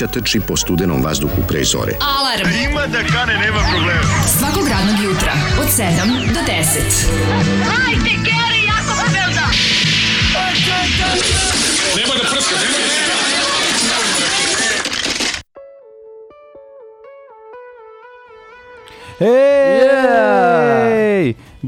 mladića trči po studenom vazduhu pre zore. Alarm. Ima da kane, nema problema. Svakog radnog jutra, od 7 do 10. Hajde, Geri, jako se velda. Ej!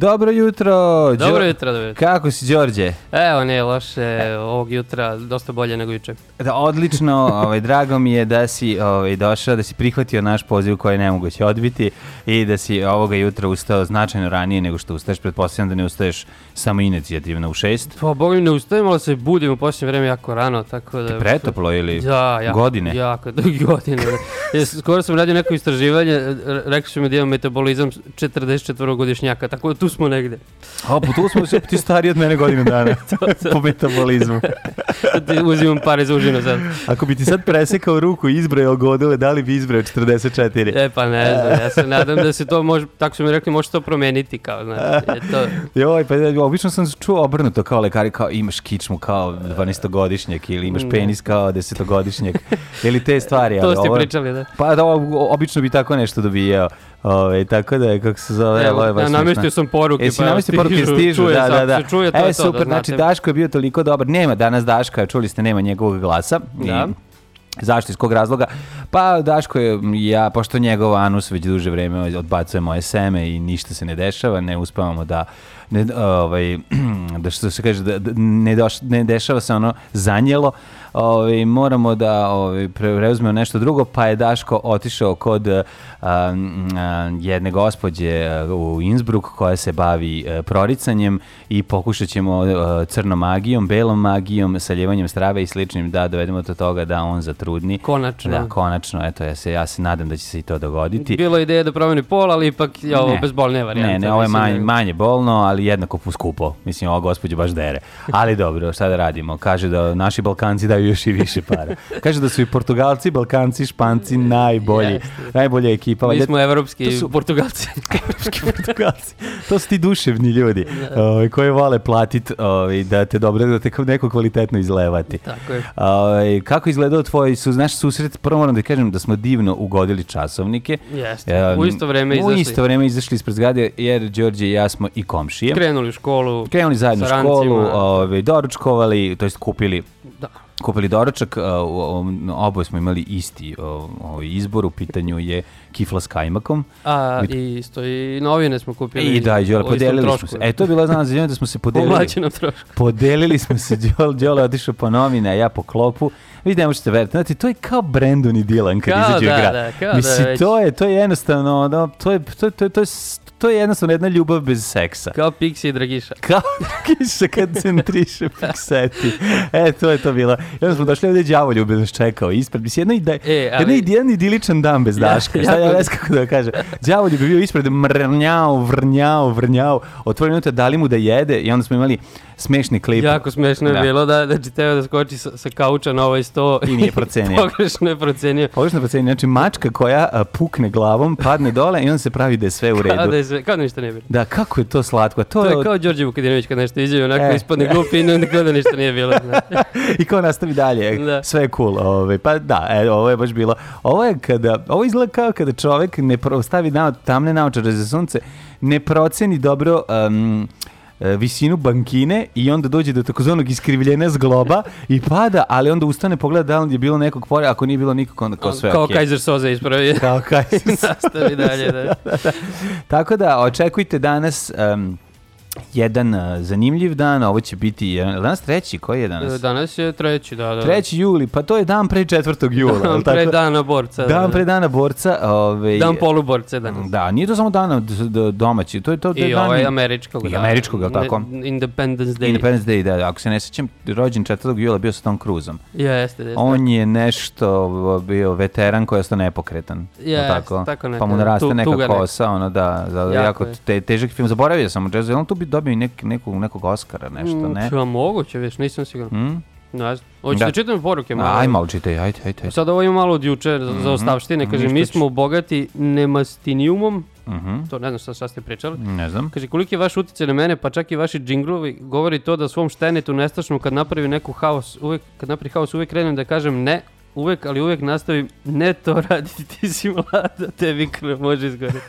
Dobro jutro! Dobro Đo- jutro, dobro jutro. Kako si, Đorđe? Evo, nije loše, ovog jutra dosta bolje nego juče. Da, odlično, ovaj, drago mi je da si ovaj, došao, da si prihvatio naš poziv koji je nemoguće odbiti i da si ovoga jutra ustao značajno ranije nego što ustaješ. Pretpostavljam da ne ustaješ samo inicijativno u šest. Pa, boga mi ne ustajem, ali se budim u posljednje vreme jako rano, tako da... Pretoplo ili Ja, jako, godine? Jako, godine. da. Ja, skoro sam radio neko istraživanje, rekli su mi da imam metabolizam 44-godišnjaka, tako da tu smo negde. A, pa tu smo se, ti stariji od mene godinu dana po metabolizmu. Da uzimam pare za užinu sad. Ako bi ti sad presekao ruku i izbrojao godine, da li bi izbrojao 44? E, pa ne znam, ja se nadam da se to može, tako su mi rekli, može to promeniti, kao, znači, to... Joj, pa obično sam čuo obrnuto kao lekari, kao imaš kičmu kao 12-godišnjak ili imaš Ne. penis kao 10-godišnjak. ili te stvari. To ali ste ovo- pričali, da. Pa da, obično bi tako nešto dobijao. Ove, tako da je, kako se zove, Evo, ovo je baš ja namestio sam poruke, Jesi pa namestio poruke, stižu, stižu, čuje da, da, da. se čuje, to e, je to, super, da znači znate. Daško je bio toliko dobar. Nema danas Daška, čuli ste, nema njegovog glasa. I- Da. Zašto, iz kog razloga? Pa Daško je, ja, pošto njegov anus već duže vreme odbacuje moje seme i ništa se ne dešava, ne uspavamo da ne, ovaj, da što se kaže, da, da ne, doš, ne dešava se ono zanjelo, ovaj, moramo da ovaj, preuzmemo nešto drugo, pa je Daško otišao kod a, a, jedne gospođe a, u Innsbruck koja se bavi a, proricanjem i pokušat ćemo a, crnom magijom, belom magijom, saljevanjem strave i sličnim da dovedemo do toga da on zatrudni. Konačno. Da, konačno, eto, ja se, ja se nadam da će se i to dogoditi. Bilo je ideja da promeni pol, ali ipak je ovo Ne. bezbolnija varijanta. Ne, ne, ovo je mislim, manje, da- manje bolno, ali jednako skupo. Mislim, ova gospođa baš dere. Ali dobro, šta da radimo? Kaže da naši Balkanci daju još i više para. Kaže da su i Portugalci, Balkanci, Španci najbolji. Jeste. Najbolja ekipa. Mi smo evropski to su- Portugalci. evropski Portugalci. To su ti duševni ljudi ovaj, koji vole platit ovaj, da te dobro, da te neko kvalitetno izlevati. Tako je. Ovaj, kako izgledao tvoj su, naš susret? Prvo moram da kažem da smo divno ugodili časovnike. Jeste. E, U isto vreme U izašli. isto vreme izašli ispred zgrade, jer Đorđe i ja smo i komšije. Krenuli u školu. Krenuli zajedno u školu, ovaj, doručkovali, to jest kupili Da. Kupili doručak, oboje smo imali isti ovaj izbor, u pitanju je kifla s kajmakom. A, i isto i novine smo kupili. I da, i Đole, podelili smo se. E, to je bila znana za da smo se Po podelili. Podelili smo se, Đole, Đole otišao po novine, a ja po klopu. Vi ne možete veriti, znate, to je kao Brandon i Dylan kad izađu da, u grad. da, kao da Mislim, već- to je, to je jednostavno, ono, to je, to, je- to, je- to, je, to je jednostavno jedna ljubav bez seksa. Kao Pixi i Dragiša. Kao kiša kad centriše pikseti. E, to je to bilo. Onda smo došli ovdje đavolju bez nas čekao ispred. Mislim, jedna, ide, E, ali- id- jedan idiličan dan bez Ja- Daška. Šta ja jako- ne znam kako da kažem. Đavolju bi bio ispred mrnjao, vrnjao, vrnjao. Otvori minuta, dali mu da jede i onda smo imali smešni klip. Jako smešno je Da. bilo da, da će teo da skoči sa, sa kauča na ovaj sto. I nije procenio. Pogrešno je procenio. Pogrešno proceni, znači mačka koja a, pukne glavom, padne dole i onda se pravi da je sve u redu. Kao da, je sve, kao da ništa nije bilo. Da, kako je to slatko. To, To je je od- kao Đorđe Vukadinović kad nešto iđe, onako E. ispadne glupi i onda kao da ništa nije bilo. I kao nastavi dalje, Da. sve je cool. Ovaj, pa da, e, ovo je baš bilo. Ovo je kada, ovo izgleda kao kada čovek ne stavi na, tamne naočare za sunce, ne proceni dobro um, visinu bankine i onda dođe do takozvanog iskrivljenja zgloba i pada, ali onda ustane pogleda da li je bilo nekog pore, ako nije bilo nikog, onda kao sve Kao okej. Kaiser Soze ispravio. Kao Kaiser Nastavi dalje, da. Tako da, očekujte danas um, jedan uh, zanimljiv dan, ovo će biti, jedan, danas treći, koji je danas? Danas je treći, da, da. 3. juli, pa to je dan pre 4. jula. Dan pre dana borca. Dan da. pre dana borca. Ovaj, Dan poluborca danas. Da, nije to samo dan domaći, to je to da I dan ovaj američkog. I da. američkog, jel tako? Independence Day. Independence Day, da, ako se ne sjećam, rođen 4. jula bio sa Tom Cruiseom. Jeste, jeste. On je nešto bio veteran koji je ostao nepokretan. jel Jest, tako? tako Pa neka, mu naraste neka kosa, ono da, da jako, Jako te, težak film. Zaboravio sam o Jazzu, je li on tu bi dobio i nek, nekog, nekog Oscara, nešto, Mm, ne? Pa moguće, viš, nisam siguran. Mm? Ne znam. Hoćete Da. da čitam poruke? malo? Aj, malo čitaj, ajde, ajde. ajde. Sad ovo ima malo od juče za, za ostavštine. Kaže, mi smo bogati nemastinijumom. Mhm, To ne znam šta, šta ste pričali. Ne znam. Kaže, koliki je vaš utjecaj na mene, pa čak i vaši džinglovi, govori to da svom štenetu nestašnom kad napravi neku haos, uvek, kad napravi haos, uvek krenem da kažem ne, uvek, ali uvek nastavim, ne to raditi, ti si mlada, tebi krv može izgore.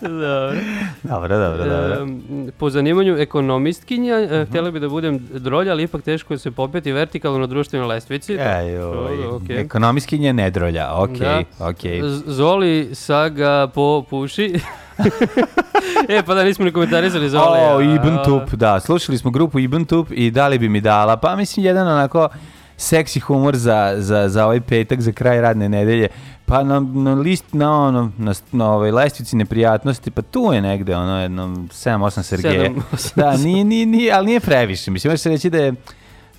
Dobro. Dobro, dobro, dobro. Em, po zanimanju ekonomistkinja, e, htjela bi da budem drolja, ali ipak teško je se popeti vertikalno na društvenoj lestvici. Ej, oj, okej. ekonomiskinje nedrolja, okej, Da. okej. Zoli saga po puši. e, pa da nismo ni komentarisali Zoli. O, a- Ibn Tup, da, slušali smo grupu Ibn Tup i da li bi mi dala, pa mislim jedan onako seksi humor za, za, za ovaj petak, za kraj radne nedelje, pa na, na list, na ono, na, na ovoj lestvici neprijatnosti, pa tu je negde ono jedno 7-8 Sergeje. Sedam, osam. Da, nije, nije, nije, ali nije previše, mislim, može se reći da je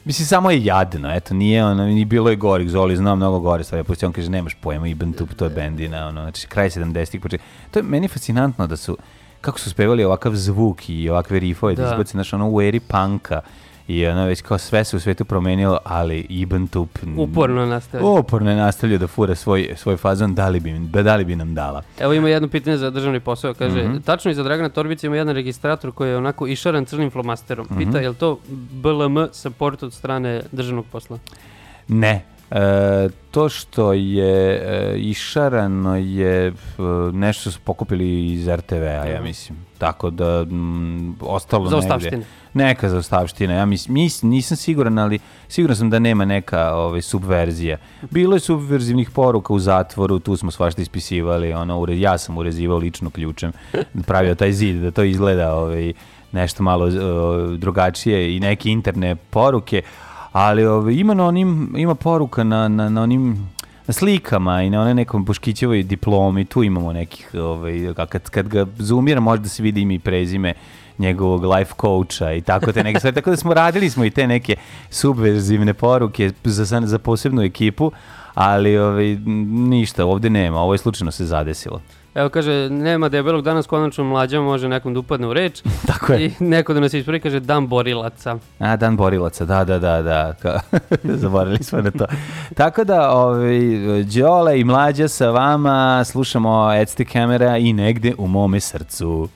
Mislim, samo je jadno, eto, nije ono, ni bilo je gorih, Zoli zna mnogo gore stvari, pusti on kaže, nemaš pojma, Ibn Tup, to je bendina, ono, znači, kraj 70-ih, počet... To je meni fascinantno da su, kako su spevali ovakav zvuk i ovakve rifove, da, Da. izbaci, znaš, ono, u eri panka, i ono, već kao sve se u svetu promenilo, ali Ibn Tup... Uporno nastavlja. Uporno je nastavljao da fura svoj, svoj fazon, da li, bi, im- da li bi nam dala. Evo ima jedno pitanje za državni posao. Kaže, Mhm. tačno i za Dragana Torbica ima jedan registrator koji je onako išaran crnim flomasterom. Mhm. Pita, je li to BLM support od strane državnog posla? Ne. E, to što je e, išarano je e, nešto su pokupili iz RTV-a, ja mislim. Tako da mm, ostalo Za negde. Neka za ostavština. Ja mislim, mis, nisam siguran, ali siguran sam da nema neka ovaj, subverzija. Bilo je subverzivnih poruka u zatvoru, tu smo svašta ispisivali, ono, ure, ja sam urezivao lično ključem, pravio taj zid, da to izgleda ovaj, nešto malo uh, drugačije i neke interne poruke, ali ovaj, ima, na onim, ima poruka na, na, na onim na slikama i na onoj nekom Boškićevoj diplomi, tu imamo nekih, a kad, kad ga zoomira možda se vidi i prezime njegovog life coacha i tako te neke stvari. Tako da smo radili smo i te neke subverzivne poruke za, za, posebnu ekipu, ali m, ništa, ovde nema, ovo je slučajno se zadesilo. Evo kaže, nema debelog danas konačno mlađa može nekom da upadne u reč. Tako je. I neko da nas ispravi kaže dan borilaca. A, dan borilaca, da, da, da, da. Zaboravili smo na to. Tako da, ovaj, Đole i Mlađa sa vama, slušamo Ecte Camera i negde u mome srcu.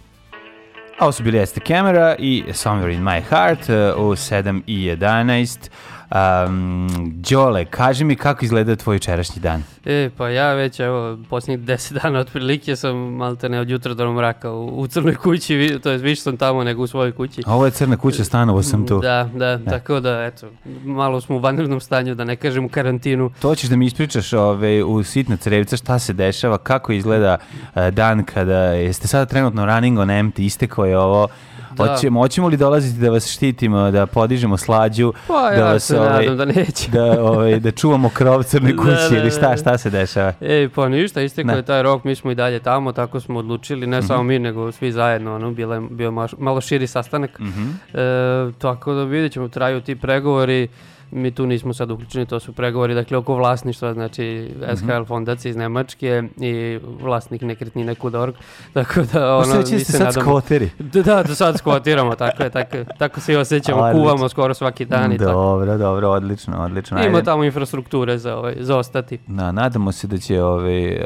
A ovo su bili Ecte Camera i Somewhere in my heart u 7 i 11. Um, Đole, kaži mi kako izgleda tvoj jučerašnji dan. E, pa ja već, evo, posljednjih deset dana otprilike sam malte ne od jutra do mraka u, u crnoj kući, to je više sam tamo nego u svojoj kući. Ovo je crna kuća, stanovo sam tu. Da, da, tako da, eto, malo smo u vanrednom stanju, da ne kažem u karantinu. To ćeš da mi ispričaš ove, u sitna crevca šta se dešava, kako izgleda e, dan kada jeste sada trenutno running on empty, istekao je ovo. Da. Hoćemo, hoćemo li dolaziti da vas štitimo, da podižemo slađu, Pa da ja vas se ovaj, nadam da neće. da, ovaj, da čuvamo krov crne Da, kući da, ili šta, da. šta se dešava? Ej, pa ništa, istekao. Mhm. je taj rok, mi smo i dalje tamo, tako smo odlučili, ne samo mi, nego svi zajedno, ono, bilo je, bio maš- malo širi sastanak. Mhm. E, tako da vidjet ćemo, traju ti pregovori, mi tu nismo sad uključeni, to su pregovori, dakle, oko vlasništva, znači Mhm. SHL fondacija iz Nemačke i vlasnik nekretnine Kudorg, tako da, ono, mi ste se sad nadamo- skvoteri. Da, da, da sad skvotiramo, tako je, tako, tako se i osjećamo, Odlično. kuvamo skoro svaki dan i tako. Dobro, dobro, odlično, odlično. Ima Ajde. tamo infrastrukture za, ovaj, za ostati. Da, nadamo se da će ove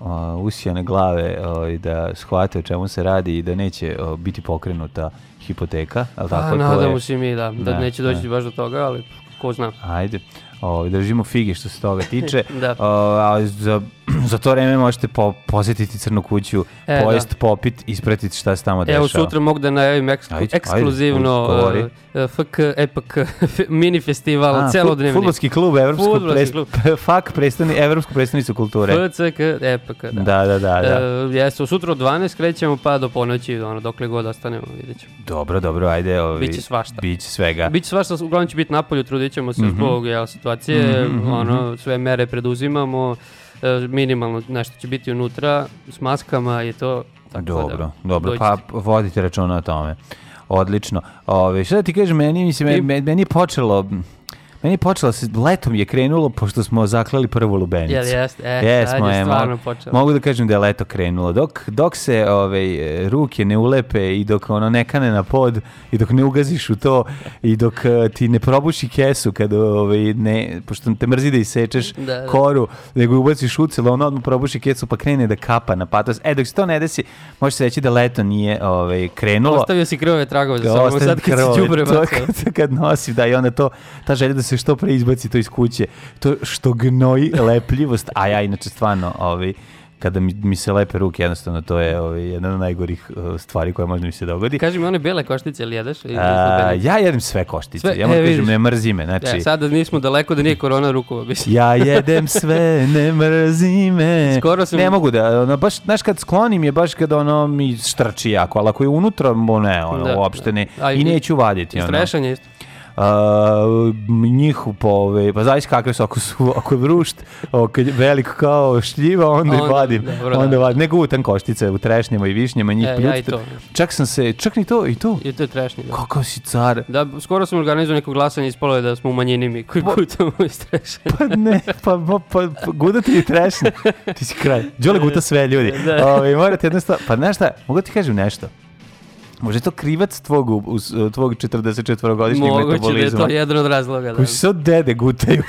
uh, usijane glave ovaj, da shvate o čemu se radi i da neće uh, biti pokrenuta hipoteka, ali Pa, tako? To nadamo se mi da, da Da, neće doći da. baš do toga, ali ko zna. Ajde, o, držimo fige što se toga tiče. Da. O, a za, za to vreme možete po, posjetiti Crnu kuću, E, pojest, popit, ispratiti šta se tamo dešava. Evo sutra mogu da najavim eksklu- Ajde, ajde, ekskluzivno govori. uh, FK EPK mini festival, A, celodnevni. Fudbalski klub, Evropsku pres, klub. FAK, predstavni, Evropsku predstavnicu kulture. FCK EPK, da. Da, da, da. da. E, jesu, sutra od 12 krećemo pa do ponoći, ono, dokle god ostanemo, vidjet ćemo. Dobro, dobro, ajde. Ovi, Biće svašta. Biće svega. Biće svašta, uglavnom će biti napolju, trudit ćemo se Mhm. zbog jel, situacije, ono, sve mere preduzimamo, minimalno nešto će biti unutra, s maskama i to. Tako Dobro, da, dobro, dođite. pa vodite računa o tome. Odlično. Ove, šta da ti kažem, meni, mislim, meni, meni je počelo, Meni je počelo se, letom je krenulo, pošto smo zaklali prvu lubenicu. Jel jeste? E, Jesmo, je stvarno počelo. Mogu da kažem da je leto krenulo. Dok, dok se ovaj, e, ruke ne ulepe i dok ono ne kane na pod i dok ne ugaziš u to i dok e, ti ne probuši kesu kad ovaj, ne, pošto te mrzi da isečeš Da, da. koru, nego ubaciš ucelo, ono odmah probuši kesu pa krene da kapa na patos. E, dok se to ne desi, može se reći da leto nije ovaj, krenulo. Ostavio si krvove tragove za sobom, sad kad krvove, si to bacao. kad, kad nosim, da, i onda to, ta želja da se što pre izbaci to iz kuće, to što gnoji lepljivost, a ja inače stvarno, ovaj, kada mi, mi se lepe ruke, jednostavno to je ovaj, jedna od najgorih uh, stvari koja može da mi se dogodi. Kaži mi one bele koštice, ili jedeš? Ili A, ja jedem sve koštice, Sve? ja moram E, kažem, vidiš. ne mrzi me, znači... Ja, sada nismo daleko da nije korona rukova, mislim. Ja jedem sve, ne mrzi me. Skoro sam- Ne mogu da, ono, baš, znaš, kad sklonim je baš kad ono mi štrči jako, ali ako je unutra, mo ne, ono, Da, uopšte ne. da. A, I neću vaditi, ono. Isto. Uh, njih po ove, pa zavisi kakve su, ako su, ako je vrušt, kad je velik kao šljiva, onda, Onda, vadim, dobro, onda da. vadim, ne gutam koštice u trešnjama i višnjama, njih E, ja i to. Čak sam se, čak ni to, i to, I to je trešnje. Da. kako si car, Da, skoro sam organizovao neko glasanje, ispalo je da smo u manjini mi koji kutamo i strešanje. pa ne, pa, pa, pa, pa gudati i trešnje, ti si kraj, Đole guta sve ljudi, Da. Ove, morate jednostavno, pa znaš šta, mogu ti kažem nešto, Može je to krivac tvog, uz- tvog 44-godišnjeg Moguće da je metabolizma. to jedan od razloga. Da. Koji se od dede gutaju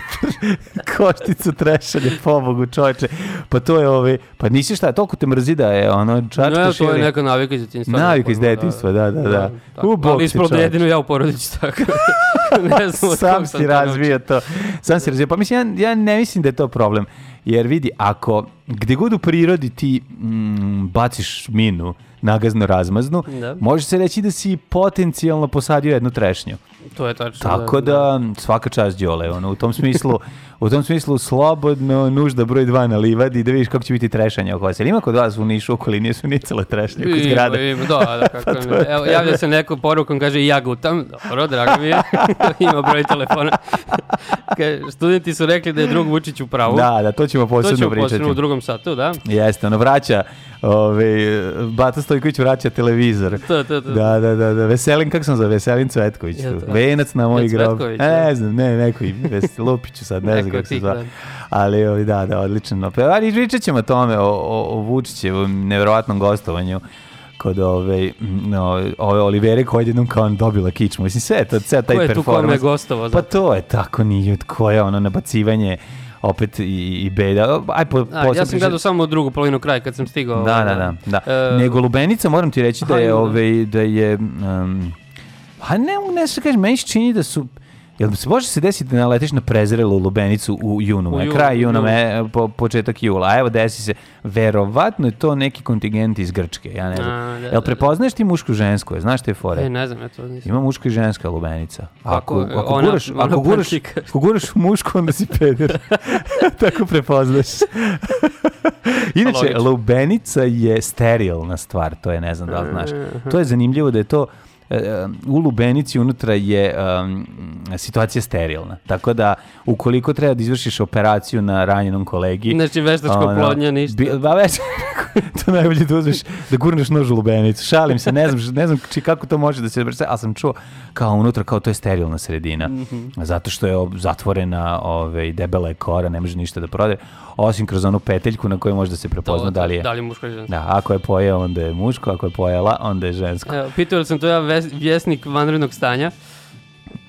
košticu trešanje, pobogu čoveče. Pa to je ove, pa nisi šta, toliko te mrzi da je ono Ne, čačkaš to je neka navika iz djetinjstva. Navika iz Pojma, detinjstva, da, da, da. tako. U, bog Ali ispravo da jedino ja u porodici tako. ne znam Sam si razvio to. Sam si razvio. Pa mislim, ja, ja ne mislim da je to problem. Jer vidi, ako gdje god u prirodi ti mm, baciš minu, nagazno razmaznu, Da. može se reći da si potencijalno posadio jednu trešnju. To je tačno. Tako da, svaka čast Đole, ono, u tom smislu, u tom smislu slobodno nužda broj dva na livadi da vidiš kako će biti trešanja oko vas. Jel ima kod vas u Nišu okolini su nicale trešnje kod zgrada? Ima, da, da, kako Pa to je Evo, to. javlja se neko porukom, kaže i ja gutam. Dobro, drago mi je. ima broj telefona. Kaže, studenti su rekli da je drug Vučić u pravu. Da, da, to ćemo to posebno ćemo pričati. posebno u drugom satu, da. Jeste, ono vraća, ove, Bata Stojković vraća televizor. To, to, to. Da, da, da, da, Veselin, kako sam za Veselin Cvetković? To? Venac na moj grob. Cvetković, E, da. ne znam, ne, neko i Ves- Lupiću sad, ne znam kako se zva. da. Ali, da, da, odlično. Pa, ali pričat ćemo tome, o, o, o Vučićevom nevjerovatnom gostovanju kod ove, no, ove Olivere koja je jednom kao dobila kičmu. Mislim, sve to, sve taj Ko je tu kome performans. gostovao? Pa to je tako nije, ko je ono nabacivanje opet i, i beda. Aj, po, A, posle ja sam gledao samo drugu polovinu kraja kad sam stigao. da, da, da. da. E, Nego Lubenica, moram ti reći da je, da. ovaj, da je, um, a ne, ne se kažem, meni se čini da su, Jel se može se desiti da naletiš na prezrelu lubenicu u junu, U junu, kraj juna, me, po, početak jula, a evo desi se, verovatno je to neki kontingent iz Grčke, ja ne znam. A, da, Jel da, prepoznaš ti mušku žensku, znaš te fore? E, ne znam, ja to nisam. Ima muška i ženska lubenica. Ako, Kako? ako, Ona- guraš, ona ako, guraš, ako guraš mušku, onda si peder. Tako prepoznaš. Inače, Logično. lubenica je sterilna stvar, to je, ne znam da li znaš. To je zanimljivo da je to u lubenici unutra je um, situacija sterilna. Tako da, ukoliko treba da izvršiš operaciju na ranjenom kolegi... Znači, veštačka ono, oplodnja, ništa. Bi, ba već, to je najbolje da uzmeš, da gurneš nož u lubenicu. Šalim se, ne znam, ne znam či, kako to može da se brse, ali sam čuo kao unutra, kao to je sterilna sredina. Mhm. Zato što je zatvorena ove, debela je kora, ne može ništa da prode, osim kroz onu peteljku na kojoj može da se prepozna da li je. Da li je muško ili žensko. Da, ako je pojeo, onda je muško, ako je pojela, onda je žensko. Evo, pitao sam to ja vjesnik vanrednog stanja.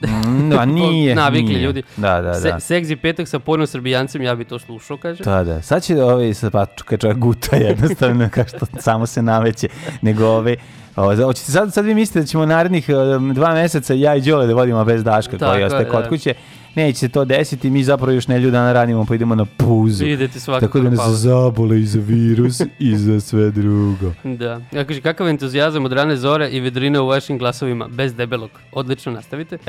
Mm, a nije, Navikli nije. ljudi. Da, da, Se, da. seksi petak sa porno srbijancem, ja bi to slušao, kaže. Da, da. Sad će ovaj, sad pa kad čovjek guta jednostavno, kao što samo se naveće, nego ove, o, za- hoćete sad, sad vi mislite da ćemo narednih um, dva meseca ja i Đole da vodimo bez Daška Tako koji je, ostaje kod da. kuće. Neće se to desiti, mi zapravo još nelju dana radimo pa idemo na puzu. Idete svakako Tako da na nas zabole i za virus i za sve drugo. Da. Ja kaže, kakav entuzijazam od rane zore i vedrine u vašim glasovima, bez debelog. Odlično, nastavite.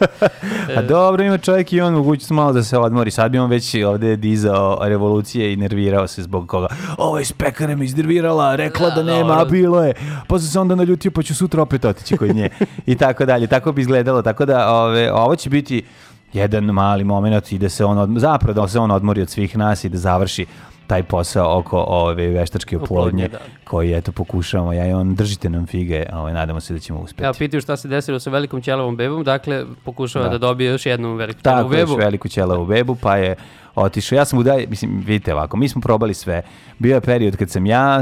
A dobro, ima čovjek i on mogućnost malo da se odmori. Sad bi on već ovde dizao revolucije i nervirao se zbog koga. Ovo iz pekare me iznervirala, rekla da, Da, nema, a bilo je. Sam se onda naljutio, pa ću sutra opet otići kod nje. I tako dalje. Tako bi izgledalo. Tako da ove, ovo će biti jedan mali moment i da se on odmori, zapravo da se on odmori od svih nas i da završi taj posao oko ove veštačke oplodnje da. koji eto pokušavamo ja i on držite nam fige ovaj nadamo se da ćemo uspeti Ja pitaju šta se desilo sa velikom ćelavom bebom, dakle pokušava Da. da, dobije još jednu veliku ćelavu Tako još bebu. veliku ćelavu bebu, pa je otišao. Ja sam udaj, mislim, vidite ovako, mi smo probali sve. Bio je period kad sam ja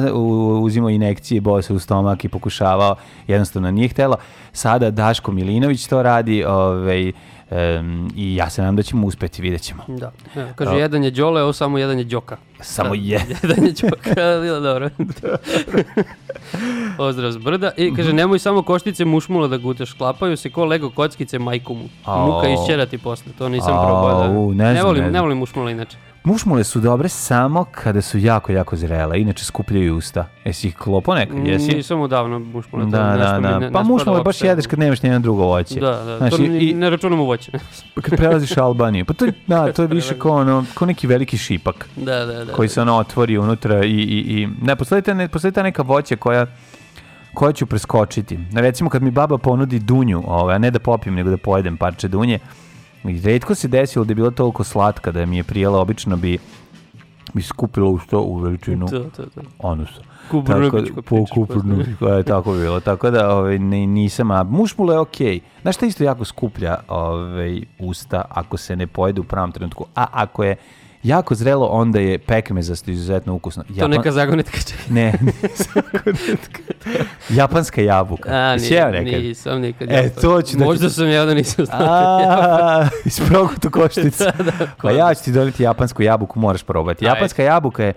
uzimao inekcije, bojao se u stomak i pokušavao, jednostavno nije htjelo. Sada Daško Milinović to radi ovaj, em, i ja se nadam da ćemo uspeti, vidjet ćemo. Da. Evo, kaže, Da. jedan je Đole, ovo samo jedan je Đoka. Samo Da, je. jedan je Đoka, bilo dobro. Pozdrav s brda. I Mhm. kaže, nemoj samo koštice mušmula da gutaš, sklapaju se ko Lego kockice majkomu. Muka isćerati posle, to nisam probao. Da. ne ne, volim, ne volim mušmula inače. Mušmule su dobre samo kada su jako, jako zrele, inače skupljaju usta. Jesi ih klopo nekad, jesi? Nisam odavno mušmula. to Da, da, da. ne- pa mušmule baš jedeš kad nemaš nijedno drugo voće. Da, da, Znaš, to i- ni- i- ne računam u voće. kad prelaziš Albaniju. Pa to je, da, to je više kao, ono, kao neki veliki šipak. da, da, da. koji se ono otvori unutra i, i, i ne, postoji ta, ne, postoji ta neka voća koja koja ću preskočiti. Recimo kad mi baba ponudi dunju, ovaj, a ne da popijem, nego da pojedem parče dunje, i redko se desilo da je bila toliko slatka da mi je prijela, obično bi bi skupila u što u veličinu To, to, to. onusa. Kuburnukić, Tako- ko po pričaš, kuburnukiću, je tako bilo. Tako da ovaj, ne, nisam, a mušmula je okej. Znaš šta isto jako skuplja ovaj, usta ako se ne pojede u pravom trenutku, a ako je jako zrelo, onda je pekmezasto izuzetno ukusno. To neka zagonetka. Ne, japanska jabuka. A, jeo nije, nekad? nisam nikad. E, to ću da ti- Možda sam jeo da nisam znao. A, iz progutu koštica. Da, da, Pa ja ću ti doneti japansku jabuku, moraš probati. Japanska jabuka je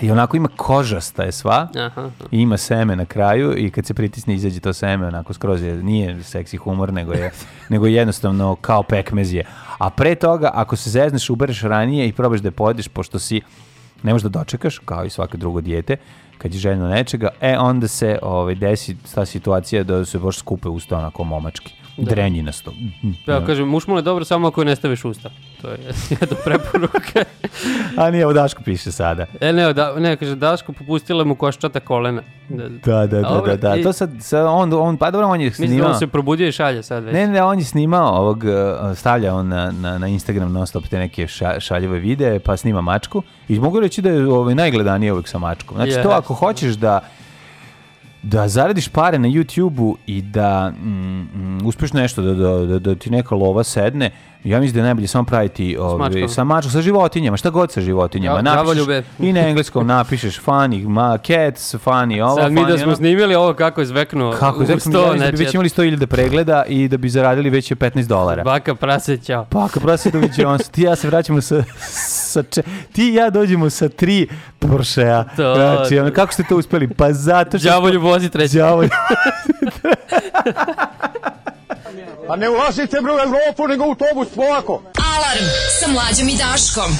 i onako ima kožasta je sva. Aha. I ima seme na kraju i kad se pritisne izađe to seme onako skroz je, nije seksi humor nego je, nego je jednostavno kao pekmezije. A pre toga ako se zezneš ubereš ranije i probaš da je pojedeš pošto si ne možeš da dočekaš kao i svako drugo dijete kad je željno nečega, e onda se ovaj, desi ta situacija da se baš skupe usta onako momački. Drenjinasto. Ja kažem, mušmula je dobro samo ako je ne staviš usta. To je jedna preporuka. A nije, ovo Daško piše sada. e, ne, da, ne, kaže, Daško popustila mu koščata kolena. Da, Da, da, da, Dobro, da, da. i- To sad, sad on, on, pa dobro, on je Mislim da snimao. on se probudio i šalje sad već. Ne, ne, on je snimao ovog, uh, stavlja on na, na, na Instagram non stop te neke ša, šaljive videe, pa snima mačku. I mogu reći da je ovaj, najgledanije uvijek sa mačkom. Znači, to Yes. ako hoćeš da da zaradiš pare na YouTube-u i da mm, mm, uspeš nešto, da, da, da, da ti neka lova sedne, ja mislim da je najbolje samo praviti ovaj, mačkom. sa mačkom, sa životinjama, šta god sa životinjama. Ja- napišeš. I na engleskom napišeš funny, ma, cats, funny, ovo, Sad mi funny, da smo ono. snimili ovo kako je zveknuo Kako je, sto, ja da bi već imali 100.000 pregleda i da bi zaradili već 15 dolara. Baka prase, ćao. Ako prosi doviđe on, ti ja se vraćamo sa, sa če, ti i ja dođemo sa tri Porschea. To- Znači, ono, kako ste to uspeli? Pa zato što... Đavolju vozi treći. Đavolju. A ne ulazite bre u Evropu, nego u autobus, polako. Alarm sa mlađom i Daškom.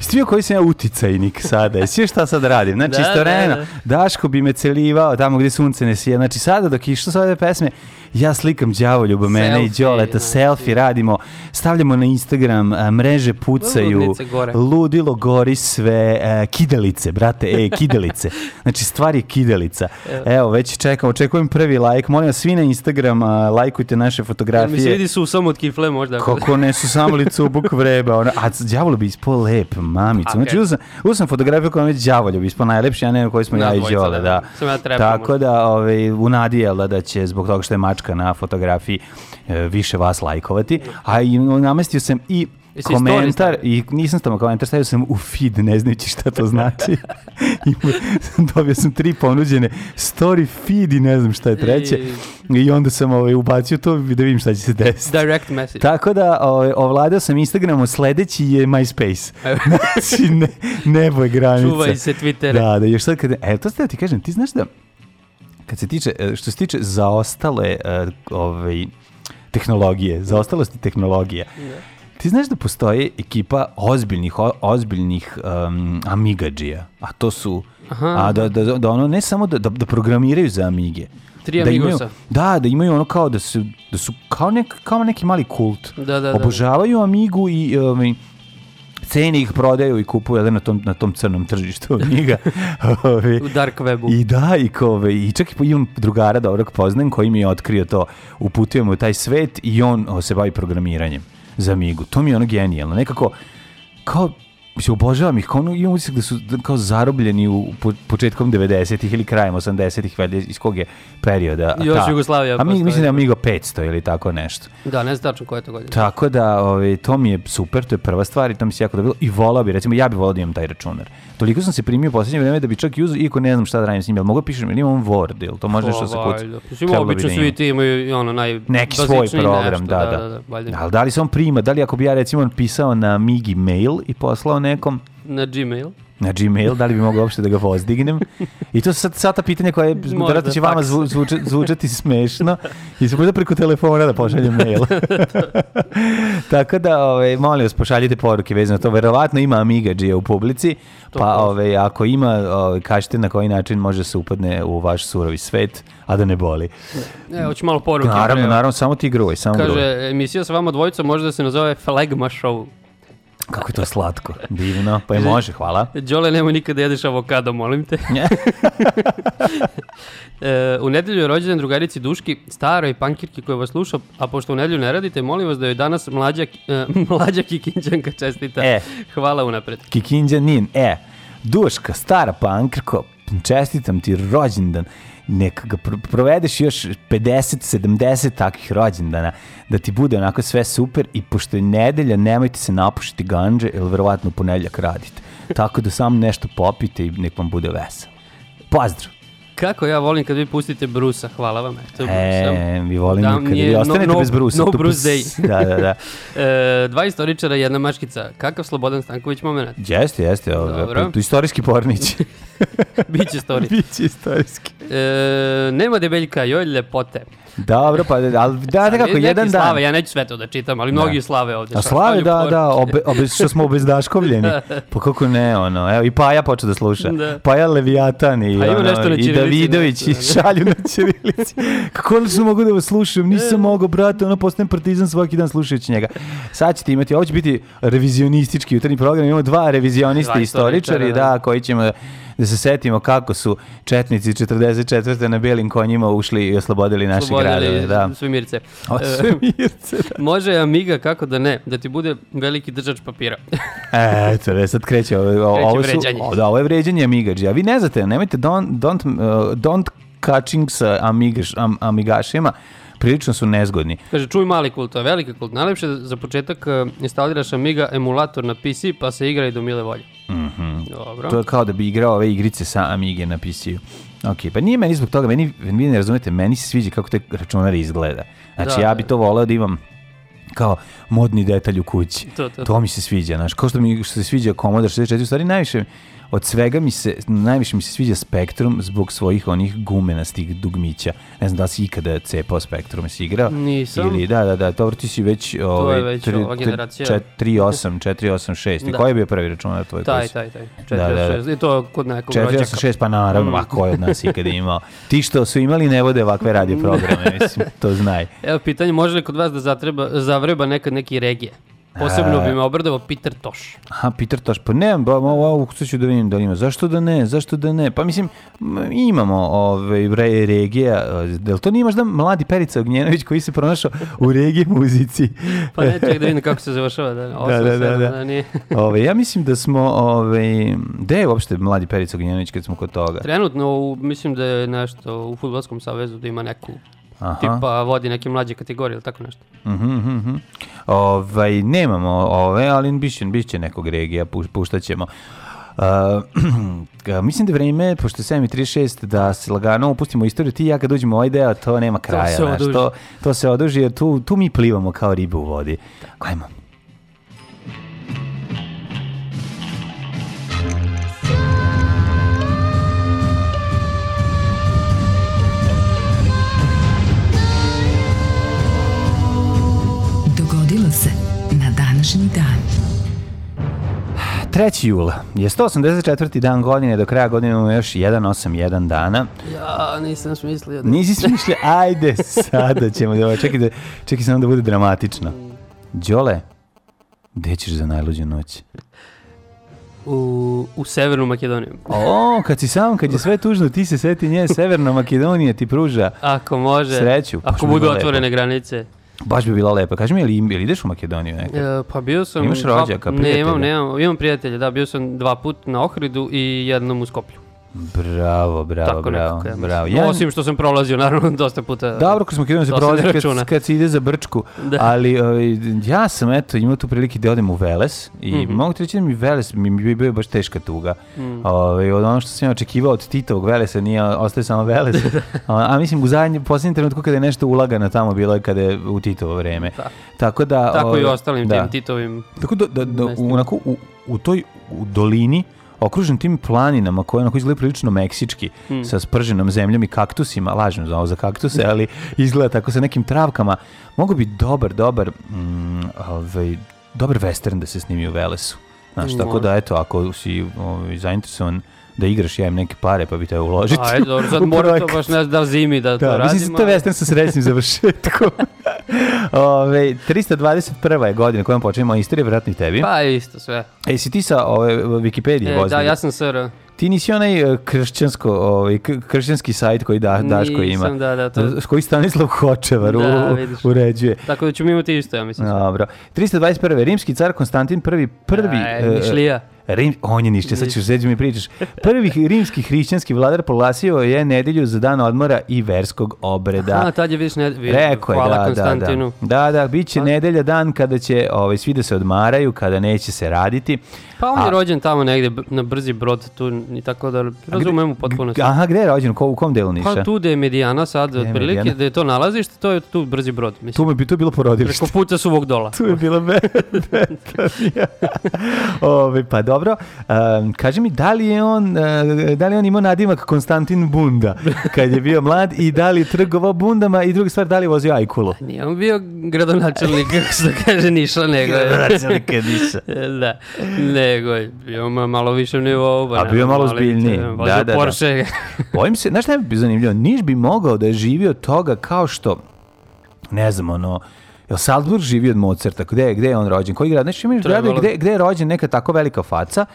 Stvio koji sam ja uticajnik sada. Jesi šta sad radim? Znači, Da, istovremeno, da, da. Daško bi me celivao tamo gdje sunce ne sije. Znači, sada dok išlo sa ove pesme, ja slikam đavoljuba mene i Đoleta, znači. selfie radimo, stavljamo na Instagram, mreže pucaju, gore. ludilo gori sve, e, kidalice, brate, e, kidalice. Znači, stvar je kidalica. Evo, već čekam, očekujem prvi like. Molim vas, svi na Instagram, lajkujte naše Mi se fotografije. vidi su samo od kifle možda. Kako ne su samo licu buk vreba, ono, a đavolo bi ispao lep, mamicu. Znači, okej. uzem, uzem fotografiju koja je đavoljo bi ispao najlepši, a ne koji smo ja i Đole, da. da. Samo ja Tako da, ovaj, u nadi je da, da će zbog toga što je mačka na fotografiji e, više vas lajkovati, a i namestio sam i Jesi komentar i nisam stavio komentar, stavio sam u feed, ne znajući šta to znači. I dobio sam tri ponuđene story feed i ne znam šta je treće. I onda sam ovaj, ubacio to da vidim šta će se desiti. Direct message. Tako da ovaj, ovladao sam Instagramom, sledeći je MySpace. Znači, ne, nebo je granica. Čuvaj se Twittera. Da, da, još sad kad... E, to ste da ti kažem, ti znaš da, kad se tiče, e, što se tiče zaostale e, ovaj, tehnologije, zaostalosti tehnologija, ti znaš da postoji ekipa ozbiljnih, o- ozbiljnih um, amigađija, a to su, Aha. a da, da, da ono ne samo da, da, da programiraju za amige, Tri da imaju, da, da imaju ono kao da su, da su kao, nek, kao neki mali kult. Da, da, da. Obožavaju Amigu i um, ceni ih prodaju i kupuju na tom, na tom crnom tržištu Amiga. Ovaj, U dark webu. I da, i, kao, ovaj, i čak i imam drugara dobrog poznajem koji mi je otkrio to, uputio me u taj svet i on o, se bavi programiranjem za Amigu. To mi je ono genijalno. Nekako, kao, Mislim, obožavam ih, kao ono, imam utisak da su da kao zarobljeni u po, početkom 90-ih ili krajem 80-ih, valjda iz kog je perioda. Još ta- Jugoslavija A mi, mislim da je Amigo 500 ili tako nešto. Da, ne znam tačno koja je to godina. Tako da, ovaj, to mi je super, to je prva stvar i to mi se jako dobilo. I volao bi, recimo, ja bi volao da imam taj računar. Toliko sam se primio u posljednje vreme da bi čak uzeo, iako ne znam šta da radim s njim, jel mogu da pišem, ili imam Word, ili to može nešto se kuca. Valjda. Mislim, Trebalo bi obično da svi ti imaju ono naj Neki svoj program, nešto, da, da. da, da, valjda. Ali da li se on prima, da li ako bi ja recimo pisao na Migi mail i poslao nekom, Na Gmail. na Gmail, da li bi mogao uopšte da ga pozdignem? I to su sad, sad ta pitanja koje vjerojatno će vama zvu, zvuče- zvučati smešno i se možda preko telefona da pošaljem mail. Tako da, ovaj, molim vas, pošaljite poruke vezano to. Verovatno ima Amiga u publici, pa može. ovaj, ako ima, ovaj, kažete na koji način može se upadne u vaš surovi svet, a da ne boli. E, hoću malo poruke. Naravno, naravno, samo ti gruj, samo gruj. Kaže, emisija sa vama dvojicom može da se nazove Flagma Show. Kako je to slatko, divno, pa je može, hvala. Đole, nemoj nikada jedeš avokado, molim te. E, u nedelju je rođendan drugarici Duški, staroj pankirki koja vas sluša, a pošto u nedelju ne radite, molim vas da joj danas mlađa, e, mlađa kikinđanka čestita. E. Hvala unapred. Kikinđanin, e, Duška, stara pankrko, čestitam ti rođendan, neka ga pro- provedeš još 50-70 takvih rođendana, da ti bude onako sve super i pošto je nedelja, nemojte se napušiti ganđe, jer verovatno u ponedljak radite. Tako da samo nešto popite i nek vam bude veselo. Pozdrav! Kako ja volim kad vi pustite Brusa, hvala vam. Eto, E, vi volimo Da, nije vi no- ostanete no- bez brusa. no tu Bruce day. Da, da, da. E, dva istoričara, jedna maškica. Kakav Slobodan Stanković moment? Jeste, jeste. ovo, Istorijski pornić. Biće story. Biće istorijski. E, nema debeljka, joj ljepote. Dobro, pa, ali da, da kako, Neki jedan dan. Slave, ja neću sve to da čitam, ali mnogi slave ovdje. A slave, da, da, obe, obe, što smo obezdaškovljeni. Pa kako ne, ono, evo, i Paja počeo da sluša. Da. Paja Leviatan i, A ima ono, i Davidović i da. šalju na ćirilici. Kako konačno mogu da vas slušam, nisam mogao, brate, ono, postajem partizan svaki dan slušajući njega. Sad ćete imati, ovo će biti revizionistički jutarnji program, imamo dva revizionista Dva istoričari, istoričara, da, koji ćemo da se setimo kako su četnici 44. na belim konjima ušli i oslobodili naše Oslobodili gradove. Da. Svemirce. O, svemirce, da. Može Amiga, kako da ne, da ti bude veliki držač papira. E, ne, sad kreće ovo, Kreće ovo su, o, da, ovo je vređanje Amigađa. A vi ne znate, nemojte don't, don't, uh, don't catching sa amigaš, am, amigašima, prilično su nezgodni. Kaže, čuj mali kult, to je veliki kult. Najlepše da za početak e, instaliraš Amiga emulator na PC pa se igra i do mile volje. Dobro. To je kao da bi igrao ove igrice sa Amige na PC-u. Ok, pa nije meni zbog toga, meni, vi ne razumete, meni se sviđa kako te računari izgleda. Znači, Da, ja da. bi to voleo da imam kao modni detalj u kući. To, to, To mi se sviđa, znaš, kao što mi što se sviđa Commodore 64, u stvari najviše od svega mi se, najviše mi se sviđa Spectrum zbog svojih onih gumenastih dugmića. Ne znam da li si ikada cepao Spectrum, jesi igrao? Nisam. Ili, da, da, da, dobro ti si već... Ovaj, već tri- ova generacija. čet- 3.8, 4.8.6. I Da. koji je bio prvi računar tvoj? Taj, si- taj, taj. Da, da, da. 486. I to kod nekog rođaka. 486, pa naravno, a ko je od nas ikada imao? Ti što su imali ne vode ovakve radio programe, mislim, to znaj. Evo, pitanje, može li kod vas da zatreba, zavreba nekad neki regije? Posebno bi me obradovao Peter Toš. Aha, Peter Toš, pa ne, ba, ovo sad ću da vidim da li ima. Zašto da ne, zašto da ne? Pa mislim, imamo ove, re, regija, da li to nije možda mladi Perica Ognjenović koji se pronašao u regije muzici? Pa ne, čekaj da vidim kako se završava. Da, Da, da, da, da. nije. Ove, ja mislim da smo, ove, gde je uopšte mladi Perica Ognjenović kad smo kod toga? Trenutno, u, mislim da je nešto u Futbolskom savezu da ima neku Aha. tipa vodi neke mlađe kategorije ili tako nešto. Mhm, mhm, mhm. Ovaj, nemamo ove, ali biće, biće nekog regija, pu- puštat ćemo. Uh, ga- mislim da je vreme, pošto je 7.36, da se lagano upustimo u istoriju. Ti i ja kad uđemo ovaj deo, to nema kraja. se znaš, oduži. to, to se oduži jer tu, tu mi plivamo kao ribe u vodi. Ajmo. 3. jula je 184. dan godine, do kraja godine imamo još 181 dana. Ja, nisam smislio da... Nisi smišlja, ajde, sada ćemo da, čekaj, da, čekaj samo da bude dramatično. Đole, gde ćeš za najluđu noć? U, u Severnu Makedoniju. O, kad si sam, kad je sve tužno, ti se seti nje, Severna Makedonija ti pruža Ako može. Sreću, Ako budu otvorene lepo. granice. Baš bi bila lepa. Kaži mi, ili, ili ideš u Makedoniju nekad? E, pa bio sam... Imaš rođaka, Ne, prijatelja? imam, nemam, imam prijatelja, da, bio sam dva put na Ohridu i jednom u Skoplju. Bravo, bravo, Tako bravo. nekako, ja bravo. Ja- Osim što sam prolazio, naravno, dosta puta. Dobro, kroz Makedoniju se To se prolazi ne kad, kad se ide za Brčku, Da. ali ovaj, ja sam eto imao tu prilike da odem u Veles i Mhm. mogu ti reći da mi Veles mi bi bio baš teška tuga. Mm. Ovaj, od ono što sam ja očekivao od Titovog Velesa nije ostaje samo Veles. a, a mislim u zadnjem posljednjem trenutku kada je nešto ulagano tamo bilo je kada je u Titovo vreme. Da. Tako da Tako i ovaj, ostalim da. tim Titovim. Tako da, da, da mestima. onako, u, u toj u dolini okružen tim planinama koje onako izgleda prilično meksički Hmm. sa sprženom zemljom i kaktusima, lažem za ovo za kaktuse, ali izgleda tako sa nekim travkama, mogu bi dobar, dobar mm, ovaj, dobar western da se snimi u Velesu. Znaš, tako da eto, ako si ovaj, zainteresovan da igraš, ja im neke pare pa bi te uložiti. Ajde, dobro, sad mora to baš ne da zimi da, to Da, radimo. mislim to western sa srećnim završetkom. Ove, 321. je godina kojom počinjemo istoriju, vjerojatno i tebi. Pa isto sve. E, si ti sa ove, Wikipedije E, vozio? da, ja sam SR. Ti nisi onaj e, kršćansko, ovaj, kršćanski sajt koji da, Daško ima. Nisam, da, da, to- koji Stanislav Hočevar Da, u- vidiš. uređuje. Tako da ćemo imati isto, ja mislim. Dobro. 321. Rimski car Konstantin prvi, prvi... Aj, e, Nišlija. Rim, on je nišće, sad ćeš reći mi pričaš. Prvi rimski hrišćanski vladar proglasio je nedelju za dan odmora i verskog obreda. A, tad je vidiš ne... Rekao je, Hvala da, da, Konstantinu. da. Da, da, bit će nedelja dan kada će ovaj, svi da se odmaraju, kada neće se raditi. Pa on A- je rođen tamo negde na brzi brod tu i tako da razumem u potpunosti. Aha, gde je rođen? Ko- U kom delu Niša? Pa tu gde je Medijana sad, otprilike, da je to nalazište, to je tu brzi brod. Tu Mislim. mi bi to bilo porodilište. Preko puta suvog dola. Tu je bila be- Betanija. Ove, pa dobro, um, kaži mi, da li je on, uh, da li je on imao nadimak Konstantin Bunda kad je bio mlad i da li trgovao bundama i druga stvar, da li je vozio ajkulu? Nije on bio gradonačelnik, kako se kaže, Niša, nego. Gradonačelnik Niša. da, nego je bio ma- malo više nivou. pa A ne, bio malo vozio Da, da, da. Porsche. Bojim se, znaš šta bi zanimljivo? Niš bi mogao da je živio toga kao što, ne znam, ono, Jel Salzburg živi od Mozarta? Gde, je- gde je on rođen? Koji grad? Znači imaš grad Trebalo. gde, gde je rođen neka tako velika faca,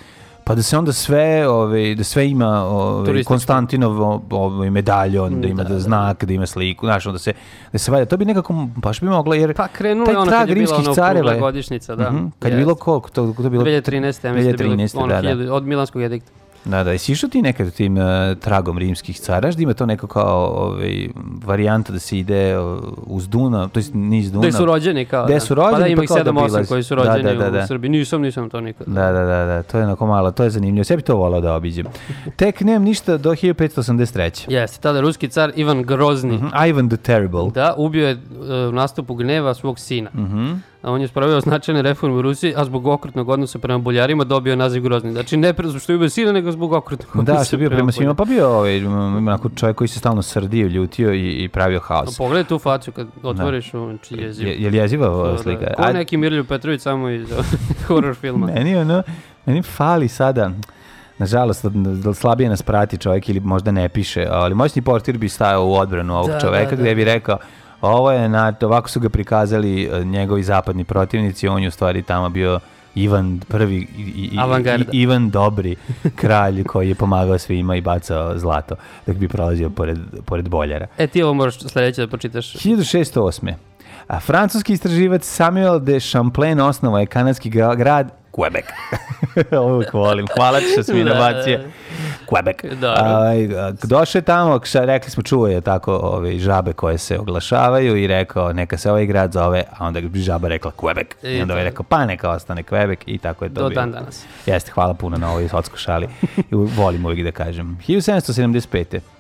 pa da se onda sve, ovaj, da sve ima ovaj. Konstantinov ovaj, medaljon, da ima da, da, da. znak, da ima sliku, znaš, onda se, da se valja. To bi nekako, baš bi moglo, jer Pa krenulo taj ono trag kad je bila rimskih careva godišnjica, da. Mhm, Kad je bilo koliko? To, to bilo 2013. ja mislim da je bilo 2013, ono da, da. od Milanskog edikta. Da, da, jesi išao ti nekad tim uh, tragom rimskih cara, da ima to neko kao ovaj, varijanta da se ide uh, uz Dunav, to jest niz Dunav. Gde su rođeni kao. Gde da. su rođeni, Pa da ima pa ih kao da 7-8 obilazi. koji su Da, rođeni da, da, da. u Srbiji. Nisam, nisam to nikad. Da, da, da, da, to je onako malo, to je zanimljivo. Sve bi to volao da obiđem. Tek nemam ništa do 1583. Jeste, tada ruski car Ivan Grozni. Mhm, Ivan the Terrible. Da, ubio je e, u nastupu gneva svog sina. Mhm. A on je spravio značajne reforme u Rusiji, a zbog okrutnog odnosa prema Boljarima dobio naziv Grozni. Znači ne pre što je ubio sina, nego zbog okrutnog odnosa Da, što je bio prema svima, Boljarima. pa bio ovaj, onako čovjek koji se stalno srdio, ljutio i, i pravio A haos. Pogledaj tu facu kad otvoriš, on či jeziv. Je, je li jeziva ova Da, slika? Ko neki Mirlju Petrović samo iz horror filma. Meni ono, meni fali sada, nažalost, da slabije nas prati čovjek ili možda ne piše, ali moćni portir bi stajao u odbranu ovog Da, čovjeka da, da. gdje bi rekao ovo je, na, ovako su ga prikazali e, njegovi zapadni protivnici, on je u stvari tamo bio Ivan prvi i, i, Ivan dobri kralj koji je pomagao svima i bacao zlato dok bi prolazio pored, pored boljara. E ti ovo moraš sledeće da pročitaš. 1608. A francuski istraživac Samuel de Champlain osnovao je kanadski gra- grad Quebec. Uvijek volim. Hvala ti što si mi Da, nabacio. Quebec. A, došao je tamo, kša, rekli smo, čuo je tako ove, žabe koje se oglašavaju i rekao neka se ovaj grad zove, a onda bi žaba rekla Quebec. I, I onda je rekao pa neka ostane Quebec i tako je to Do dan danas. Jeste, hvala puno na ovoj sotsko šali. Volim uvijek da kažem. 1775.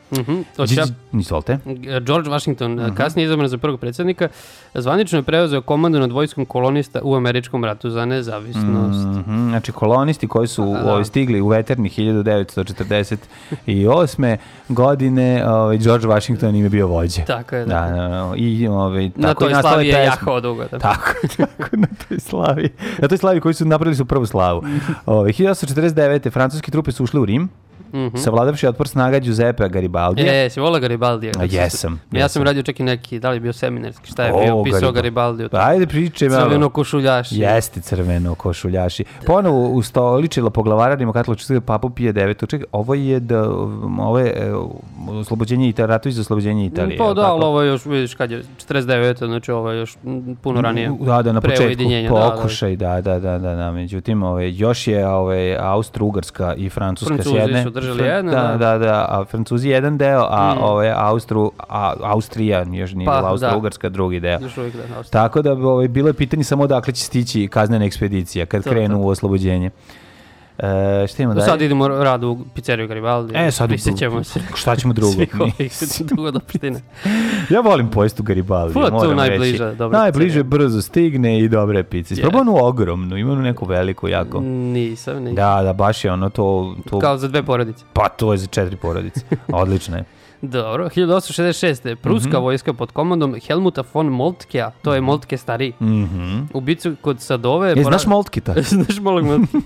Hoćeš ja- Izvolite. George Washington, Mhm. kasnije izabran za prvog predsjednika, zvanično je preuzeo komandu nad vojskom kolonista u američkom ratu za nezavisnost. Mhm, znači kolonisti koji su Da, da. ovaj, stigli u veterni 1948. godine, ovaj, George Washington im je bio vođe. Tako je, Da, da. da, da. I, ovaj, Na tako i toj nastale slavi je jahao dugo. Da. Tako, tako, na toj slavi. Na toj slavi koji su napravili su prvu slavu. Ovaj, Ove, 1849. francuske trupe su ušle u Rim. Savladavši otpor snaga Giuseppe Garibaldi. E, si volao Garibaldi? A, jesam, Ja jesam. sam radio čak i neki, da li je bio seminarski, šta je O, bio, pisao Garibaldi. Garibaldi. Pa ajde pričaj malo. Crveno košuljaši. Jeste crveno košuljaši. Ponovo ustoličila po glavararima katoličkog papu Pije IX. Čekaj, ovo je da, ovo je e, oslobođenje Italije, ratovi za oslobođenje Italije. Pa da, ali ovo je još, vidiš, kad je 49. znači ovo je još puno ranije. Da, da, na početku da, da. pokušaj, da, da, da, da, da, međutim, ove, još je ove, Austro-Ugarska i Francuska s jedne. Držali jedne, da, da. da, a Francuzi jedan deo, a Mm. ove, Austru, a, Austrija, još nije Pa, bila da. Austro-Ugarska drugi deo. Još uvijek da, Austrija. Tako da ovaj, bilo je pitanje samo odakle će stići kaznena ekspedicija kad To, krenu to. u oslobođenje. E, šta imamo dalje? Sad idemo rad u pizzeriju Garibaldi. E, sad Prisjećamo se. Šta ćemo drugo? Svih ovih dugodopštine. Ja volim pojestu Garibaldi. Pa, to moram najbliža, reći. dobra Najbliže pizzerija. brzo stigne i dobre pice. Je. Isprobao onu ogromnu, ima onu neku veliku jako. Nisam, nisam. Da, da, baš je ono to... to Kao za dve porodice. Pa to je za četiri porodice. Odlično je. Dobro, 1866. Pruska Mhm. vojska pod komandom Helmuta von Moltkea, to je Moltke stariji. Mhm. U bicu kod Sadove... Je, znaš Moltkita? Znaš Moltke?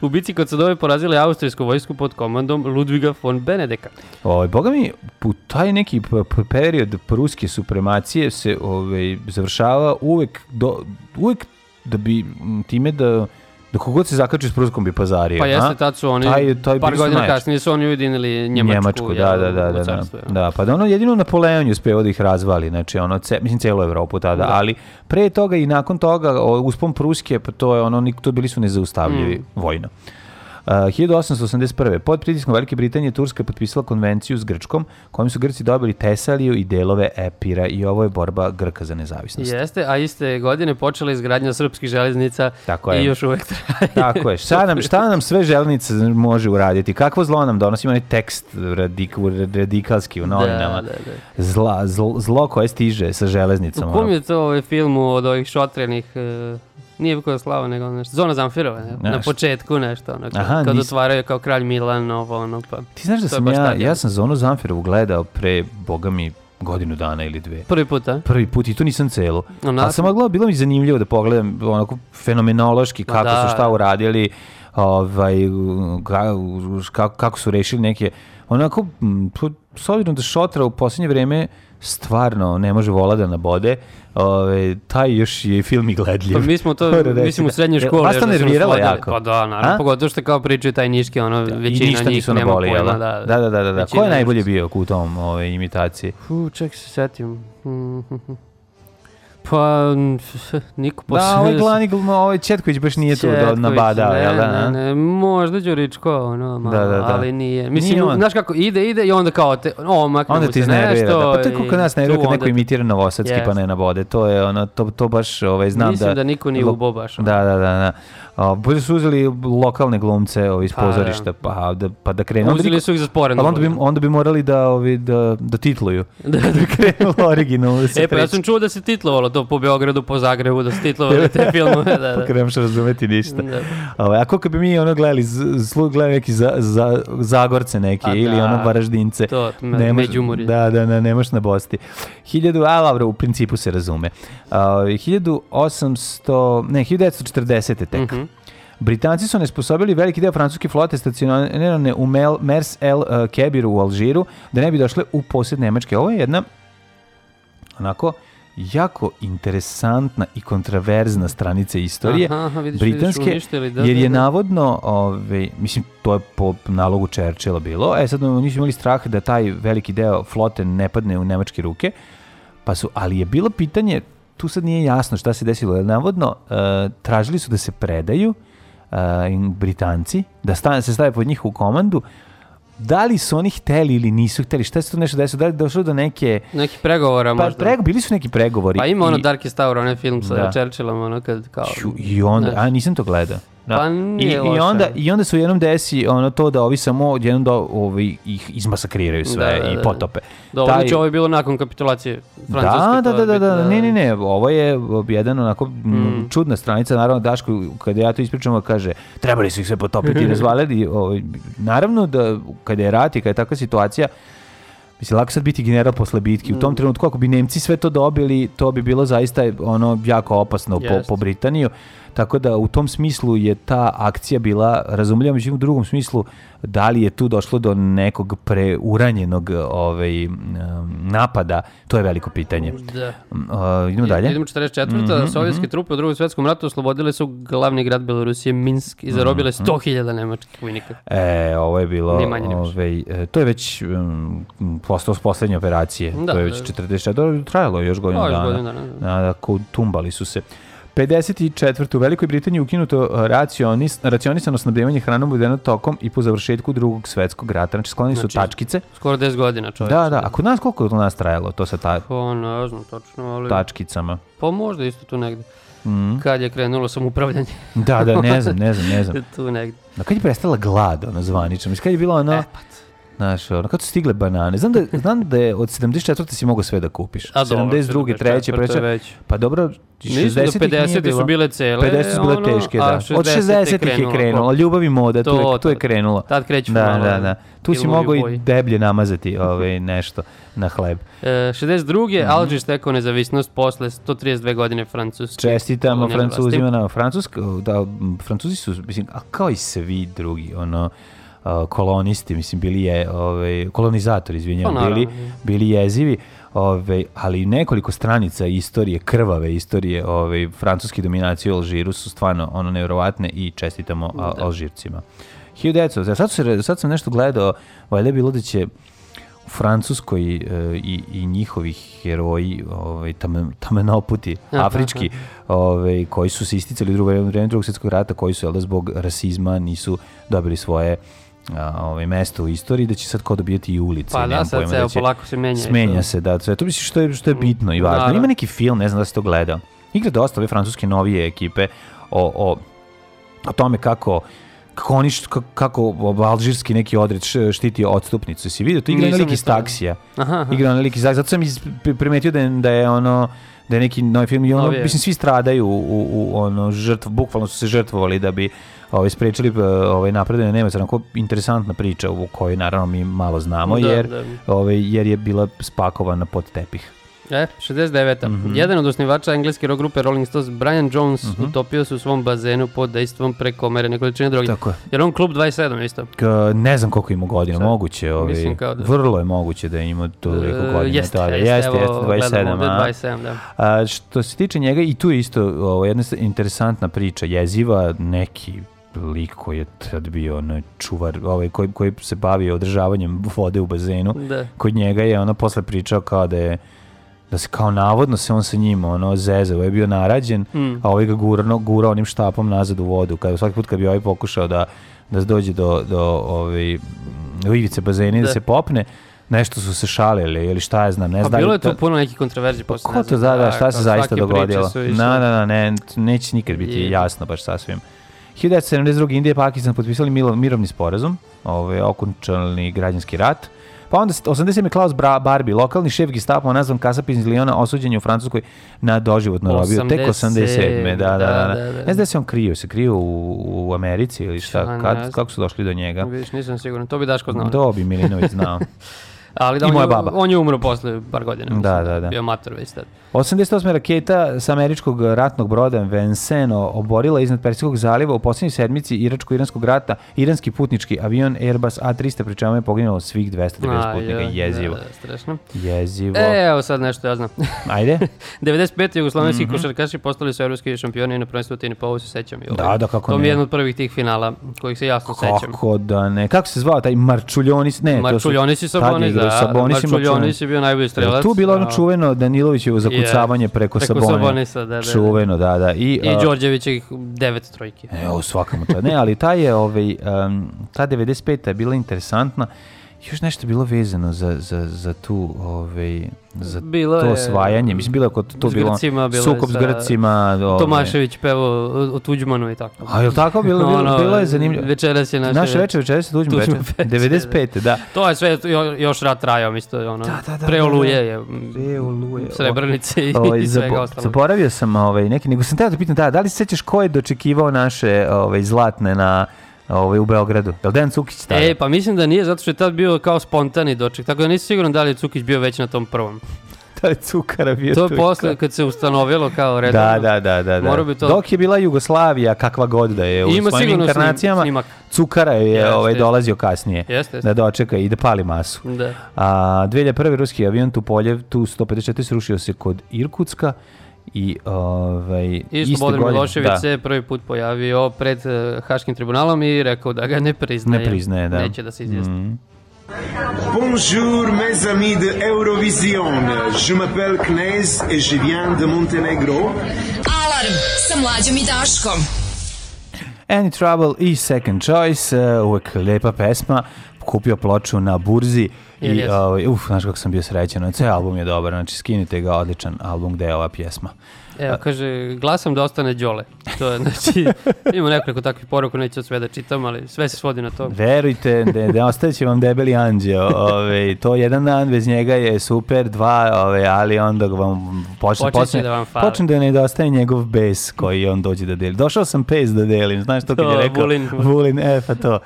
U bici kod Sadove porazili austrijsku vojsku pod komandom Ludviga von Benedeka. Ovaj, boga mi, u taj neki period pruske supremacije se ovaj, završava uvek, do, uvek da bi time da da kogod se zakači s pruskom bi pazario. Pa jeste, tad su oni, Taj- taj par godina najjači. kasnije su oni ujedinili Njemačku. Njemačku, da, da, da, da, da, jel. da, pa da ono jedino Napoleon je uspeo da ih razvali, znači ono, ce, mislim celu Evropu tada, Da. ali pre toga i nakon toga o, uspon Pruske, pa to je ono, to bili su nezaustavljivi Mm. vojno. Uh, 1881. Pod pritiskom Velike Britanije Turska je potpisala konvenciju s Grčkom, kojom su Grci dobili Tesaliju i delove Epira i ovo je borba Grka za nezavisnost. Jeste, a iste godine počela izgradnja srpskih železnica Tako je. i još uvek traje. Tako je. Šta nam, šta nam sve železnica može uraditi? Kakvo zlo nam donosi? Ima tekst radik, radikalski u novinama. Da, da, da. Zla, zlo, zlo koje stiže sa železnicom. U kom je to ovaj film od ovih šotrenih, e, nije Vukoslava, nego nešto, Zona Zamfirova, ne? na početku nešto, ono, Aha, kad nis- otvaraju kao kralj Milan, ovo, ono, pa. Ti znaš da sam ja, tad, ja sam Zonu Zamfirovu gledao pre, boga mi, godinu dana ili dve. Prvi put, a? Prvi put i to nisam celu. Ona- Ali sam mogla, bilo mi zanimljivo da pogledam onako fenomenološki kako da. su šta uradili, ovaj, ka- kako, kako su rešili neke, onako, s obzirom da Šotra u posljednje vreme stvarno ne može vola da nabode, ovaj, taj još je film i gledljiv. Pa mi smo to, mislim, u da. srednjoj školi. Vas to da nerviralo jako? Pa da, naravno, pogotovo što kao pričaju taj niški, ono, I većina njih nema pojma, da? da. Da, da, da, da. da. Ko je najbolje bio u tom ove, imitaciji? Fu, ček se setim. Mhm. Pa, niko Da, ovaj posebno- glani, gluma, ovaj Četković baš nije tu da Četković, nabadao, jel da? Ne, ne, možda Đuričko, ono, malo, Da, da, da. ali nije. Mislim, Nije on. znaš kako, ide, ide i onda kao, te, o, makne Onda mu se nešto. Da. Pa to je kako nas nervira kad neko imitira novosadski pa Jest. ne nabode. To je ono, to, to baš ovaj, znam Mislim da... da niko nije ubo baš, ono. Da, da, da. da. O, bolje su uzeli lokalne glumce ovaj, iz Pa, da. pozorišta, pa da, pa da krenu. Onda Uzeli niko- su ih za sporedno. Ali onda bi, onda bi morali da, ovi, da, da titluju. Da, bi krenulo originalno da E, pa ja sam čuo da se titlovalo to po Beogradu, po Zagrebu, da se titlovali te filmove, da, Pa da. kad ne možeš razumeti ništa. Da. Ovaj, a kako bi mi ono gledali, z- slu gledali neki za, za, Zagorce neki A ili da. ono Varaždince. To, me- Ne možeš- Međumurje. Da, da, ne, ne možeš na bosti. 1000, a dobro, u principu se razume. Uh, 1800, ne, 1940. tek. Mhm. Britanci su nesposobili veliki deo francuske flote stacionirane u Mel, Mers El uh, Kebiru u Alžiru da ne bi došle u posjed Nemačke. Ovo je jedna onako jako interesantna i kontraverzna stranica istorije Aha, aha, vidiš, britanske, vidiš, uništili, da, jer da, je da. navodno, ovaj, mislim, to je po nalogu Churchilla bilo, e sad oni su imali strah da taj veliki deo flote ne padne u nemačke ruke, pa su, ali je bilo pitanje, tu sad nije jasno šta se desilo, jer navodno e, tražili su da se predaju e, im Britanci, da sta- se stave pod njih u komandu, da li su oni hteli ili nisu hteli, šta se tu nešto desilo, da li je došlo do neke, Neki pregovora pa možda. prego, bili su neki pregovori. Pa ima ono i- Darkest Tower, onaj film sa Da. Churchillom, ono kad kao... Ću, I onda, Znaš. a nisam to gledao. Da. Pa I, i, onda, I onda su jednom desi ono to da ovi samo jednom da ovi ih izmasakriraju sve Da, da, i da. potope. Dobro, Taj- znači ovo je bilo nakon kapitulacije Francuske. Da, da, da, da, da, ne, ne, ne, ovo je jedan onako mm. Mm. čudna stranica, naravno Daško, kada ja to ispričam, kaže, trebali su ih sve potopiti i razvaliti, ovaj, naravno da kada je rat i kada je takva situacija, Mislim, lako sad biti general posle bitke. U Mm. tom trenutku, ako bi Nemci sve to dobili, to bi bilo zaista ono jako opasno po, po Britaniju. Tako da u tom smislu je ta akcija bila razumljiva, međutim u drugom smislu da li je tu došlo do nekog preuranjenog ovaj, napada, to je veliko pitanje. Da. Uh, idemo dalje. Idemo 44. Sovjetske trupe u drugom svetskom ratu oslobodile su glavni grad Belorusije Minsk i zarobile 100.000 nemačkih vojnika. E, ovo je bilo, Ni manje ovaj, e, to je već um, postao poslednje operacije. Da, to je već da. 40, dobro, trajalo još godinu dana. da. Da, da, tumbali su se. 54. U Velikoj Britaniji ukinuto uh, racionis, racionisano snabdevanje hranom uvedeno tokom i po završetku drugog svetskog rata. Znači, skloni su Znači, tačkice. Skoro 10 godina čovječ. Da, da. A kod nas koliko je to nas trajalo, to sa ta, Pa ne znam tačno, ali... tačkicama? Pa možda isto tu negde. Mhm. Kad je krenulo samoupravljanje. Da, da, ne znam, ne znam, ne znam. tu negde. A kad je prestala glad, ono, zvanično? Mislim, kad je bilo ono... E, Znaš, ono, kad su stigle banane. Znam da, znam da je od 74. si mogao sve da kupiš. A dobro, 72. 3. 74. preća. već. Pa dobro, Nisu do 60. 50. su bile cele. 50 su bile ono, teške, da. Od 60. je krenulo. Ljubav i moda, tu, To, je, tu je krenulo. Tad kreću Da, malo da, da. Tu si mogao i deblje namazati ovaj, nešto na hleb. E, 62. Mhm. Alžir stekao nezavisnost posle 132 godine Francuske. Čestitamo. Francuzima na Francuska, da, Francuzi su, mislim, a kao i svi drugi, ono, kolonisti, mislim, bili je, ovaj, kolonizatori, izvinjam, Pa, bili, bili jezivi, ovaj, ali nekoliko stranica istorije, krvave istorije ovaj, francuske dominacije u Alžiru su stvarno ono nevjerovatne i čestitamo a, Alžircima. 1900, sad, su se, sad sam nešto gledao, valjda je bilo da će u Francuskoj e, i, i njihovih heroji, ovaj, tamen, tamenoputi, Aha, afrički, ovaj, koji su se isticali u drugo vreme, vreme drugog svjetskog rata, koji su, jel da, zbog rasizma nisu dobili svoje a, ovaj, mesto u istoriji, da će sad kao dobijeti i ulice. Pa da, sad pojma, ceo da će- polako se menja. Smenja se, da, sve. To mislim što je, što je bitno i važno. Naravno. Ima neki film, ne znam da si to gledao. Igra dosta ove francuske novije ekipe o, o, o tome kako kako oni kako, alžirski neki odred štiti odstupnicu. Si vidio? To igra neki iz taksija. Aha, aha. Igra taksija. Zato sam primetio da je, da je ono da je neki novi film i ono, Novi je. mislim, svi stradaju u, u, u ono, žrtv, bukvalno su se žrtvovali da bi ovaj, sprečili eh, ovaj, napredanje Nemaca. Onako interesantna priča u kojoj naravno mi malo znamo, Da, jer, da. ovaj, jer je bila spakovana pod tepih. E, 69. Mhm. Jedan od osnivača engleske rock grupe Rolling Stones, Brian Jones, utopio se u svom bazenu pod dejstvom prekomerne količine droge. Tako je. Jer on klub 27 isto. K, ne znam koliko ima godina, Sad, moguće, ovaj, mislim kao da- vrlo je moguće da ima toliko E, godina. jeste, tada. jeste, jeste, evo, jeste, 27, gledam ovde, a? 27, da. A, što se tiče njega, i tu je isto ovo, jedna interesantna priča, jeziva, neki lik koji je tad bio ono, čuvar, ovaj, koji, koji se bavio održavanjem vode u bazenu, Da. kod njega je ono posle pričao kao da je da se kao navodno se on sa njim ono zezao, ovaj je bio narađen, Mm. a ovaj ga gurao, gurao onim štapom nazad u vodu. Kada svaki put kad bi ovaj pokušao da da dođe do do ovaj do ivice bazena da. Da. se popne, nešto su se šalili ili šta ja znam, ne Pa znam. da bilo je to- tu puno nekih kontroverzi pa posle. ko ne to znam, da, šta se zaista dogodilo? Na, na, na, ne, neće nikad biti Je. jasno baš sasvim. 1972. Indija i Pakistan potpisali mirovni sporazum, ovaj, okončalni građanski rat. Pa onda s- 87. Klaus Bra- Barbie, lokalni šef gestapa nazvan kasap iz Liona, osuđen je u Francuskoj na doživotnu robiju. Tek 87. Da, da, da. da, Da, da. Ne znam da se on krio, se krio u, u Americi ili šta, kad, kako su došli do njega? Vidiš, nisam siguran. To bi Daško znao. To bi Milinović znao. Ali da, I on, moja je, baba. on je umro posle par godina. mislim, Da, da, da. Bio mator već tad. 88. raketa sa američkog ratnog broda Vincennes oborila iznad Persijskog zaliva u posljednjoj sedmici Iračko-Iranskog rata iranski putnički avion Airbus A300, pri čemu je poginulo svih 290 putnika. joj, Jezivo. Da, da, strašno. Jezivo. E, evo sad nešto ja znam. Ajde. 95. jugoslovenski Mhm. košarkaši postali su evropski šampioni na prvenstvu Tini Povu se sećam. i ovaj. Da, da, kako To mi ne. je jedan od prvih tih finala kojih se jasno sećam. Kako da ne. Kako se zvao taj Marčuljonis? Ne, Marčuljonis i je Sabonis, igrao da. Sabonis i Marčuljonis je bio najbolji strelac. tu bilo ono čuveno Danilovićevo zakucavanje preko, preko Sabonija? Sabonisa, da, da, da. Čuveno, da, da. I, I a, Đorđevićih devet trojki. Evo, svakamo to. Ne, ali ta je, ovaj, um, ta 95. je bila interesantna. Još nešto je bilo vezano za, za, za tu, ovaj, za Bilo to je, osvajanje. Mislim, bilo je kod to bilo bilo je sukob s Grcima. Ovaj. Tomašević pevao o, o Tuđmanu i tako. A je tako bilo? Bilo, Ono, bilo je zanimljivo. Večeras je naše... Naše večer, večer se tuđimo Tuđman večer. večer, 95. da. To je sve, jo- još rat trajao, isto je ono, Da, da, da, pre da, oluje da. je, m, Pre Oluje. Srebrenice i, Ovaj, i svega zabo- ostalog. zaboravio sam ovaj, neki, nego sam teo da pitam, da, da li se sećaš ko je dočekivao naše ovaj, zlatne na, ovaj, u Beogradu? Je li Dejan Cukić tada? E, pa mislim da nije, zato što je tad bio kao spontani doček, tako da nisam siguran da li je Cukić bio već na tom prvom. da li cukara bio To je i posle kad se ustanovilo kao redovno. Da, da, da, da. da. Bi to- Dok je bila Jugoslavija, kakva god da je, u Ima svojim inkarnacijama, snimak. Cukara je Jeste, ovaj, dolazio kasnije Jeste, jeste. da dočeka i da pali masu. Da. A 2001. ruski avion Tupoljev Tu-154 srušio se kod Irkutska i ovaj, I iste Slobodan godine- Milošević da. se prvi put pojavio pred eh, Haškim tribunalom i rekao da ga ne priznaje. Ne priznaje, da. Neće da se izjasni. Mhm. Bonjour mes amis de Eurovision. Je m'appelle Knez et je viens de Montenegro. Alarm sa mlađom i Daškom. Any Trouble i Second Choice, uh, uvek lepa pesma, kupio ploču na burzi Jel i jes? ovaj, uf, znaš kako sam bio srećan, ceo album je dobar, znači skinite ga, odličan album gde je ova pjesma. Evo, kaže, glasam da ostane Đole. To je, znači, ima nekoliko takvih poruka, neću sve da čitam, ali sve se svodi na to. Verujte da, da ostaće vam debeli anđeo. Ove, to jedan dan bez njega je super, dva, ove, ali onda vam počne, počne, da vam fali. počne da nedostaje njegov bes koji on dođe da deli. Došao sam pes da delim, znaš to kad To, je rekao Vulin. Vulin, e pa to.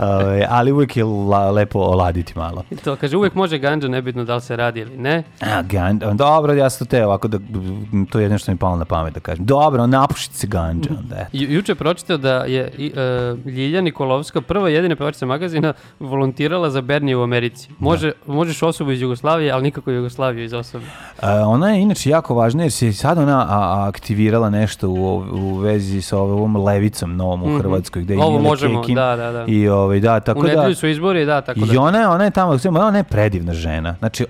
Ove, ali uvijek je la, lepo oladiti malo. I to, kaže, uvek može ganđa, nebitno da li se radi ili ne. A, gan, dobro, ja sam to te ovako da, to je jedno što mi je palo na pamet da kažem. Dobro, napušiti se ganđa onda, eto. Ju, juče pročitao da je i, e, Ljilja Nikolovska, prva jedina pevačica magazina, volontirala za Bernije u Americi. Može, Možeš osobu iz Jugoslavije, ali nikako Jugoslaviju iz osobe. E, ona je inače jako važna jer se sad ona a, aktivirala nešto u, u vezi sa ovom levicom novom u Hrvatskoj gde je Mhm. Ovo možemo, Kekin da, da, da. i ovaj da tako u da nedelju su izbori, da, tako da. i ona ona je tamo ona je predivna žena znači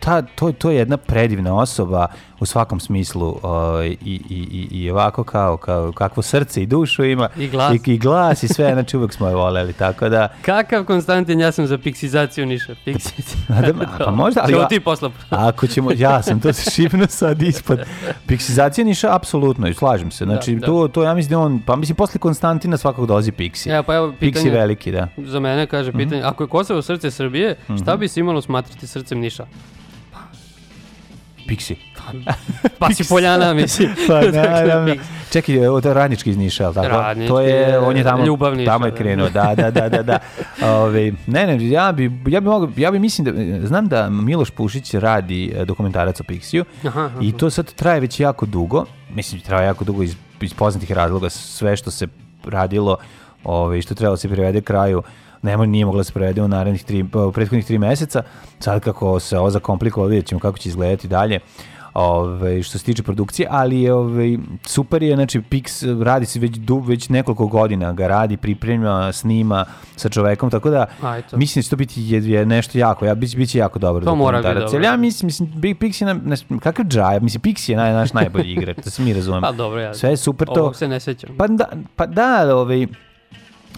ta to to je jedna predivna osoba u svakom smislu ovaj, i, i, i, ovako kao, kao kakvo srce i dušu ima I glas. i, i glas i sve znači uvek smo je voleli tako da Kakav Konstantin, ja sam za piksizaciju Niša. Piksizaciju. Da, pa možda, ali ja- ti posla. Ako ćemo, ja sam to se šipno sad ispod. Piksizacija niša, apsolutno, i slažem se. Znači, Da, to, to ja mislim da on, pa mislim, posle Konstantina svakog dolazi Piksi. Evo, pa evo Piksi pitanje. veliki, da. Za mene kaže pitanje, ako je Kosovo srce Srbije, šta bi se imalo smatrati srcem Niša? Piksi. Pa si Poljana, mislim. Pa Dakle, naravno. Piksi. Čekaj, je radnički iz Niša, ali tako? Radnički to je, je on je tamo, ljubav Niša, tamo je da. krenuo, da, da, da, da, da. Ove, ne, ne, ja bi, ja bi mogu, ja bi mislim da, znam da Miloš Pušić radi e, dokumentarac o Aha, aha. i to sad traje već jako dugo, mislim, traje jako dugo iz, iz poznatih razloga, sve što se radilo, ove, što trebalo da se privede kraju, ne mo- nije moglo da se prevede u narednih tri, u prethodnih tri meseca, sad kako se ovo zakomplikovalo, vidjet ćemo kako će izgledati dalje. Ove, što se tiče produkcije, ali je ove, super je, znači Pix radi se već, du, već nekoliko godina, ga radi, priprema, snima sa čovekom, tako da A, eto. mislim da će to biti je, je nešto jako, ja, biće, biće jako dobro To mora biti dobro. Ja mislim, mislim Big Pix je, na, na, kakav džaj, mislim Pix je naj, naš najbolji igrač, da se mi razumemo. Pa dobro, ja. Sve je super to. Ovog se ne sećam. Pa da, pa da, ovaj,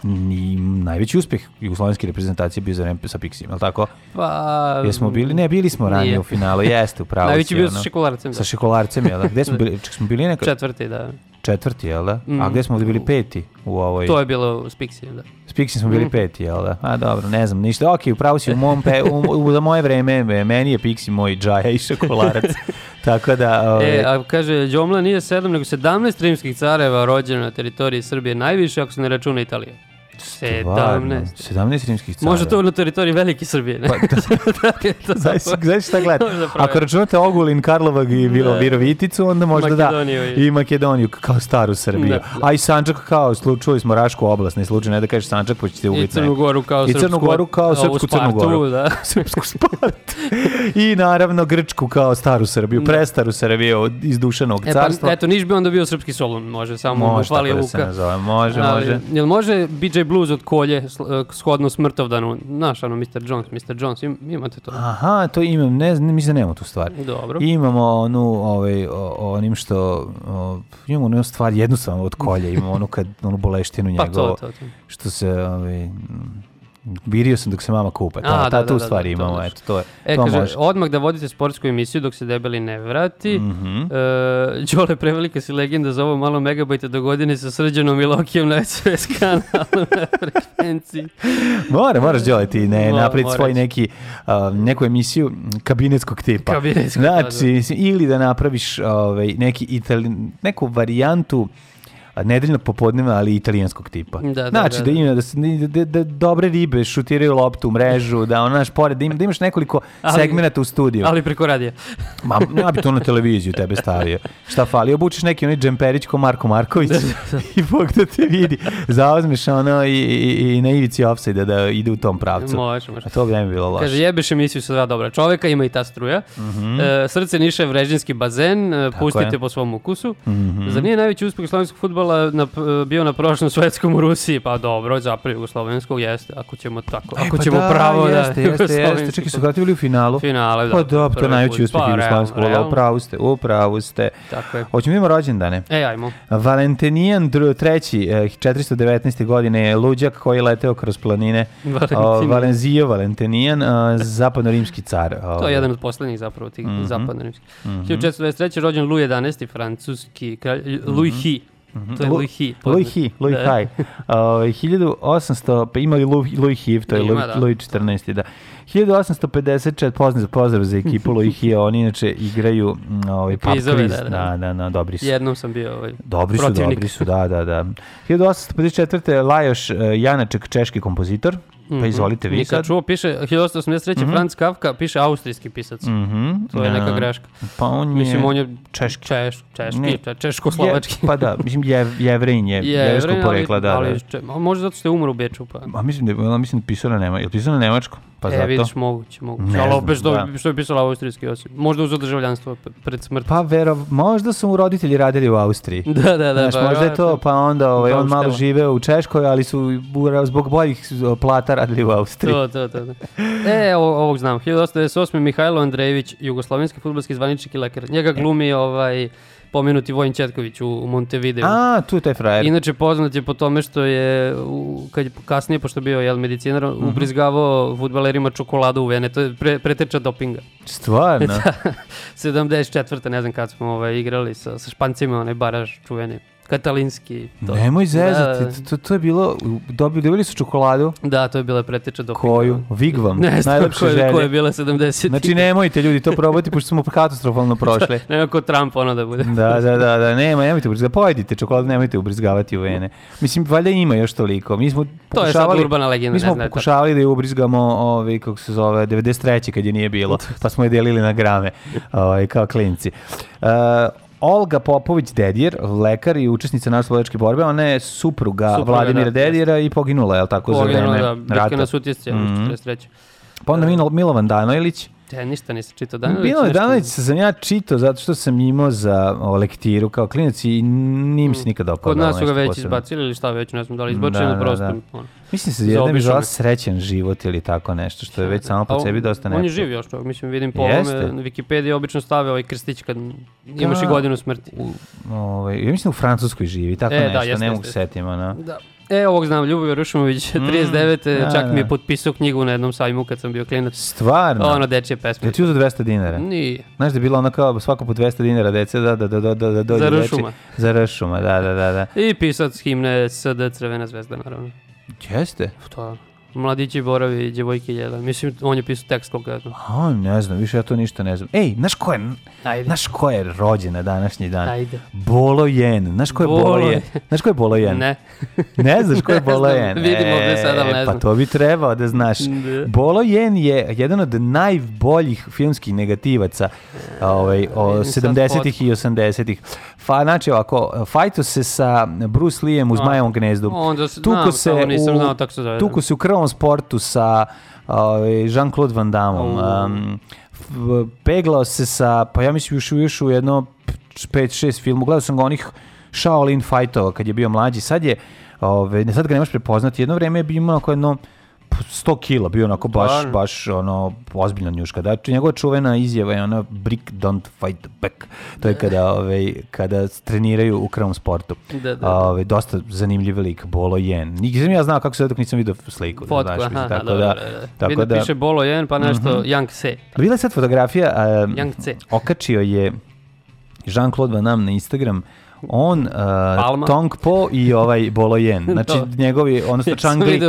ni, najveći uspeh jugoslovenske reprezentacije bio za vreme sa Pixijem, je tako? Pa... Jesmo bili? Ne, bili smo ranije Nije. u finalu, jeste, upravo Najveći bio sa šikolarcem. Da. Sa šikolarcem, jel da? Gde smo bili? Ček, smo bili neka... Četvrti, da. Četvrti, jel da? A gde smo bili peti u ovoj... To je bilo s Pixijem, da. S Pixijem smo bili peti, jel da? A dobro, ne znam, ništa. Ok, upravo si u mom pe... u, u, za moje vreme, me- meni je Pixi moj džaja i šokolarac. Tako da... Ovaj, E, a kaže, Đomla nije 7, nego 17 rimskih careva rođeno na teritoriji Srbije, najviše ako se ne računa Italija. 17. 17 rimskih cara. Može to na teritoriji velike Srbije, ne? Pa, zapravo. znaš šta gleda? Može da pravi. Ako računate Ogulin, Karlovag i Da. Viroviticu, onda možda Makedoniju da. i- I Makedoniju kao staru Srbiju. Da, da. A i Sančak kao, čuli smo Rašku oblast, ne slučaj, ne da kažeš Sančak, pa ćete I ubiti Crnu Goru kao I Crnu srpsku- Goru kao srpsku Crnu Goru. da. Srpsku Spartu. I naravno Grčku kao staru Srbiju, prestaru Srbiju iz Dušanog E carstva. pa, eto, Niš bi onda bio srpski Solun, može, samo da se Luka. može, može. Jel može BJ Blues od kolje e, shodno smrtovdanu? Znaš, ono, Mr. Jones, Mr. Jones, im, imate to? Aha, to imam, ne znam, mislim da nemamo tu stvar. Dobro. Imamo onu, ovaj, o, onim što, o, imamo onu stvar jednostavno od kolja, imamo onu, kad, onu boleštinu Pa njegovu, to, to, to. što se, ovaj, virio sam dok se mama kupa, ta, A, ta da, tu da, da, stvar da, imamo, eto, to je, E, to kaže, može. odmah da vodite sportsku emisiju dok se debeli ne vrati. Mhm. E, Đole, prevelika si legenda za ovo malo megabajta do godine sa srđanom i Lokijem na SOS kanalu na frekvenciji. Mora, moraš delati, ne, Mo- napraviti svoj neki, a, neku emisiju kabinetskog tipa. Kabinetskog, da, znači, ili da napraviš ovaj, neki itali, neku varijantu nedeljnog popodneva, ali italijanskog tipa. Da, da, znači, da, da, da. ima, da, se- da, da, dobre ribe šutiraju loptu u mrežu, da ono, naš pored, da, im, da imaš nekoliko Ali- segmenata u studiju. Ali preko radija. Ma, ja bi to na televiziju tebe stavio. Šta fali? Obučeš neki onaj džemperić ko Marko Marković i Bog da te vidi. Zaozmeš ono i, i, i na ivici offside da ide u tom pravcu. Može, može. A to bi ne bi bilo loše. Kaže, jebeš emisiju sa dva dobra čoveka, ima i ta struja. E, srce Niša Vrežinski bazen, e, pustite je. po svom ukusu. Zar nije najveći uspeh slovenskog futbala na, bio na prošlom svetskom u Rusiji? Pa dobro, zapravo jugoslovenskog jeste, ako ćemo tako, ako E, pa ćemo da, pravo da... jeste, jeste, jeste. Čekaj, su vratili u finalu. Finale, da. Pa dobro, to je najveći put. uspeh Pa, jugoslovenskog realno. Upravo ste, upravo ste. Tako je. Hoćemo imamo rođendane. E, ajmo. Valentinijan dru- treći, eh, 419. godine je luđak koji je leteo kroz planine. Valentinijan. Valenzio Valentinijan, a, zapadno-rimski car. To Ovaj. je jedan od poslednjih zapravo tih Mhm. zapadno-rimskih. 1423. rođen Louis XI, francuski kralj, Louis Hi. To je Louis. Mhm. Louis Hi, Louis Da. Hi. Ovaj, 1800, pa imali Louis, Louis Hiv, to je Ima, Louis, da. Louis 14. Da. 1854, pozdrav, pozdrav za ekipu Louis Hi, oni inače igraju mm, ovaj, pub quiz. da, da. Da, da, da, dobri su. Jednom sam bio ovaj, Dobri su, protivnik. dobri su, da, da, da. 1854. Lajoš uh, Janaček, češki kompozitor. Pa izvolite vi Nisam sad. čuo, piše 1883. Franz Kafka, piše austrijski pisac. Mhm, To je da. neka greška. Pa on je... Mislim, on je češki. Češ, češki, Ne. češko-slovački. Je, pa da, mislim, je, jevrejn je, jevrejskog Jevrej, ali- porekla, da, ali da. če- možda zato što je umro u Beču, pa... A mislim da je, mislim da pisao na Nemačku. Je li pisao na Nemačku? Pa e, zato. vidiš, moguće, moguće. Ne ali opet što, da. što je pisala austrijski osim. Možda uz državljanstvo pred smrt. Pa vero, možda su mu roditelji radili u Austriji. da, da, da. Znaš, pa, možda je to, pa onda ovaj, on malo živeo u Češkoj, ali su zbog boljih plata radili u Austriji. To, to, to. to. E, ovo, ovog znam. 1898. Mihajlo Andrejević, jugoslovenski futbolski zvaničnik i lekar. Njega glumi ovaj pomenuti Vojin Četković u, u Montevideo. A, tu je taj frajer. Inače poznat je po tome što je u, kad je kasnije pošto bio jel medicinar Mhm. ubrizgavao fudbalerima čokoladu u vene, to je pre, preteča dopinga. Stvarno. 74. ne znam kad smo ovaj, igrali sa, sa Špancima, onaj baraž čuveni. Katalinski. To. Nemoj Da, zezati, to, to je bilo, dobili, dobili su čokoladu, Da, to je bila preteča dopinga. koju, Vigvam, Ne najlepše koje, želje. koje je bila 70. Znači nemojte ljudi to probati, pošto smo katastrofalno prošli. Nema ko Trump ono da bude. Da, da, da, da, nema, nemojte ubrizgavati, pojedite čokoladu, nemojte ubrizgavati u vene. Mislim, valjda ima još toliko. Mi smo To je sad pokušavali, urbana legenda, mi ne smo znam, pokušavali da je ubrizgamo, ovaj, kako se zove, 93. kad je nije bilo, pa smo je delili na grame, ovaj, kao klinci. Uh, Olga Popović Dedjer, lekar i učesnica narodno borbe, ona je supruga, Supruga, Vladimira da, Dedjera i poginula, je li tako, za Poginulo, vreme da, bitka rata. na Sutjesci, mm Mhm. 43. Pa onda Milo- Milovan Danojlić, Te, ništa nisam čitao. Danilić Bilo je nešto- Danović sam ja čitao zato što sam imao za o, lektiru kao klinac i nije mi se nikad dopao. Kod da, nas su ga nešto već posebno. izbacili ili šta već, ne znam da li izbačili Da, na da, da. ono. Mislim se jedna mi Zaobišao zvala me. srećan život ili tako nešto što je već samo po A on- sebi dosta On je nešto. živ još čovjek, mislim, vidim po Jeste. ovome, na Wikipediji obično stave ovaj krstić kad imaš i Da. godinu smrti. Ovaj, ja mislim da u Francuskoj živi, tako E, da, nešto, jeste, ne mogu setim. Ono. Da. E, ovog znam, Ljubomir Rušumović, 39. da, čak mi da. je potpisao knjigu na jednom sajmu kad sam bio klinac. Stvarno? Ono, dečje pesme. Je ti uzeo 200 dinara? Nije. Znaš da je bilo ono kao svako po 200 dinara dece, da, da, da, da, da, da dođe Za deči- Ršuma. Za Ršuma, da, da, da. da. I pisac himne SD Crvena zvezda, naravno. Jeste? To, mladići boravi, djevojke jela. Mislim, on je pisao tekst konkretno. A, ne znam, više ja to ništa ne znam. Ej, znaš ko je, Ajde. znaš ko je rođen na današnji dan? Ajde. Bolo Jen. Znaš ko je Bolo, Bolo Jen? Znaš ko je Bolo Jen? Ne. Ne znaš ko je Bolo znam, Jen? vidim ovde sada, ne Pa znam. to bi trebao da znaš. Da. Bolo Jen je jedan od najboljih filmskih negativaca ovaj, o vidim sad 70-ih i 80-ih. Fa, znači ovako, fajto se sa Bruce Leeem u Zmajevom gnezdu. onda s- Tuko znam, se samo nisam u- znao tako se zove, da. Tuko se u krvom sportu sa ovaj, Jean-Claude Van Damme. Um, f- peglao se sa, pa ja mislim još, još u jedno 5-6 filmu. Gledao sam ga onih Shaolin fightova kad je bio mlađi. Sad je, ove, sad ga nemaš prepoznati. Jedno vreme je bio imao jedno 100 kila, bio onako baš, Stvarno? baš ono, ozbiljna njuška. Da, njegova čuvena izjava je ona brick don't fight back. To je kada, ove, kada treniraju u krvom sportu. Da, da, da. Ove, dosta zanimljiv lik, Bolo Jen. Nisam ja znao kako se dok nisam vidio sliku. Fotku, znaš, mislim, aha, tako da, dobro, dobro. tako Vidim da, piše Bolo 1, pa nešto Young Se. Bila je sad fotografija, a, Young C. okačio je Jean-Claude Van Damme na Instagram, on, uh, Tong Po i ovaj Bolo Jen. Znači To. njegovi, odnosno Chang Li.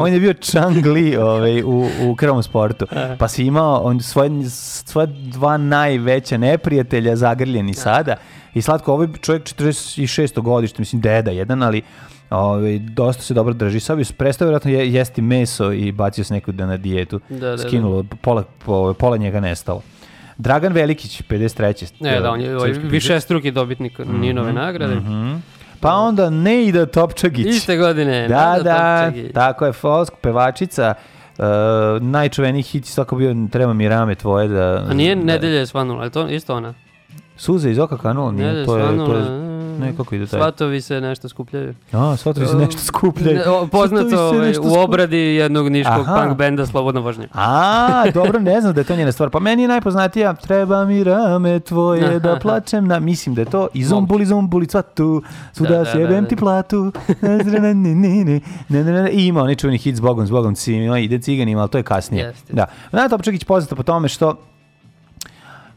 On je bio Chang Li ovaj, u, u krvom sportu. Pa si imao on svoje, svoje dva najveća neprijatelja zagrljeni sada. I slatko, ovaj čovjek 46. godište, mislim deda jedan, ali ovaj, dosta se dobro drži. Sad bi prestao vjerojatno je, jesti meso i bacio se neku da na dijetu. Da, da, da. Skinulo, pola, po- pola njega nestalo. Dragan Velikić, 53. Ne, da, on je ovaj, više struki dobitnik Mhm. Ninove nagrade. Pa onda Neida Topčagić. Iste godine. Da, da, Topčagić. tako je, folk, pevačica, uh, najčuveniji hit je svako bio Treba mi rame tvoje da... A nije da, nedelje je svanula, je to isto ona? Suze iz oka kanula, nije, to je, to je, ne, kako ide taj? Svatovi se nešto skupljaju. A, svatovi se nešto skupljaju. Ne, o, Poznato ovaj, u obradi jednog niškog Aha. punk benda Slobodna vožnja. A, dobro, ne znam da je to njena stvar. Pa meni je najpoznatija Treba mi rame tvoje da plačem na... Mislim da je to i zombuli, zombuli, cvatu, svuda Da, da, sjebem da, da. ti platu. Ne, ne. I ima onaj čuveni hit s Bogom, s Bogom, cima, ide ciganima, ali to je kasnije. Jeste. Da. Nana Topčagić poznata po tome što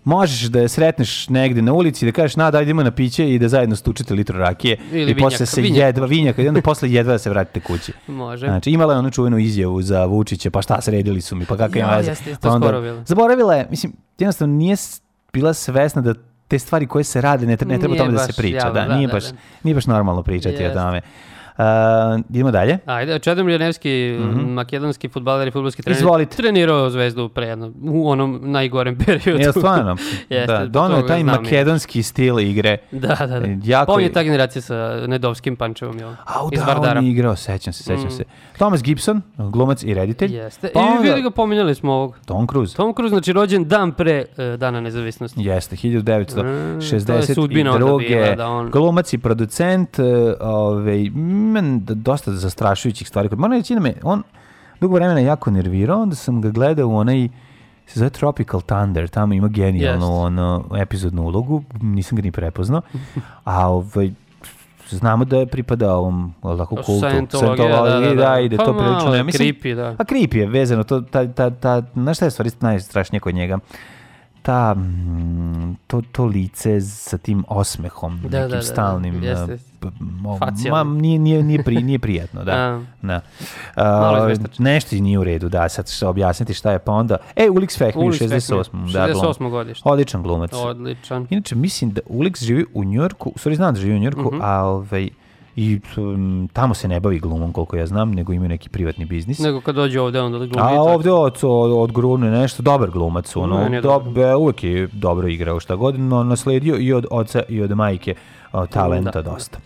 možeš da je sretneš negde na ulici i da kažeš na daj idemo na piće i da zajedno stučite litru rakije Ili i posle vinjaka, se vinjaka. jedva vinjaka i onda posle jedva da se vratite kući. Može. Znači, imala je onu čuvenu izjavu za Vučića, pa šta sredili su mi, pa kakva ima Ja, veze. jeste, Pa onda-. Zaboravila je, mislim, jednostavno nije bila svesna da te stvari koje se rade ne, ne treba Nije tome da se priča. javno, da, da, nije, da, baš, da. nije baš normalno pričati Jeste. o tome. Uh, idemo dalje. Ajde, Čedomir Janevski, makedonski futbaler i futbolski trener. Izvolite. trenirao Zvezdu pre jedno, u onom najgorem periodu. Jel stvarno? Jeste, da, donio je taj makedonski stil igre. Da, da, da. Jako Pa on je je- ta generacija sa Nedovskim Pančevom, jel? A, Iz da, Vardara. on je igrao, sećam se, sećam se. Thomas Gibson, glumac i reditelj. Jeste. Pa I vidi ga, pominjali smo ovog. Tom Cruise. Tom Cruise, znači rođen dan pre e, dana nezavisnosti. Jeste, Mm, to je 1962. sudbina onda bila da on- Glumac i producent, e, ovaj, ima dosta zastrašujućih stvari. Moram reći da me, on dugo vremena jako nervirao, onda sam ga gledao u onaj se zove Tropical Thunder, tamo ima genijalnu Jest. ono, epizodnu ulogu, nisam ga ni prepoznao, a ovaj, znamo da je pripada ovom jel tako, kultu, Scientologija, da, da, da. da, i da Pa to prilično, ne mislim, creepy, da. a creepy je vezano, to, ta, ta, ta, znaš šta je stvari najstrašnije kod njega? Ta, mm, to, to lice sa tim osmehom, Da, da, nekim da, da. stalnim, Jeste. uh, p- mo- Facijalnim. ma, nije, nije, nije, pri, nije prijetno, da. A. da. Izveštač. nešto nije u redu, da, sad ću objasniti šta je, pa onda, e, Ulix Fehmi u Ulix Fehmi, 68. Da, glum. 68. godište. Odličan glumac. Odličan. Inače, mislim da Ulix živi u Njorku, u stvari znam da živi u Njorku, Mhm. a ovaj, i um, tamo se ne bavi glumom koliko ja znam, nego ima neki privatni biznis. Nego kad dođe ovde, onda da glumi. A ovdje od, od, od Grune nešto, dobar glumac, ono, Meni je dob, dobar. e, uvijek je dobro igrao šta god, no nasledio i od oca i od majke o, talenta Da. dosta.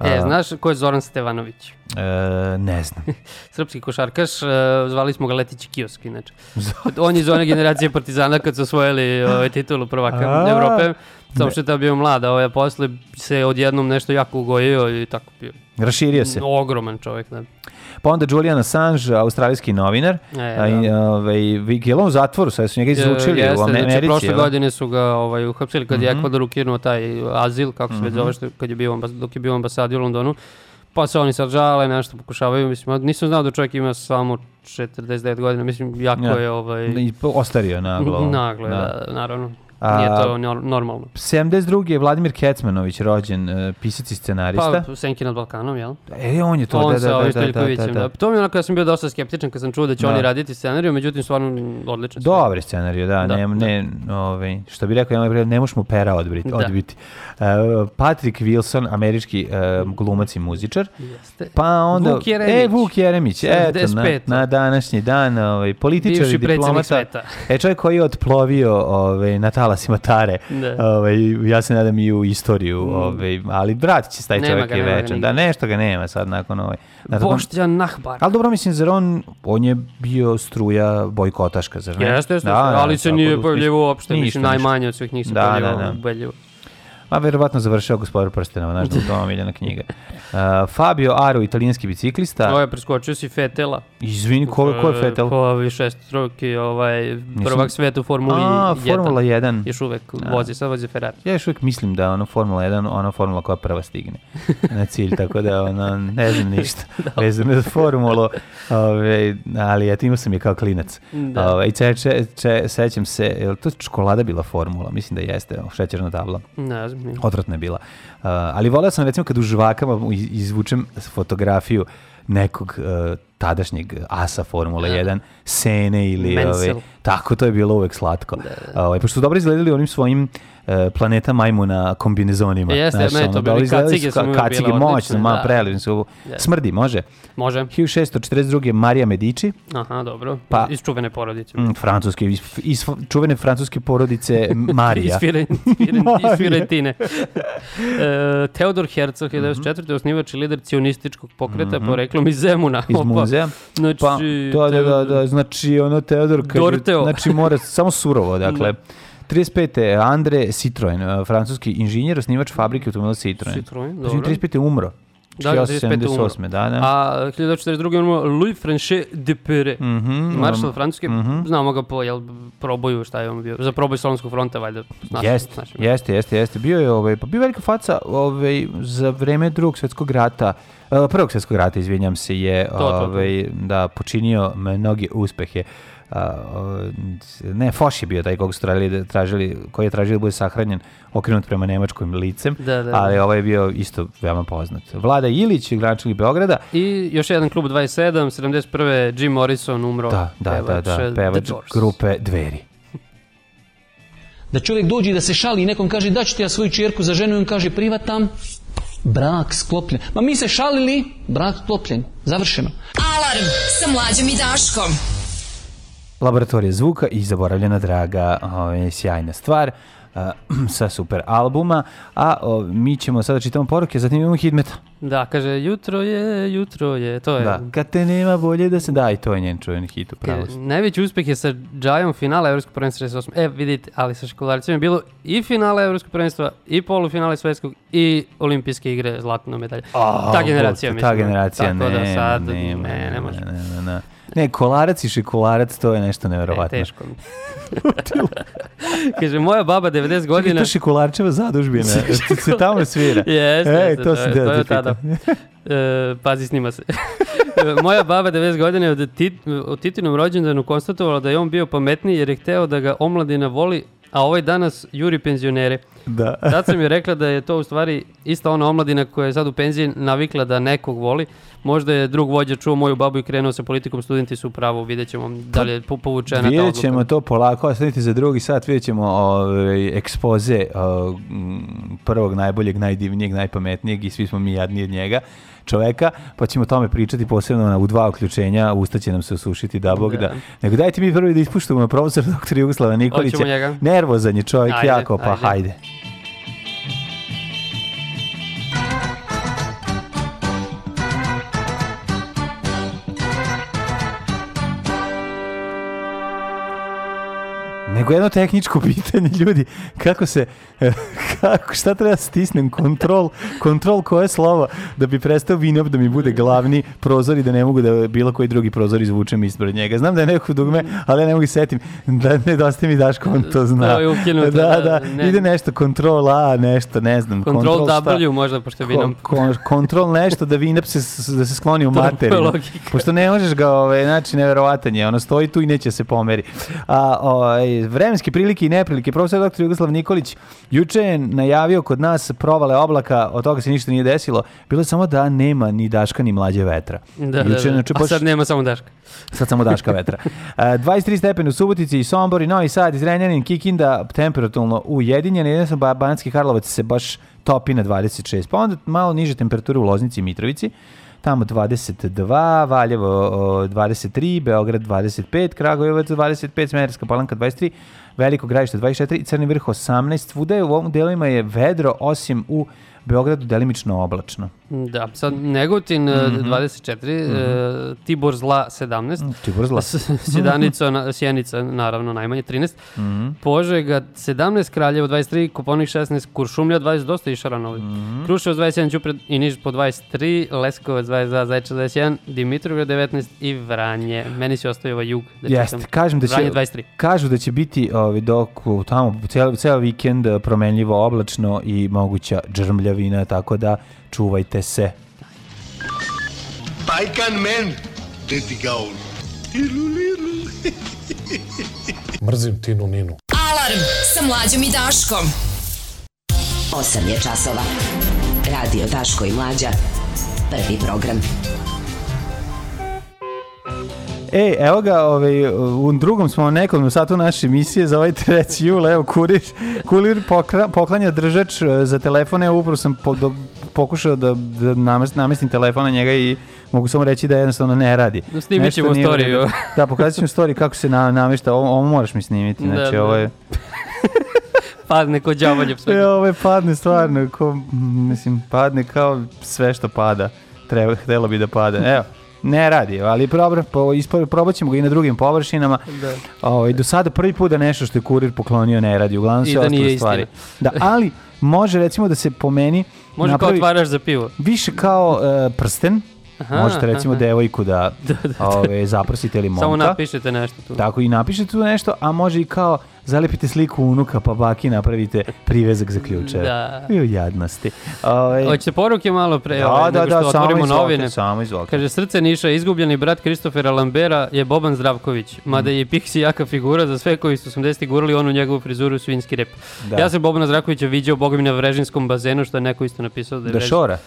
E, znaš ko je Zoran Stevanović? e, ne znam. Srpski košarkaš, e, zvali smo ga Letići kiosk, inače. On je iz one generacije Partizana kad su osvojili ovaj, titulu prvaka Evrope. Samo što je tad bio mlad, a ovaj, posle se odjednom nešto jako ugojio i tako bio. Raširio se. Ogroman čovjek, da. Pa onda Julian Assange, australijski novinar, E, a, i, da. ovaj, je on u zatvoru, sad su njega izručili Jeste, u Americi. znači, prošle godine su ga ovaj, uhapsili kad je Mhm. Ekvador ukinuo taj azil, kako se već zove, što, kad je bio dok je bio ambasadi u Londonu. Pa se oni sad žale, nešto pokušavaju, mislim, nisam znao da čovjek ima samo 49 godina, mislim, jako Ja. je ovaj, I ostario naglo. naglo, Da. da, naravno. Nije to nor- normalno. 72. je Vladimir Kecmanović rođen, e, pisac i scenarista. Pa, Senki nad Balkanom, jel? e, on je to, on da, da, da, da, da, Stojiljkovićem, da, da. To mi je onako, ja sam bio dosta skeptičan kad sam čuo da će Da. oni raditi scenariju, međutim, stvarno odličan. su. Dobar scenarij, da, Da, ne, da. ne, ovaj, što bi rekao, ne, ne možeš mu pera odbiti. Da. odbiti. Uh, Patrick Wilson, američki uh, glumac i muzičar. Jeste. Pa onda, Vuk Jeremić. E, Vuk Jeremić, eto, na, 75. na današnji dan, ovaj, političar Bivši i predsjednik diplomata. sveta. E, čovjek koji je otplovio ovaj, na talasima Tare. Da. Ovaj, ja se nadam i u istoriju, ovaj, ali vratit će se taj Nema čovjek je večan. Da, nešto ga nema sad nakon ovaj. nakon- Boštjan Nahbar. Ali dobro, mislim, zar on, on je bio struja bojkotaška, zar ne? Jeste, jeste, Da, da, ali se nije da, pojavljivo uopšte, ništa, mislim, najmanje od svih njih se Da, da, pojavljivo da. ubedljivo. A verovatno završao gospodar prstenova, znaš da to omiljena knjiga. Uh, Fabio Aro, italijanski biciklista. Ovo je preskočio si Fetela. Izvini, ko, ko je Fetel? Ko je šestroki, ovaj, prvak sveta u Formuli A, 1. Formula 1. Još uvek vozi, sad vozi Ferrari. Ja još uvijek mislim da ono Formula 1, ona formula koja prva stigne na cilj, tako da ono, ne znam ništa vezano za formulu, ove, ali eto imao sam je kao klinac. Da. Ove, I če, če, če, sećam se, je li to čokolada bila formula? Mislim da jeste, šećerna tabla. Ne znam, Odvratna je bila. Uh, ali voleo sam recimo kad u žvakama iz- izvučem fotografiju nekog uh, tadašnjeg asa Formula 1, Sene ili Mansell. ove, tako, to je bilo uvek slatko. Ovaj, pošto su dobro izgledali onim svojim e, planeta majmuna kombinezonima. Jeste, Znaš, meni to ono, bili da kacige su ka- Kacige bile moćne, odlične, ma da. prelivni su. Smrdi, može. Može. 1642. Marija Medici, Aha, dobro. Pa- Iz čuvene porodice. mm, francuske, iz, iz čuvene francuske porodice Marija. Iz, Firen, Firen, iz Firentine. e, Teodor Herzog, 1904. osnivač i lider cionističkog pokreta, poreklom iz Zemuna. Iz Opa. muzeja. Znači, Pa, to da, da, da, znači ono Teodor kaže, Dorteo. znači mora samo surovo, dakle. 35. Andre Citroen, uh, francuski inženjer, osnivač fabrike automobila Citroen. Citroen, Znači, dobro. 35. umro. Da, 35. umro. 78. Da, da. A 1942. imamo Louis Franchet de Pere, Mhm, maršal um, Francuske, znamo ga po jel, proboju, šta je on bio, za proboj Solonskog fronta, valjda. s našim- Jeste, jeste, jeste, jeste. Bio je, ovaj, pa bio velika faca ovaj, za vreme drugog svjetskog rata, uh, prvog svjetskog rata, izvinjam se, je to, to. ovaj, da počinio mnoge uspehe. Ne, Foš je bio taj kog su tražili, tražili, koji je tražio da bude sahranjen okrenut prema nemačkim licem, Da, da, ali da. ovaj je bio isto veoma poznat. Vlada Ilić, gračnik Beograda, I još jedan klub 27, 71. Jim Morrison umro. da, da, da, pevač, da, eh, pevač grupe Dveri. Da čovjek dođe da se šali i nekom kaže da ću ti ja svoju čerku za ženu i on kaže privatam, brak sklopljen. Ma mi se šalili, brak sklopljen, završeno. Alarm sa mlađom i Daškom. Laboratorija zvuka i zaboravljena draga, ovaj, sjajna stvar sa super albuma, a o, mi ćemo sada čitamo poruke, zatim imamo Hidmeta. Da, kaže, jutro je, jutro je, to je. Da, kad te nema bolje da se da, i to je njen čuveni hit, upravo Kaže, si. Najveći uspeh je sa Džajom finala Evropskog prvenstva 68. E, vidite, ali sa školaricima je bilo i finala Evropskog prvenstva, i polufinale svetskog, i olimpijske igre zlatno medalje. ta generacija, mislim. Ta generacija, Tako ne, da sad, ne, ne, ne može. Ne, ne, ne. Ne, kolarac i šekolarac, to je nešto E, neverovatno. teško. Kaže, moja baba 90 Čekaj, godina... to šekolarčeva zadužbina, se, tamo svira. Jeste, jeste, to to deo to je pitam. tada. E, pazi, snima se. Moja baba 90 godina je od, tit, od Titinom rođendanu konstatovala da je on bio pametniji jer je hteo da ga omladina voli, a ovaj danas juri penzionere. Da. Tad sam joj rekla da je to u stvari ista ona omladina koja je sad u penziji navikla da nekog voli. Možda je drug vođa čuo moju babu i krenuo sa politikom, studenti su u pravu, vidjet ćemo da li je po- povučena ta Vidjet odluka. ćemo to polako, ostanite za drugi sat, vidjet ćemo ovaj, ekspoze o, prvog najboljeg, najdivnijeg, najpametnijeg i svi smo mi jadni od njega čoveka, pa ćemo o tome pričati posebno na, u dva uključenja, usta će nam se osušiti da bog da. Da. Nego dajte mi prvi da ispuštamo na profesora doktora Jugoslava Nikolića. Nervozan je čovjek Ajde, jako, pa ajde. hajde. Nego jedno tehničko pitanje, ljudi, kako se, kako, šta treba da stisnem, kontrol, kontrol koje slovo da bi prestao Vinop da mi bude glavni prozor i da ne mogu da bilo koji drugi prozor izvučem ispred njega. Znam da je neko dugme, ali ja ne mogu se setim da nedostaje mi Daško, on to zna. To je ukinuto, Da, da, da, ne. ide nešto, kontrol A, nešto, ne znam. Control šta? W možda, pošto vi nam... Ko- ko- kontrol nešto da Vinap se, da se skloni u materinu. Pošto ne možeš ga, ove, znači, neverovatan je, ono stoji tu i neće se pomeri. A, ovaj, vremenske prilike i neprilike, profesor dr. Jugoslav Nikolić juče je najavio kod nas provale oblaka, od toga se ništa nije desilo, bilo je samo da nema ni daška ni mlađe vetra. Da, da, da. znači, A baš- sad nema samo Daška. Sad samo daška vetra. E, 23 stepeni u Subotici i Sombor i Novi Sad, Izrenjanin, Kikinda, temperaturno ujedinjen. Jedan sam ba- Banatski Karlovac se baš topi na 26. Pa onda malo niže temperature u Loznici i Mitrovici. Tamo 22, Valjevo o, 23, Beograd 25, Kragujevac 25, Smederska palanka 23, Veliko gradište 24 i Crni vrh 18. Svuda je u ovom delovima je vedro, osim u Beogradu delimično oblačno. Da, sad Negotin e, Mhm. 24, e, Tibor Zla 17, Tibor Zla. Sjedanica, na, Sjenica naravno najmanje 13, Mhm. Požega 17, Kraljevo 23, Koponik 16, Kuršumlja 20, dosta išara novi. Mhm. Kruševac 21, Ćupred i Niš po 23, Leskovac 22, Zaječar 21, Dimitrovgrad 19 i Vranje. Meni se ostaje ovaj jug. Da Jeste, kažem da će Vranje 23. kažu da će biti ovaj dok tamo ceo ceo vikend promenljivo oblačno i moguća džrmljavina, tako da čuvajte se. Pajkan men, deti gaun. Mrzim Tinu Ninu. Alarm sa mlađom i Daškom. 8 je časova. Radio Daško i Mlađa. Prvi program. E, evo ga, ovaj, u drugom smo nekom satu naše emisije za ovaj 3. jul, evo, kurir, kurir pokra, poklanja držač e, za telefone, upravo sam po, do, pokušao da, da namest, namestim telefon na njega i mogu samo reći da jednostavno ne radi. No, snimit ćemo storiju. Da, pokazat ćemo story kako se na, namešta, ovo, ovo moraš mi snimiti, Da, znači da. ovo je... Padne kod đavolje sve. E, ovo je padne stvarno, ko, mislim, padne kao sve što pada. Treba, htelo bi da pada. Evo, ne radi, ali dobro, po, ispo- probat ćemo ga i na drugim površinama. Da. Ovaj, do sada prvi put da nešto što je kurir poklonio ne radi, uglavnom I sve da ostale stvari. Da, ali može recimo da se po Može kao otvaraš za pivo. više kao e, prsten, Aha, možete recimo aha. devojku da, ove, zaprosite ili momka. Samo napišete nešto tu. Tako i napišete tu nešto, a može i kao zalepite sliku unuka pa baki napravite privezak za ključeve. Da. I u jadnosti. Ove, Hoćete poruke malo pre, Da, ovaj, da, da, što samo otvorimo izvolite, novine. samo izvolite. Kaže, srce Niša, izgubljeni brat Kristofera Lambera je Boban Zdravković. Mada je i Pixi jaka figura za sve koji su 80. gurali onu njegovu frizuru svinski rep. Da. Ja sam Bobana Zdravkovića viđao bogom na Vrežinskom bazenu, što je neko isto napisao da je Da šora.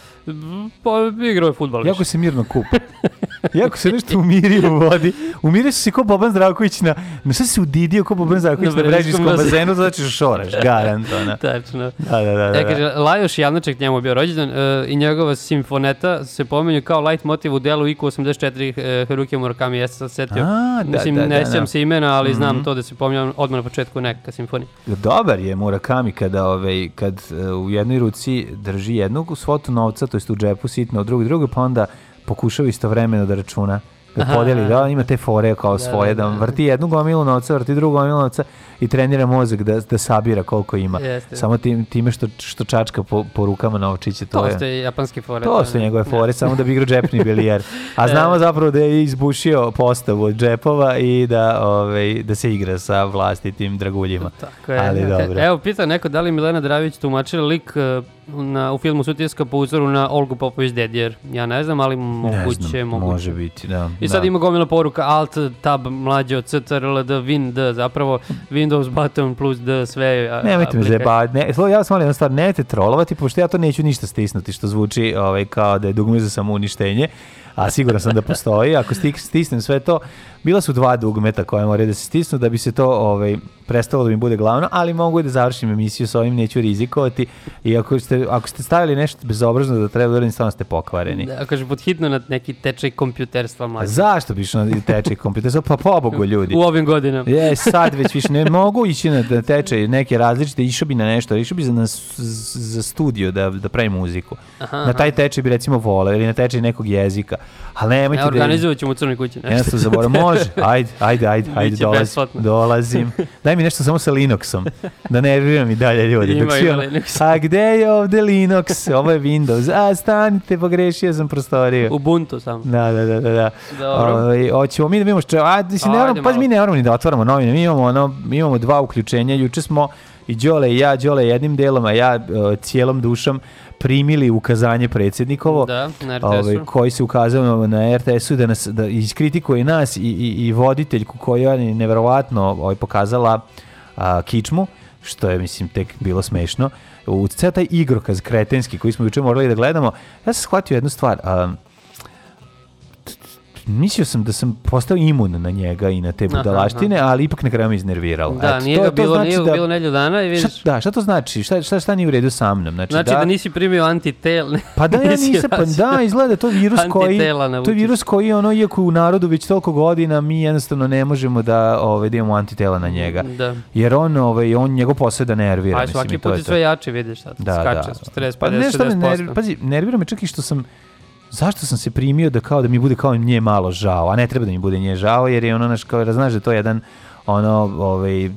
Pa igrao je futbol. Jako se mirno kupa. Jako se nešto umirio u vodi. Umirio se kao Boban Zdravković na... Na šta se udidio kao Boban Zdravković Na na Brežinskom bazenu, znači što šoraš, garant, ona. Tačno. Da, da, da. da, E, kaže, Lajoš Javnaček njemu je bio rođendan e, i njegova simfoneta se pominje kao light motiv u delu IQ 84 e, Haruki Murakami. Ja sam se setio. A, da, Mislim, da, ne da, sjećam da. se imena, ali znam Mhm. to da se pominja odmah na početku neka simfonija. Dobar je Murakami kada ovaj, kad e, u jednoj ruci drži jednu svotu novca, to jest u džepu sitno, u drugu drugu, pa onda pokušava istovremeno da računa da Aha. podeli, da ima te fore kao Da, svoje, da, da, da. vrti jednu gomilu novca, vrti drugu gomilu novca i trenira mozak da, da sabira koliko ima. Jeste. Samo tim, time što, što čačka po, po rukama novčiće, to, To je... japanske fore. To su njegove fore, samo da bi igrao džepni bilijer. A E. znamo zapravo da je izbušio postavu od džepova i da, ovaj, da se igra sa vlastitim draguljima. Tako je. Ali dobro. Evo, pita neko da li Milena Dravić tumačila lik e, na, u filmu Sutjeska po uzoru na Olgu Popović Dedijer. Ja ne znam, ali ne moguće, znam, moguće. može biti, da. I sad da. ima gomila poruka Alt, Tab, mlađo, CTRL, D, Win, D, zapravo Windows button plus D, sve. Nemojte me zajebavati. Ne, ja vas molim jednu stvar, nemojte trolovati, pošto ja to neću ništa stisnuti, što zvuči ovaj, kao da je dugme za samouništenje, a siguran sam da postoji. Ako stisnem sve to, bila su dva dugmeta koje moraju da se stisnu da bi se to ovaj, prestalo da mi bude glavno, ali mogu da završim emisiju s ovim, neću rizikovati. I ako ste, ako ste stavili nešto bezobrazno da treba da uradim, stvarno ste pokvareni. Da, kaže, podhitno na neki tečaj kompjuterstva mlađe. zašto bi išao na tečaj kompjuter? Pa pobogu ljudi. U ovim godinama. Je, sad već više ne mogu ići na na tečaj neke različite, išao bi na nešto, išao bi za, na, za studio da, da pravi muziku. Aha, na taj tečaj bi recimo voleo ili na tečaj nekog jezika. Ali nemojte Ne, da... organizovat ćemo u Crnoj kući nešto. Jednostavno zaboravim, može, ajde, ajde, ajde, ajde, dolazim, besplatno. dolazim. Daj mi nešto samo sa Linuxom, da nerviram i dalje ljudi. Ima, Dok ima Linux. a gde je ovde Linux? Ovo je Windows. A, stanite, pogrešio sam prostoriju. Ubuntu samo. Da, da, da, da. da. Dobro. Ovaj, hoćemo mi da vidimo što... A, mislim, ne moramo, pa mi ne moramo ni da otvaramo novine. Mi imamo, ono, mi imamo dva uključenja. Juče smo i Đole i ja, Đole jednim delom, a ja e, cijelom dušom primili ukazanje predsjednikovo. Da, na ovaj, koji se ukazao na RTS-u da nas da iskritikuje nas i, i, i voditeljku koja je neverovatno ovaj, pokazala a, kičmu što je mislim tek bilo smešno u ceo taj igrokaz kretenski koji smo juče morali da gledamo ja sam shvatio jednu stvar a, mislio sam da sam postao imun na njega i na te Aha, budalaštine, ali ipak na kraju me iznerviralo. Da, Eto, nije to- ga bilo, znači nije da- bilo nedelju dana i vidiš. Šta, da, šta to znači? Šta, šta, šta nije u redu sa mnom? Znači, Znači da, nisi primio antitel. Pa da, ja nisam, pa da, izgleda da to virus koji, to je virus koji, ono, iako u narodu već toliko godina, mi jednostavno ne možemo da, ovaj, da imamo antitela na njega. Da. Jer on, ovaj, on njegov posao da nervira. Aj, svaki put je sve jače, vidiš sad. Da, Skače da. s 40, Pa 50, nešto me 60%. nervira, pazi, nervira me čak i što sam, zašto sam se primio da kao da mi bude kao nje malo žao, a ne treba da mi bude nje žao, jer je ono, naš, kao, znaš da je to jedan, ono, ovaj,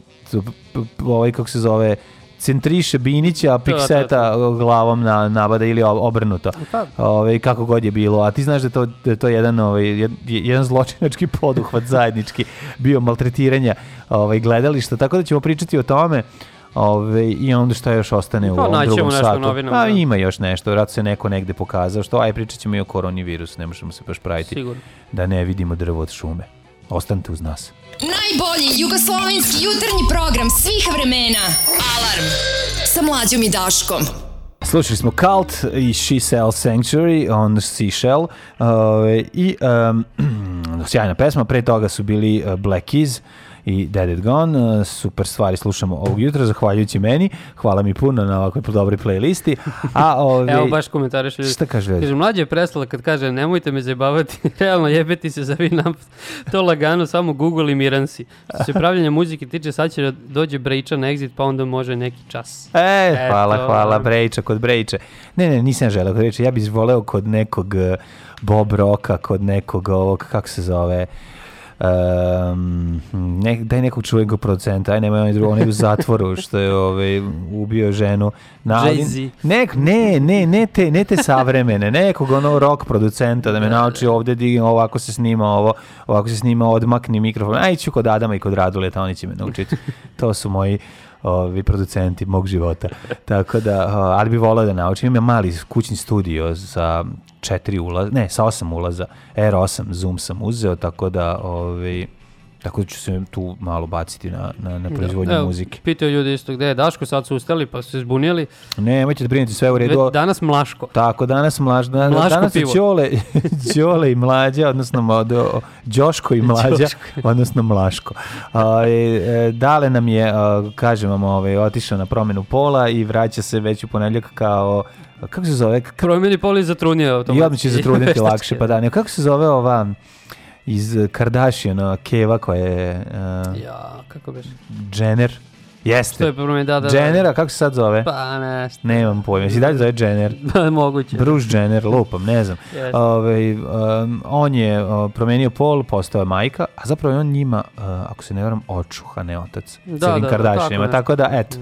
ovaj, kako se zove, centriše Binića, a to, Pikseta glavom na, nabada ili ob- obrnuto. Pa. Ovaj, kako god je bilo. A ti znaš da je to, da je to jedan, ovaj, jed- jedan zločinački poduhvat zajednički bio maltretiranja ovaj, gledališta. Tako da ćemo pričati o tome Ove, I onda šta još ostane u Pa, ovom naći ćemo drugom nešto u satu. novinama, Pa da. ima još nešto, vratno se neko negde pokazao. Što, aj pričat ćemo i o koronavirusu, ne možemo se baš praviti Sigurno. da ne vidimo drvo od šume. Ostanite uz nas. Najbolji jugoslovenski jutarnji program svih vremena. Alarm sa mlađom i Daškom. Slušali smo Cult i She Sells Sanctuary on Seashell uh, i um, sjajna pesma, pre toga su bili uh, Black Keys i Dead It Gone, Uh, super stvari slušamo ovog jutra, zahvaljujući meni, hvala mi puno na ovakvoj dobroj playlisti, a ove, Evo baš komentariš. Šta kaže ljudi? Kaže, mlađe je prestala kad kaže, nemojte me zajebavati, realno jebeti se za vi nam to lagano, samo Google i miran si. Što se pravljanja muzike tiče, sad će da dođe Brejča na exit, pa onda može neki čas. E, hvala, Eto. hvala, Brejča, kod Brejče. Ne, ne, nisam želeo kod Brejče, ja bih voleo kod nekog eh, Bob Roka, kod nekog ovog, kako se zove, Um, ne, daj nekog čuvenog producenta, aj nemoj onaj drugi, onaj u zatvoru što je ovaj, ubio ženu. Na, Jay-Z. ne, ne, ne, ne te, ne te savremene, nekog ono rock producenta da me nauči ovde, di, ovako se snima ovo, ovako se snima, odmakni mikrofon. Aj, ću kod Adama i kod Raduleta, oni će me naučiti. To su moji ovi producenti mog života. Tako da, ali bi volao da naučim. Imam mali kućni studio sa četiri ulaza, ne, sa osam ulaza. R8 Zoom sam uzeo, tako da, ovi, tako da ću se tu malo baciti na, na, na proizvodnju Evo, muzike. Pitaju ljudi isto gde je Daško, sad su ustali pa su se zbunili. Ne, nemojte da brinete sve u redu. Danas Mlaško. Tako, danas mlaž, danas, Mlaško danas pivo. Ćole, Ćole i Mlađa, odnosno modo, Đoško i Mlađa, odnosno Mlaško. A, e, e, Dale nam je, a, kažem vam, ovaj, otišao na promenu pola i vraća se već u ponedljak kao, kako se zove? K- Promeni poli zatrunio. I odmah će zatrudniti lakše, pa da. Ne, kako se zove ova iz Kardashiana, Keva koja je uh, Ja, kako beš? Jenner? Što je Jeste. promeni, da, da. da. Jenner, a kako se sad zove? Pa nešto. Nemam pojma. Jesi dalje zove Jenner? Moguće. Bruce Jenner, lupam, ne znam. Jeste. Ove, um, on je uh, promenio pol, postao je majka, a zapravo je on njima, uh, ako se ne varam, očuh, a ne otac. Da, Celim da, da, Kardashianima, tako tako, da, eto.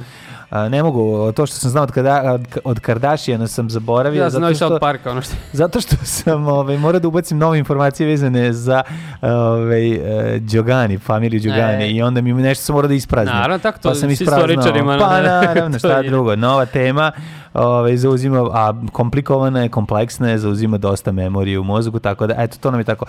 A, ne mogu, to što sam znao od, kada, od, Kardashiana sam zaboravio. Ja znam zato i South Parka, ono što... zato što sam ovaj, morao da ubacim nove informacije vezane za ovaj, uh, Đogani, familiju Đogani E. i onda mi nešto sam morao da ispraznim. Naravno, tako to pa sam s ispraznao. Pa naravno, šta drugo, nova tema, ovaj, zauzima, a komplikovana je, kompleksna je, zauzima dosta memorije u mozgu, tako da, eto, to nam je tako.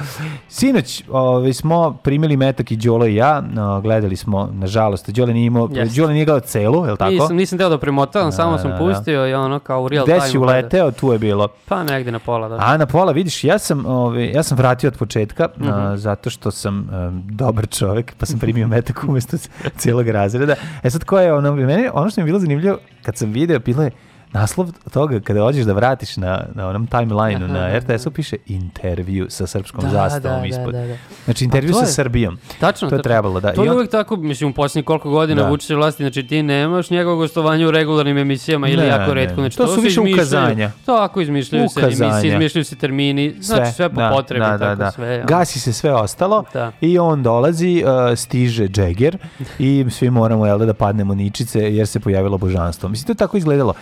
Sinoć ovaj, smo primili metak i Đolo i ja, no, gledali smo, nažalost, Đole nije imao, Jeste. Đole nije gledao celu, je li tako? Nisam, nisam teo da premotavam, samo sam da, da. pustio i ono kao u real Gde time. si uleteo, tu je bilo. Pa negde na pola, da. A na pola, vidiš, ja sam, ovaj, ja sam vratio od početka, Mhm. a, zato što sam em, dobar čovek, pa sam primio metak umesto c- cijelog razreda. E sad, ko je ono, meni, ono što mi je bilo zanimljivo, kad sam video, bilo je naslov toga kada hoćeš da vratiš na, na onom timelineu na RTS-u piše intervju sa srpskom Da, zastavom da, ispod. da, da. Znači intervju to sa je- Srbijom. Tačno. To je trebalo, da. To je on- uvek tako, mislim, u posljednjih koliko godina Da. Vučić je vlasti, znači ti nemaš njegovo gostovanje u regularnim emisijama ili Ne, jako redko. Znači, To su se više izmišljaju. ukazanja. Tako, izmišljaju se Ukazanja. emisije, izmišljaju se termini, znači sve po da, potrebi, da, da, da. sve. ono. Gasi se sve ostalo Da. i on dolazi, uh, stiže Džeger i svi moramo jel, da, da padnemo ničice jer se pojavilo božanstvo. Mislim, to je tako izgledalo.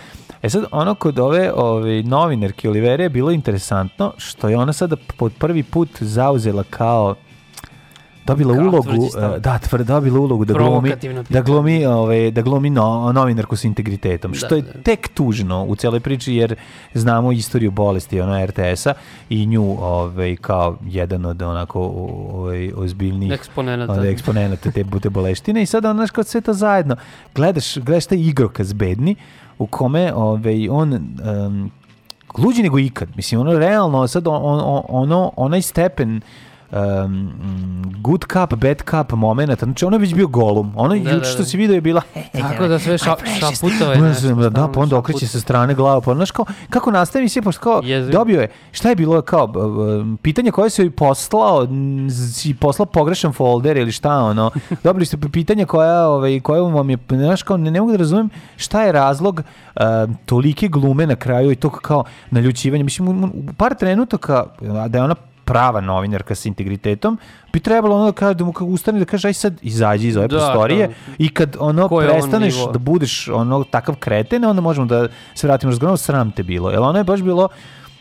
E sad, ono kod ove, ove novinarke Olivere je bilo interesantno što je ona sada pod prvi put zauzela kao dobila Kao ulogu, uh, da, tvr, dobila ulogu da glumi, da glumi, ove, da glumi no, novinarku s integritetom, što Da, je da. tek tužno u celoj priči jer znamo istoriju bolesti ono RTS-a i nju ovaj kao jedan od onako ovaj ozbiljnijih Eksponenata. od eksponenata te bute boleštine i sad znaš kao sve to zajedno gledaš gledaš taj igrokaz bedni u kome ovaj on um, luđi nego ikad. Mislim ono realno sad on, on, ono onaj stepen um, good cup, bad cup momenata, znači ono je već bio golum. Ono Da, juče da, što da. si video je bila Tako da sve ša, šaputove. da, da, pa onda okreće sa strane glava, pa znaš kao, kako nastavi se, pošto kao, dobio je, šta je bilo kao, pitanje koje se poslao, m, si poslao pogrešan folder ili šta ono, dobili ste pitanja koja, ovaj, koja vam je, znaš kao, ne, ne mogu da razumem šta je razlog uh, tolike glume na kraju i to kao naljućivanje, mislim, u, u par trenutaka, da je ona prava novinarka sa integritetom, bi trebalo ono da kaže da mu kao ustane da kaže aj sad izađi iz ove Da, prostorije da. i kad ono Ko on prestaneš nivo? da budeš ono takav kreten, onda možemo da se vratimo razgovorom, sram te bilo. Jer ono je baš bilo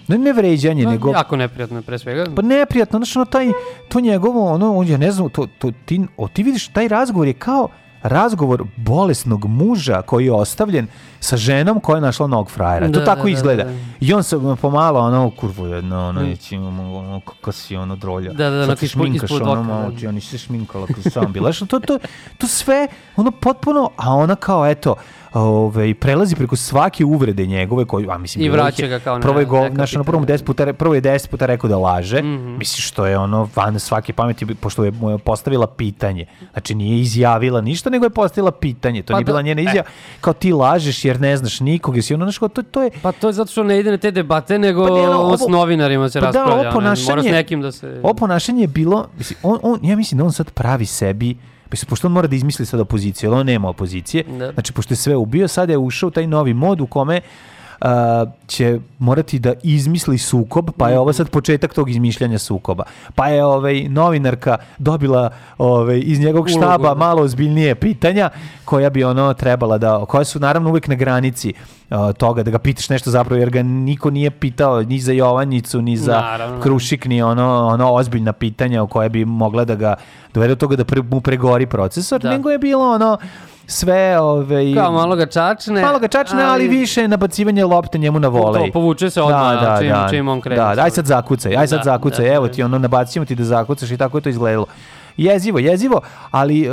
ne, ne vređanje, Pa, nego Jako neprijatno pre svega. pa neprijatno, znači ono taj, to njegovo, ono, on, ja ne znam, to, to, ti, o, ti vidiš, taj razgovor je kao razgovor bolesnog muža koji je ostavljen sa ženom koja je našla novog frajera. to Da, tako da, da, izgleda. da. I on se pomalo, ono, kurvo jedno, ono, mm. ono, ono, kako si, ono, drolja. Da, da, da, Sad ispod- šminkaš, ono, oka, malo, da. ti, oni se šminkala kad sam bila. To, to, to sve, ono, potpuno, a ona kao, eto, Ove, prelazi preko svake uvrede njegove koji a mislim I vraća je- ga kao na prvo je go, neka znaš, ono, prvo, mu pitanja. 10 puta, prvo je 10 puta rekao da laže Mhm. mislim što je ono van svake pameti pošto je mu je postavila pitanje znači nije izjavila ništa nego je postavila pitanje to Pa nije da- bila njena e. izjava kao ti lažeš jer ne znaš nikog jesi ono kao, to, to je Pa to je zato što ne ide na te debate, nego Pa ne, ono, on s ovo- novinarima se Pa da, ovo raspravlja. ono, ponašanje- Mora s nekim da se... Ovo ponašanje je bilo, mislim, on, on, ja mislim da on sad pravi sebi, mislim, pošto on mora da izmisli sad opoziciju, ali on nema opozicije, Da. znači pošto je sve ubio, sad je ušao taj novi mod u kome a, će morati da izmisli sukob, pa je ovo sad početak tog izmišljanja sukoba. Pa je ovaj, novinarka dobila ovaj, iz njegovog štaba da. malo ozbiljnije pitanja koja bi ono trebala da, koja su naravno uvijek na granici toga da ga pitaš nešto zapravo jer ga niko nije pitao ni za Jovanjicu ni za Naravno. Krušik ni ono, ono ozbiljna pitanja o koje bi mogla da ga dovede do toga da pre, mu pregori procesor, Da. nego je bilo ono sve ove, Kao malo ga čačne. malo ga čačne, ali, više nabacivanje lopte njemu na volej. To, povuče se odmah, čim- čim on krene. Da, da, aj sad zakucaj, aj sad Da, zakucaj, da, evo da. ti ono, nabacimo ti da zakucaš i tako je to izgledalo. Jezivo, jezivo, ali e,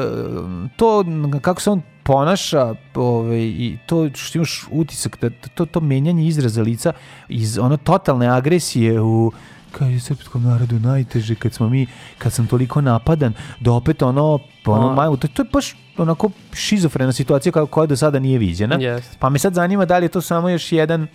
to kako se on ponaša ovaj, i to što imaš utisak da to, to menjanje izraza lica iz ono totalne agresije u kad je srpskom narodu najteže kad smo mi, kad sam toliko napadan da opet ono, ono A. majmu, to, to je baš onako šizofrena situacija koja, koja do sada nije viđena. Jeste. Pa me sad zanima da li je to samo još jedan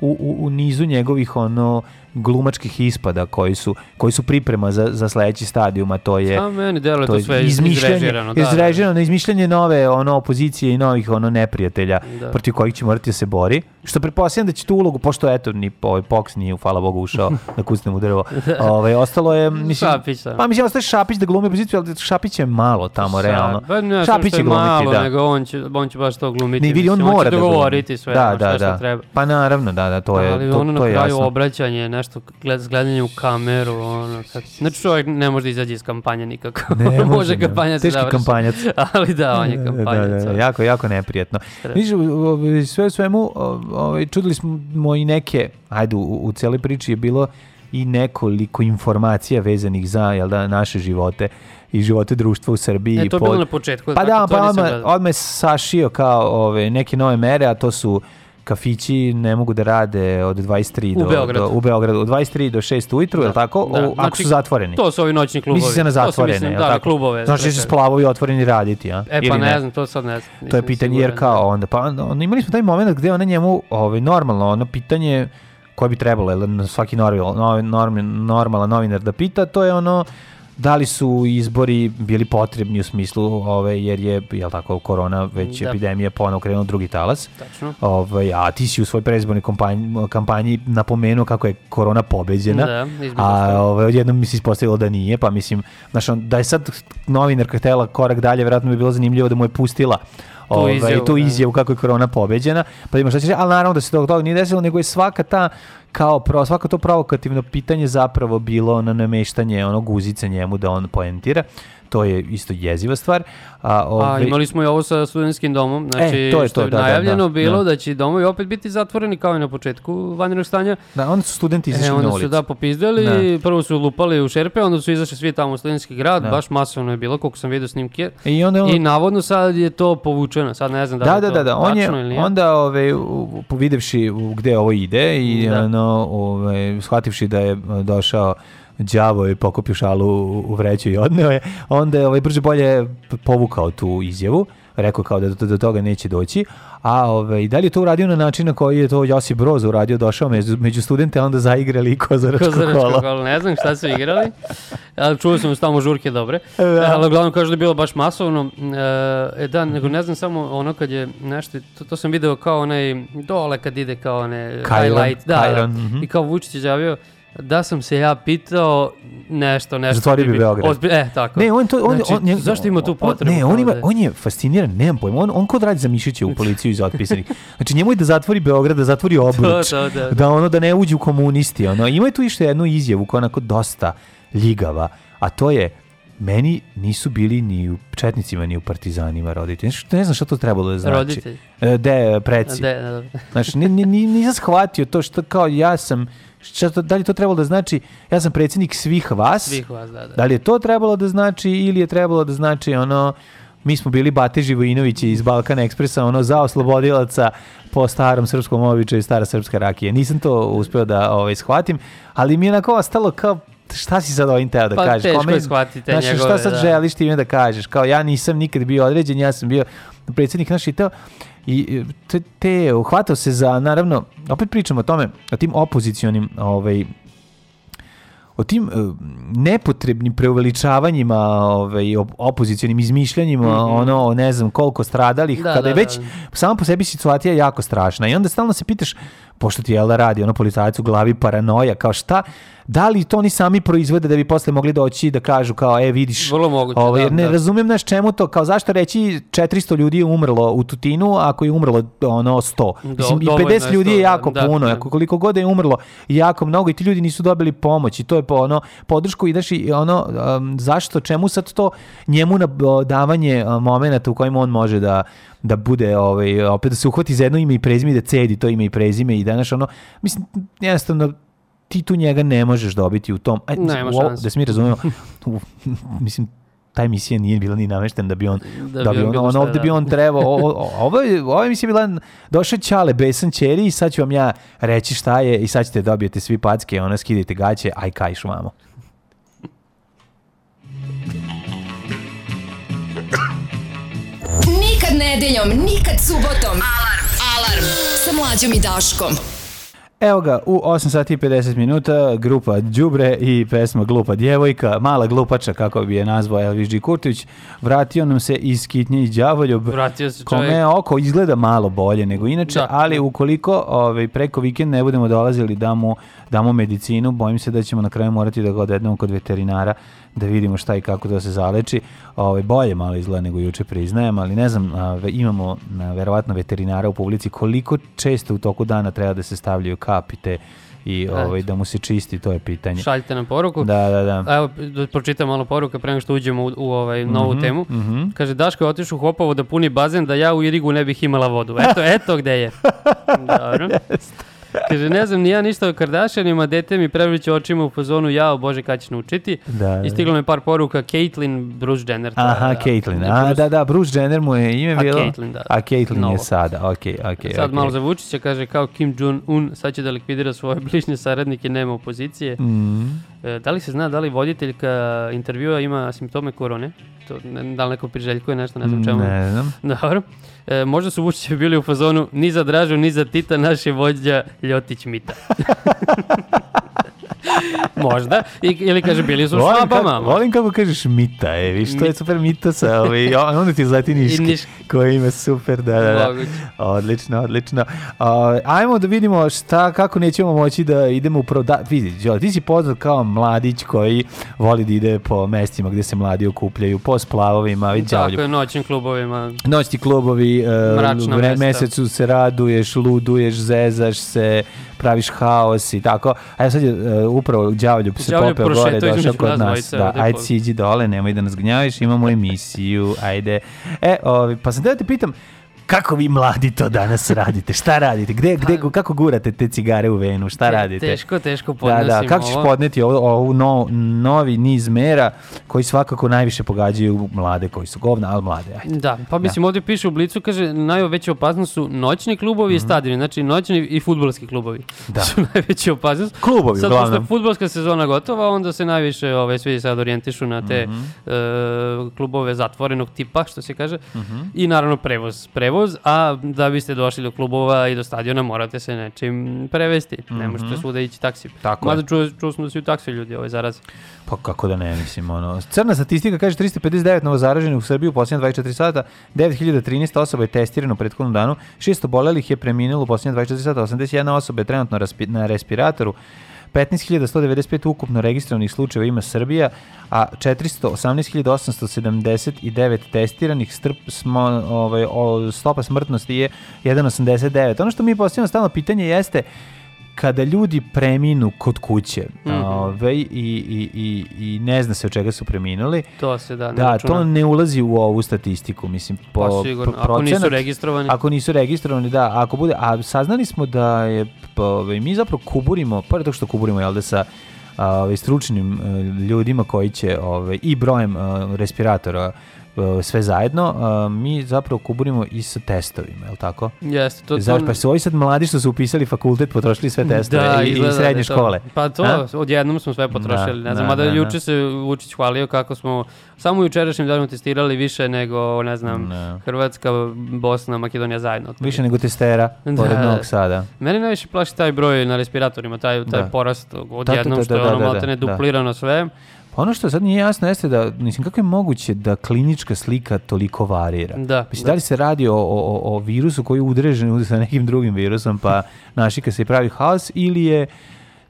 u, u, u nizu njegovih ono glumačkih ispada koji su, koji su priprema za, za sledeći stadijum, a to je A meni deluje to, je sve izmišljanje, izrežirano. Da, da. izrežirano, izmišljanje nove ono opozicije i novih ono neprijatelja Da. protiv kojih će morati da se bori. Što pretpostavljam da će tu ulogu, pošto eto ni ovaj Pox nije, hvala Bogu, ušao da kucne mu drvo. Ovaj ostalo je mislim Šapić, da. Pa mislim ostaje Šapić da glumi opoziciju, ali Šapić je malo tamo realno. Pa ne, Šapić će je glumiti, malo, da. nego on će, on će baš to glumiti. Ne, vidi, on mislim, mora će da glumi. sve, da, ono, da, da. treba. Pa naravno, da, da, to je, ali to, ono na to je kraju jasno. obraćanje, nešto gled, gledanjem u kameru, ono, kad, znači čovjek ne može da izađe iz kampanje nikako. Ne može, može, ne. kampanja se završi. kampanjac. ali da, on je Da, kampanjac. da, da, jako, jako neprijetno. U- sve svemu, ovaj, čudili smo i neke, ajde, u, u cijeloj priči je bilo i nekoliko informacija vezanih za jel da, naše živote i živote društva u Srbiji. E, to je pod- bilo na početku, Pa tako, da, pa odmah, odmah sašio kao ove, neke nove mere, a to su kafići ne mogu da rade od 23 U do, Beogradu. do, u Beogradu od 23 do 6 ujutru, je li tako? Da, O, ako znači, su zatvoreni. To su ovi noćni klubovi. Misli se na zatvorene, mislim, je da, tako? klubove. Znači da će splavovi otvoreni raditi, a? E pa Ili ne, znam, to sad ne znam. to je pitanje jer kao onda pa onda, imali smo taj moment gde ona njemu ovaj normalno ono pitanje koje bi trebalo jel, svaki normal, norm, normalan novinar da pita to je ono da li su izbori bili potrebni u smislu ove jer je jel tako korona već Da. epidemija ponovo krenuo drugi talas. Tačno. Ovaj a ti si u svojoj predizbornoj kampanji, kampanji napomenuo kako je korona pobeđena. Da, a ovaj odjednom mi se ispostavilo da nije, pa mislim, znaš, on- da je sad novinarka htela korak dalje, verovatno bi bilo zanimljivo da mu je pustila ovaj, izjavu, tu da. izjavu kako je korona pobeđena, pa ima šta će reći, ali naravno da se tog toga nije desilo, nego je svaka ta kao pro, svako to provokativno pitanje zapravo bilo na nameštanje onog guzice njemu da on poentira. To je isto jeziva stvar. A, A ovaj, imali smo i ovo sa studentskim domom, znači E, to je što to, je da, da, najavljeno da, bilo da. da. će domovi opet biti zatvoreni kao i na početku vanrednog stanja. da, onda su studenti E, izašli na onda ulicu. su da popizdali, prvo su lupali u šerpe, onda su izašli svi tamo u studentski grad, Da. baš masovno je bilo, koliko sam vidio snimke. I onda on- I navodno sad je to povučeno, sad ne znam da, Da, da, da, da. On je ili nije. onda ove u- videvši u- gde ovo ide i Da. ono ovaj shvativši da je e, došao đavo i pokupio šalu u, vreću i odneo je, onda je ovaj brže bolje povukao tu izjavu, rekao kao da do, do toga neće doći, a ovaj, da li je to uradio na način na koji je to Josip Broz uradio, došao među, među studente, a onda zaigrali i kozaračko Kozaračko kolo. kolo, ne znam šta su igrali, ali čuo sam tamo žurke dobre, Da. ali uglavnom kažu da je bilo baš masovno, e, e, da, nego ne znam samo ono kad je nešto, to, to sam video kao onaj dole kad ide kao one Kajron, highlight, da, Kajron, da. mhm. i kao Vučić je javio da sam se ja pitao nešto, nešto. Zatvorio bi Beograd. Ozbi- e, tako. Ne, on to on, Znači, on, njeg- zašto ima tu on- potrebu? Ne, on ima da je- on je fasciniran, nemam pojma. On on kod radi za Mišića u policiju iz otpisanih. Znači njemu je da zatvori Beograd, da zatvori Obruč. To, to, da, da. da ono da ne uđe u komunisti, ono. Ima je tu ište jednu izjavu koja je onako dosta ljigava, a to je meni nisu bili ni u četnicima ni u partizanima roditelji. Ne znam šta to trebalo da znači. Roditelji. E, De, preci. De, da, da. Znači, ni, ni, ni- nisam shvatio to što kao ja sam, šta da li to trebalo da znači, ja sam predsjednik svih vas, Svih vas, da, da. da li je to trebalo da znači ili je trebalo da znači ono, mi smo bili Bate Živojinovići iz Balkan Ekspresa, ono za oslobodilaca po starom srpskom običaju stara srpska rakija. Nisam to uspeo da ovaj, shvatim, ali mi je onako ostalo kao šta si sad ovim teo da Pa, kažeš? teško Kome- je shvatiti te Znaš, šta njegove, sad da. želiš time da kažeš? Kao ja nisam nikad bio određen, ja sam bio predsjednik naš i to. I te, te uhvatao se za, naravno, opet pričamo o tome, o tim opozicionim ovaj, o tim e, nepotrebnim preuveličavanjima ovaj, op- opozicionim izmišljanjima, ono, ne znam koliko stradalih, Da, kada da, je već da. sama po sebi situacija jako strašna i onda stalno se pitaš, pošto ti jel da radi ono policajac u glavi paranoja, kao šta, da li to oni sami proizvode da bi posle mogli doći da kažu kao, e vidiš, Vrlo moguće, ovaj, da, ne da. razumijem naš čemu to, kao zašto reći 400 ljudi je umrlo u Tutinu ako je umrlo ono 100. Mislim, i dovoljno 50 je ljudi je 100, jako da, puno, da. ako koliko god je umrlo jako mnogo i ti ljudi nisu dobili pomoć i to je po ono podršku ideš i ono um, zašto čemu sad to njemu na davanje a, momenata u kojima on može da da bude ovaj opet da se uhvati za jedno ime i prezime i da cedi to ime i prezime i danas ono mislim jednostavno ti tu njega ne možeš dobiti u tom aj, Nema u da se mi razumemo u- mislim ta emisija nije bila ni nameštena da bi on Da da, bi on on, on ovde bi on trebao ovo ovo je mislim bila došao Ćale Besan Ćeri i sad ću vam ja reći šta je i sad ćete dobijete svi packe ona skidajte gaće aj kajš vamo nedeljom, nikad subotom. Alarm. Alarm. Sa mlađom i Daškom. Evo ga, u 8 sati i 50 minuta grupa Đubre i pesma Glupa djevojka, mala glupača, kako bi je nazvao Elvis G. Kurtić, vratio nam se iz Kitnje i Đavoljub, Vratio se kome čovjek. oko izgleda malo bolje nego inače, Da. ali ukoliko ovaj, preko vikend ne budemo dolazili da mu damo medicinu, bojim se da ćemo na kraju morati da ga odvedemo kod veterinara da vidimo šta i kako da se zaleči. Ovaj, bolje malo izgleda nego juče priznajem, ali ne znam, imamo verovatno veterinara u publici, koliko često u toku dana treba da se stavljaju kapite i ovaj, da mu se čisti, to je pitanje. Šaljite nam poruku. Da, da, da. Evo, da pročitam malo poruka pre nego što uđemo u, u ovaj novu Mhm, temu. mhm. Kaže, Daško je otišao u Hopovo da puni bazen, da ja u Irigu ne bih imala vodu. Eto, eto gde je. Dobro. Kaže, ne znam ni ja ništa o Kardashianima, dete mi prevriće očima u fazonu, jao, bože, kad ćeš naučiti. Da, da. I stiglo mi par poruka, Caitlyn, Bruce Jenner. je, Aha, da, Caitlyn. A, Bruce. da, da, Bruce Jenner mu je ime A bilo. Caitlyn, da. A Caitlyn Novo. je sada, okej, okej. Sad okej. malo za Vučića, kaže, kao Kim Jong-un, sad će da likvidira svoje bližnje saradnike, nema opozicije. Mhm. E, da li se zna da li voditeljka intervjua ima simptome korone? To, ne, da li neko priželjkuje nešto, ne znam čemu. Ne znam. Dobro. E, možda su Vučićevi bili u fazonu ni za Dražu, ni za Tita, naš je vođa Ljotić Mita. možda. I, ili kaže, bili su u Volim švabama. kako, volim kako kažeš mita, e, viš, to je super mita sa, ovaj, onda ti zlati I niški, niški. koji ima super, da, da, da. Odlično, odlično. A, ajmo da vidimo šta, kako nećemo moći da idemo u pro... Da, vidi, ti si poznat kao mladić koji voli da ide po mestima gde se mladi okupljaju, po splavovima, vidi, Tako je, noćnim klubovima. Noćni klubovi, e, Mračna vre, mesecu se raduješ, luduješ, zezaš se, praviš haos i tako. A ja sad je e, upravo Đavoljub se Đavoljub popeo gore, došao kod nas Da, ajde siđi dole, nemoj da nas gnjaviš, imamo emisiju, ajde. E, ovi, pa sam da te pitam, kako vi mladi to danas radite? Šta radite? Gde, gde, kako gurate te cigare u venu? Šta Te- radite? Teško, teško Da, podnosim da, kako ćeš ovo. podneti ovo, ovu no, novi niz mera koji svakako najviše pogađaju mlade koji su govna, ali mlade, ajde. Da, pa mislim ovdje piše u Blicu, kaže najveća opasnost su noćni klubovi i stadioni, znači noćni i futbolski klubovi Mhm. Da. su najveća opasnost. Klubovi, Sad, pošto je uglavnom. futbolska sezona gotova, onda se najviše ove, svi sad orijentišu na te Mhm. e, klubove zatvorenog tipa, što se kaže, Mhm. i naravno prevoz. Prevoz, a da biste došli do klubova i do stadiona morate se nečim prevesti. Ne možete svuda ići taksi. Mhm. Tako Mada čuo, čuo smo da su i taksi ljudi ovaj zarazi. Pa kako da ne, mislim, ono. Crna statistika kaže 359 novozaraženih u Srbiji u posljednje 24 sata, 9013 osoba je testirano u prethodnom danu, 600 obolelih je preminulo u posljednje 24 sata, 81 osoba je trenutno na respiratoru, 15.195 ukupno registrovanih slučajeva ima Srbija, a 418.879 testiranih strp, smo, ovaj, stopa smrtnosti je 1,89. Ono što mi postavljamo stalno pitanje jeste kada ljudi preminu kod kuće Mhm. ovaj, i, i, i, i ne zna se od čega su preminuli, To se da, ne da, računa. to ne ulazi u ovu statistiku, mislim, po, Pa sigurno, po ako nisu procenat- registrovani. Ako nisu registrovani, da, ako bude, a saznali smo da je, ovaj, mi zapravo kuburimo, pored toga što kuburimo, jel da, sa ovaj, stručnim e, ljudima koji će, ovaj, i brojem e, respiratora sve zajedno, a, mi zapravo kuburimo i sa testovima, jel tako? Jeste, to, Znaš, pa su ovi sad mladi što su upisali fakultet potrošili sve testove i, i izgleda da srednje je to. škole. Pa to, A? odjednom smo sve potrošili. Da, ne znam, da, mada da, da. juče se Vučić hvalio kako smo samo u jučerašnjem danu testirali više nego, ne znam, Da. Hrvatska, Bosna, Makedonija zajedno. Više nego testera, Da, pored da. Novog Sada. Meni najviše plaši taj broj na respiratorima, taj, taj Da. porast da, odjednom da, što je da, ono da, da, maltene da. duplirano sve. Pa ono što sad nije jasno jeste da, mislim, kako je moguće da klinička slika toliko varira? Da, Mislim, da. da li se radi o, o, o- virusu koji je udrežen sa nekim drugim virusom, pa našika se i pravi haos, ili je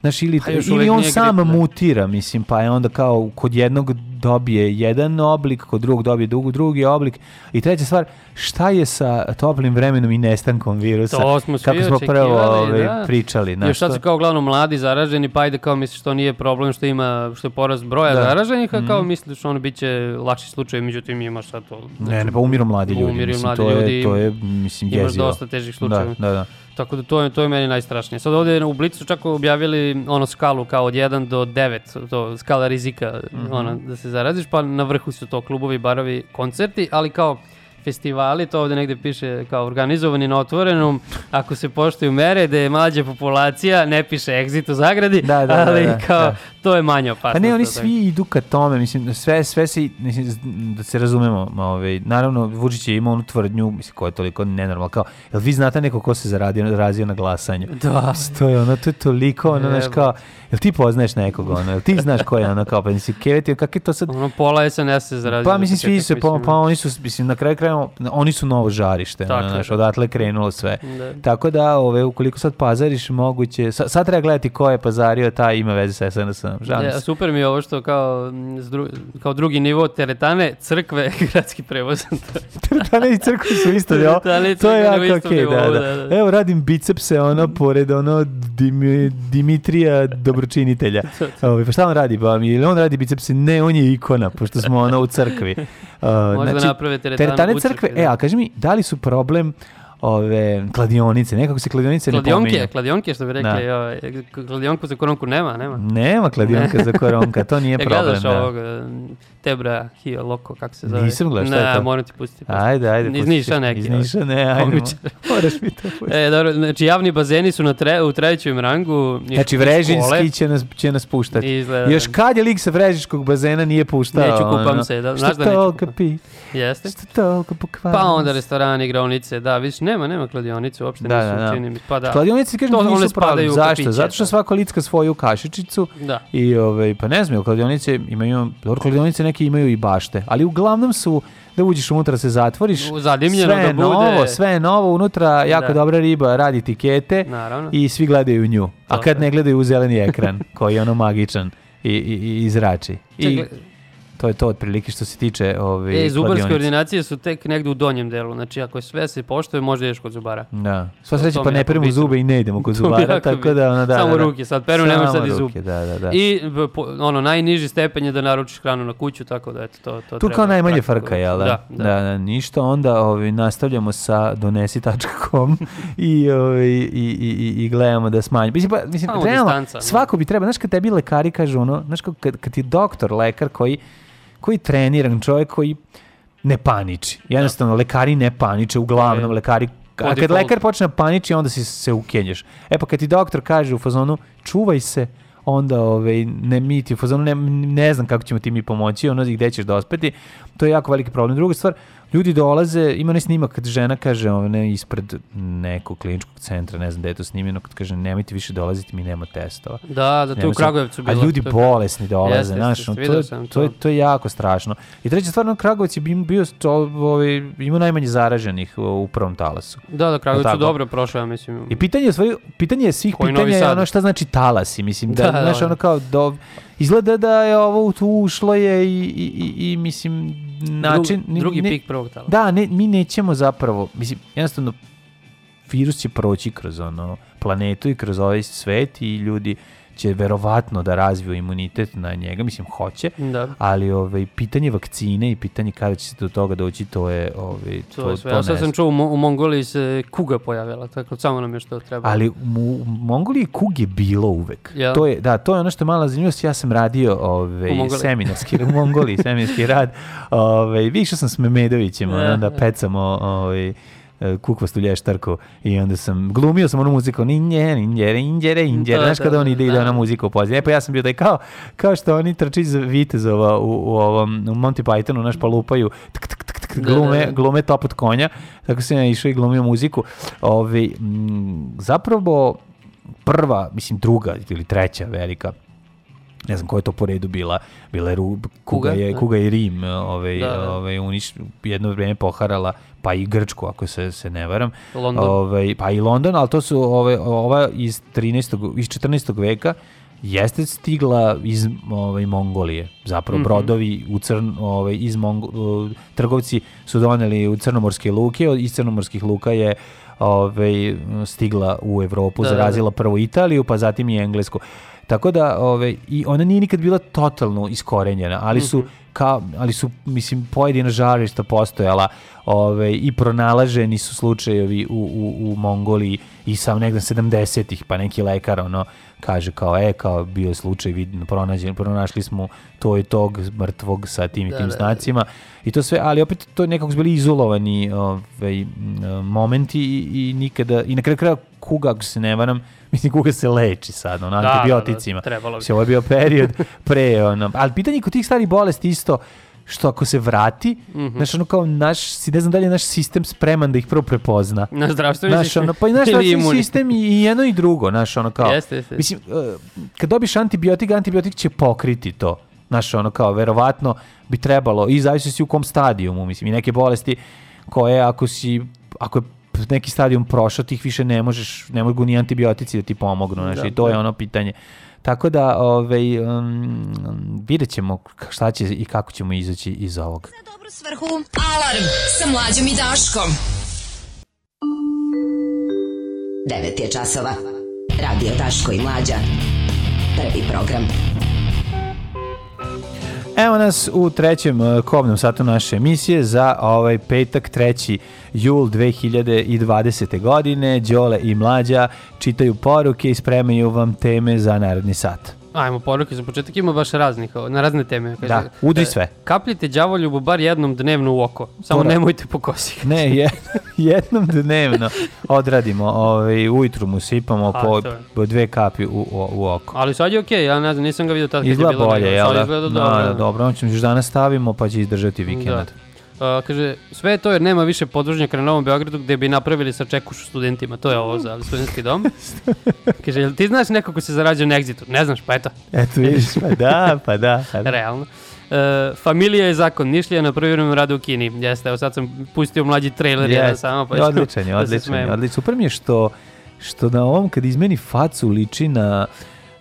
Znaš, ili, Pa ili on sam grip, da. mutira, mislim, pa je onda kao kod jednog dobije jedan oblik, kod drugog dobije drugi, drugi oblik. I treća stvar, šta je sa toplim vremenom i nestankom virusa? To smo Kako smo prvo ovaj, da. pričali. Još znaš, sad su kao uglavnom mladi zaraženi, pa ajde kao misliš što nije problem što ima što je porast broja Da. zaraženih, a kao Mhm. misliš ono bit će lakši slučaj, međutim imaš sad to. Ne, ne, pa umiru mladi ljudi. Umiru mislim, mladi to je, ljudi, to je, mislim, imaš jezivo. dosta težih slučajeva. Da, da, da. Tako da to je, to je meni najstrašnije. Sad ovdje u Blicu čak objavili ono skalu kao od 1 do 9, to skala rizika Mhm. ono, da se zaraziš, pa na vrhu su to klubovi, barovi, koncerti, ali kao festivali, to ovdje negdje piše kao organizovani na otvorenom, ako se poštuju mere, da je mlađa populacija, ne piše exit u zagradi, Da, da, da, ali da, kao da. to je manja opasnost. Pa ne, oni svi idu ka tome, mislim, sve, sve se, mislim, da se razumemo, ovaj, naravno, Vučić je imao onu tvrdnju, mislim, koja je toliko nenormalna, kao, jel vi znate neko ko se zaradio, zarazio na glasanju? Da. To je ono, to je toliko, ono, znaš, kao, jel ti poznaješ nekog, ono, jel ti znaš ko je ono, kao, pa mislim, keveti, kak je to sad, Ono, pola SNS se zarazio. pa mislim, svi se, pa, pa oni su, mislim, na kraju krajeva, oni su novo žarište, ono, znaš, da. odatle krenulo sve. Da. Tako da, ove, ukoliko sad pazariš, moguće, sad, sad treba gledati ko je pazario, taj ima veze sa SNS-om, žalim Ja, se. super mi je ovo što kao, dru- kao drugi nivo teretane, crkve, gradski prevoz. Teretane i crkve su isto, i To je jako okej, da, da, da. da. Evo radim bicepse, ono, pored, ono, Dimi- Dimitrija Dobročinitelja. Ovaj, pa šta on radi, ba? Ili on radi bicepse? Ne, on je ikona, pošto smo, ono, u crkvi. Uh, Možda naprave teretanu teretane u crkve, crkvi, e, da. a kaži mi, da li su problem ove kladionice, nekako se kladionice ne Kladionke, pominju. kladionke što bi rekli, Da. ovaj, kladionku za koronku nema, nema. Nema kladionka za koronka, to nije ja problem. gledaš da. ovog, eh, Tebra, Hio, Loko, kako se zove? Nisam gledao, šta je Ne, to? moram ti pustiti. Ajde, ajde. Iz. Niša neki. Iz. Niša, ne, ajde. Komičar. Moraš mi to pustiti. E, dobro, znači javni bazeni su na tre, u trećem rangu. Znači, Vrežinski će nas, će nas puštati. Izgleda. Još kad je lik sa Vrežinskog bazena nije puštao? Neću, kupam ono? se, da, znaš da neću kupam. pi? Jeste. Što toliko pokvarno? Pa onda restorani, igraonice, da, vidiš, nema, nema kladionice, uopšte Da, nisu, da, da. čini mi. Pa da. Kladionice, kažem, To nisu u Zašto? Zato što da. svako licka svoju kašičicu Da. i, ovaj, pa ne znam, kladionice imaju, dobro, kladionice neki imaju i bašte, ali uglavnom su da uđeš unutra se zatvoriš. U- zadimljeno sve je da bude. novo, sve je novo, unutra jako Da. dobra riba, radi tikete Naravno. i svi gledaju nju. A kad da. ne gledaju u zeleni ekran, koji je ono magičan i, i, i izrači. I Čekaj. To je to otprilike što se tiče ove E, zubarske kladionice. ordinacije su tek negdje u donjem delu, znači ako je sve se poštuje, možda ideš kod zubara. Da. Sva sreća pa ne bitno. zube i ne idemo kod zubara, tako da ono da. Samo da, da. ruke, sad peru, nemaš sad i zub. ruke, Da, da, da. I po- ono, najniži stepen je da naručiš hranu na kuću, tako da eto, to, to Tu kao najmanje frka, jel da? Da, Da, da. da, ništa, onda ovaj, nastavljamo sa donesi.com i, ovaj, i, i, i, i gledamo da smanjimo. Mislim, pa, mislim realno, distanca, svako bi treba, znaš kad tebi lekari kažu ono, znaš kad, kad ti doktor, lekar koji, koji treniran čovjek koji ne paniči. Jednostavno, lekari ne paniče, uglavnom Je. lekari a kad lekar počne da paniči, onda si se ukenješ. E pa kad ti doktor kaže u fazonu, čuvaj se, onda ovaj, ne mi ti u fazonu, ne, ne znam kako ćemo ti mi pomoći, ono gde ćeš dospeti, to je jako veliki problem. Druga stvar, ljudi dolaze, ima ne snimak kad žena kaže ovaj, ne, ispred nekog kliničkog centra, ne znam gde je to snimljeno, kad kaže nemojte više dolaziti, mi nema testova. Da, da, to je u Kragujevcu bilo. A ljudi to bolesni dolaze, Jeste, znaš, jeste, to, sam to, je, to. to je jako strašno. I treća stvar, na Kragovac je bio, to, ovaj, imao najmanje zaraženih u, prvom talasu. Da, da, Kragujevac Jel su tako? dobro prošao, ja mislim. I pitanje je, stvari, pitanje je svih Koji pitanja je ono šta znači talasi, mislim, da, Da, da, znaš, da. ono kao, do, izgleda da je ovo tu ušlo je i, i, i, i mislim, način... Drug- drugi pik prvog tala. Da, ne, mi nećemo zapravo, mislim, jednostavno, virus će proći kroz ono planetu i kroz ovaj svet i ljudi će verovatno da razviju imunitet na njega, mislim hoće, Da. ali ovaj pitanje vakcine i pitanje kada će se do toga doći, to je ovaj To, to, je sve. to Ja sad sam čuo u, Mo- u Mongoliji se kuga pojavila, tako samo nam je što treba. Ali u, Mongoliji kug je bilo uvek. Jel? To je, da, to je ono što je mala zanimljivost. Ja sam radio ovaj, seminarski, u Mongoliji, seminarski rad. Ovaj, više sam s Memedovićem, ono, onda da. pecamo ovaj, kukvastu lještarku i onda sam glumio sam onu muziku ninje, ninjere, inđere, inđere, Da, znaš da, kada on ide i da. ona muzika u pozadini. E pa ja sam bio taj kao, kao što oni trči za vitezova u, u ovom u Monty Pythonu, naš pa lupaju tk, tk, tk, tk, Da, glume, glume top od konja, tako sam ja išao i glumio muziku. Ove, m, zapravo prva, mislim druga ili treća velika ne znam koja je to po redu bila, bila je Kuga, Kuga, je, da. Kuga i Rim ovaj, Da, da. ovaj, uniš, jedno vrijeme poharala pa i Grčku ako se, se ne varam London. ovaj, pa i London, ali to su ove, ova iz 13. iz 14. veka jeste stigla iz ovaj Mongolije. Zapravo Mhm. brodovi u crn ovaj iz Mongo, trgovci su doneli u crnomorske luke, iz crnomorskih luka je ovaj stigla u Evropu, Da, da, da. zarazila prvo Italiju, pa zatim i Englesku. Tako da ovaj i ona nije nikad bila totalno iskorenjena, ali su Mhm. ka, ali su mislim pojedina žarišta postojala ovaj i pronalaženi su slučajevi u, u, u Mongoliji i sam negde 70-ih pa neki lekar ono kaže kao e kao bio je slučaj vidno pronađen pronašli smo to i tog mrtvog sa tim i Da, tim da, da. znacima i to sve ali opet to nekako su bili izolovani ovaj m, momenti i, i nikada i na kraju kraja kuga ako se ne varam mislim kuga se leči sad ono Da, da, da, antibioticima trebalo bi. Mislim, ovo je bio period pre ono ali pitanje kod tih starih bolesti isto što ako se vrati, Mhm. znaš, ono kao naš, si ne znam da li je naš sistem spreman da ih prvo prepozna. Na zdravstveni Znaš, sistem ono, pa i naš zdravstveni sistem i, jedno i drugo, znaš, ono kao, Jeste, jeste. mislim, uh, kad dobiš antibiotik, antibiotik će pokriti to, znaš, ono kao, verovatno bi trebalo, i zavisi si u kom stadijumu, mislim, i neke bolesti koje ako si, ako je neki stadijum prošao, tih više ne možeš, ne mogu ni antibiotici da ti pomognu, znaš, Da, i to je da. ono pitanje. Tako da, ovaj, um, vidjet ćemo šta će i kako ćemo izaći iz ovog. dobru svrhu. Alarm sa mlađom i Daškom. 9 je časova. Radio Daško i Mlađa. Prvi program. Evo nas u trećem uh, kobnom satu naše emisije za ovaj petak 3. jul 2020. godine. Đole i Mlađa čitaju poruke i spremaju vam teme za naredni sat. Ajmo, poruke za početak ima baš raznih, na razne teme. Kaže, Da, udri e, sve. Kapljite đavoljubu bar jednom dnevno u oko. Samo To da. nemojte po kosi. Ne, je, jednom dnevno odradimo, ovaj, ujutru mu sipamo A, po, po dve kapi u, u, u oko. Ali sad je okej, ja ne znam, nisam ga vidio tad kad je Izgleda bilo bolje, nego, jel da? izgleda Da, dobro. da, dobro, on ćemo još danas stavimo pa će izdržati vikend. Da. A, kaže, sve je to jer nema više podružnjaka na Novom Beogradu gde bi napravili sa čekušu studentima. To je ovo za studentski dom. kaže, jel ti znaš neko ko se zarađuje na Exitu? Ne znaš, pa eto. Eto vidiš, pa da, pa da. Pa da. Realno. E, familija je zakon. Nišlija na privremenom radu u Kini. Jeste, evo sad sam pustio mlađi trailer jedan Jest. samo. Pa odličan je, da odličan je. Super mi je što, što na ovom kad izmeni facu liči na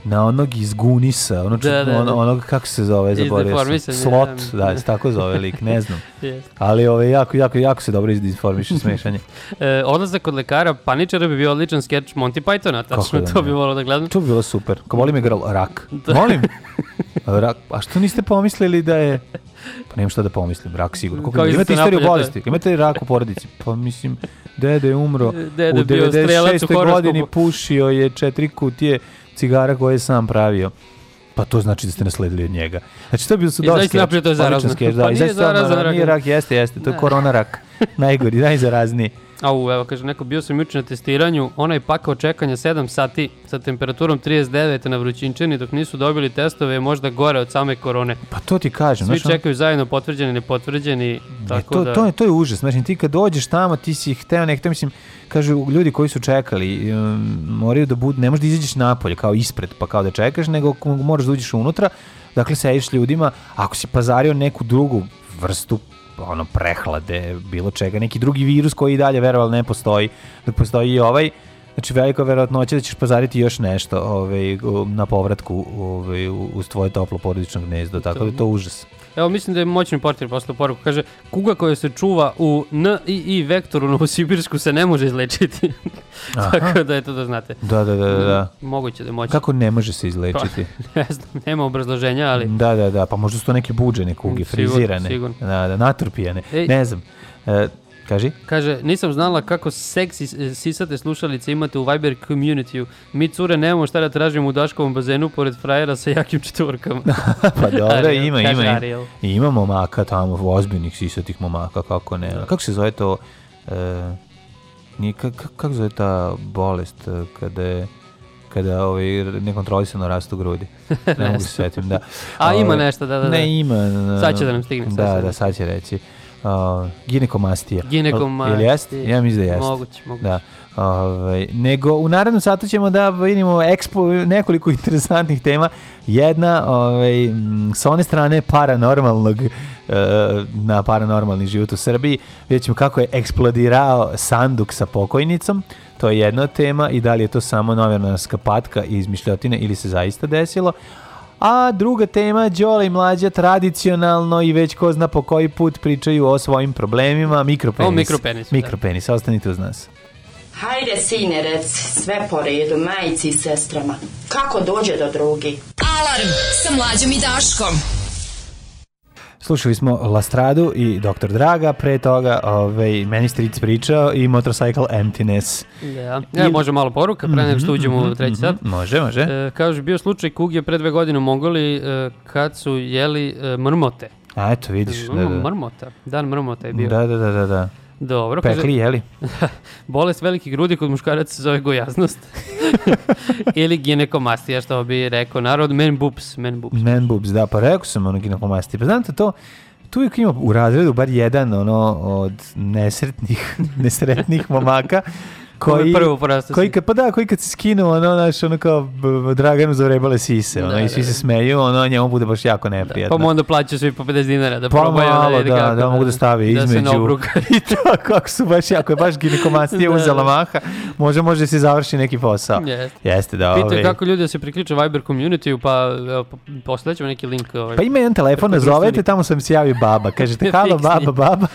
na onog iz Gunisa, ono, Da, da, ono, da. onog, kako se zove, zaboravio sam. Slot, da, se tako zove lik, ne znam. Ali ove, jako, jako, jako se dobro izdinformiše smešanje. E, odlazak kod lekara paničara bi bio odličan skeč Monty Pythona, tačno Kako da to bi volao da gledam. To bi bilo super. Kao volim je gral rak. Molim. Rak. A što niste pomislili da je... Pa nemam šta da pomislim, rak sigurno. Kao imate isto istoriju bolesti? Imate li rak u porodici? Pa mislim, dede je umro Dede u bio strelac u 96. horoskopu. godini, pušio je četiri kutije cigara koje je sam pravio. Pa to znači da ste nasledili od njega. Znači to bi su dosta zaista napravio to je zarazno. Skeč, da, Pa nije zarazan rak. Nije rak, jeste, jeste. To je Ne. korona rak. Najgori, najzarazniji. Au, evo, kaže, neko bio sam juče na testiranju, onaj pakao čekanja 7 sati sa temperaturom 39 na vrućinčini dok nisu dobili testove je možda gore od same korone. Pa to ti kažem. Svi znaš, čekaju zajedno potvrđeni, nepotvrđeni, tako to, da... to, je, to je užas. Znači, ti kad dođeš tamo, ti si hteo nekto, mislim, kažu ljudi koji su čekali, um, moraju da budu, ne možeš da izađeš napolje kao ispred, pa kao da čekaš, nego moraš da uđeš unutra, dakle, sediš ljudima, ako si pazario neku drugu vrstu ono prehlade, bilo čega, neki drugi virus koji i dalje veroval ne postoji, dok postoji i ovaj, Znači velika verovatnoća da ćeš pazariti još nešto ovaj, na povratku ovaj, u- uz tvoje toplo porodično gnezdo, tako da je to užas. Evo, mislim da je moćni portir poslao poruku. Kaže, kuga koja se čuva u N i I vektoru Novosibirsku se ne može izlečiti. Tako da, eto da znate. Da, da, da, da, da. Moguće da je moćno. Kako ne može se izlečiti? ne znam, nema obrazloženja, ali... Da, da, da, pa možda su to neke buđene kuge, sigurno, frizirane, sigurno. Da, da, naturpijane, Ej. ne znam. E, kaži? Kaže, nisam znala kako seksi sisate slušalice imate u Viber community-u. Mi cure nemamo šta da tražimo u Daškovom bazenu pored frajera sa jakim četvorkama. Pa dobro, Ariel, ima, ima. Ariel. Ima momaka tamo, ozbiljnih sisatih momaka, kako ne. Kako se zove to, e, nije, ka- ka- kako zove ta bolest e, kada je kada ovaj, nekontrolisano rastu grudi. Ne mogu se setim, da. A, ima nešto, da, da, da. Ne, ima. Sad će da nam stigne, Da, da, da- sad će reći. Uh, ginekomastija. Ginekomastija. Jel jest? Ja mislim da jest. Moguće, moguće. Da. Ovaj, nego u narednom satu ćemo da vidimo ekspo, nekoliko interesantnih tema. Jedna ovaj, m, sa one strane paranormalnog e, na paranormalni život u Srbiji. Vidjet ćemo kako je eksplodirao sanduk sa pokojnicom. To je jedna tema i da li je to samo novinarska patka i izmišljotine ili se zaista desilo. A druga tema, Đole i Mlađa tradicionalno i već ko zna po koji put pričaju o svojim problemima, mikropenis. O da. Mikropenis, ostanite uz nas. Hajde, sine, reci sve po redu, majici i sestrama. Kako dođe do drugi? Alarm sa mlađom i Daškom. Slušali smo Lastradu i Dr. Draga, pre toga ovaj, meni stric pričao i Motorcycle Emptiness. Da. E, može malo poruka, pre nego što uđemo u treći sat. Može, može. E, kaže, bio slučaj kuge pre dve godine u Mongoliji e, kad su jeli e, mrmote. A eto, vidiš. Da, da. Mrmota. Dan mrmota je bio. Da, da, da, da, da. Dobro. Pekli, jeli? Bolest velikih grudi kod muškaraca se zove gojaznost. Ili ginekomastija, što bi rekao narod. Men boobs, men boobs. Man boobs, da, pa rekao sam ono ginekomasti. Pa znate to, tu uvijek ima u razredu bar jedan ono od nesretnih, nesretnih momaka koji, prvo koji kad, pa da, koji kad se skinu ono, znaš, ono kao Draganu zavrebale sise, ono, Da, i svi da, se da. smeju, ono, njemu bude baš jako neprijatno. Pa mu onda plaćaju svi po 50 dinara da Pa probaju. malo, ili da, kako, da, mogu da stave Da između. I to, kako su baš, jako je baš ginekomastija Da, uzela da. maha, može, može da se završi neki posao. Jeste. Jeste, da. Ovaj. kako ljudi da se priključe Viber community pa evo, po- posle ćemo neki link. Ovaj. Pa ima jedan telefon, nazovete, tamo sam se javio baba. Kažete, halo baba, baba.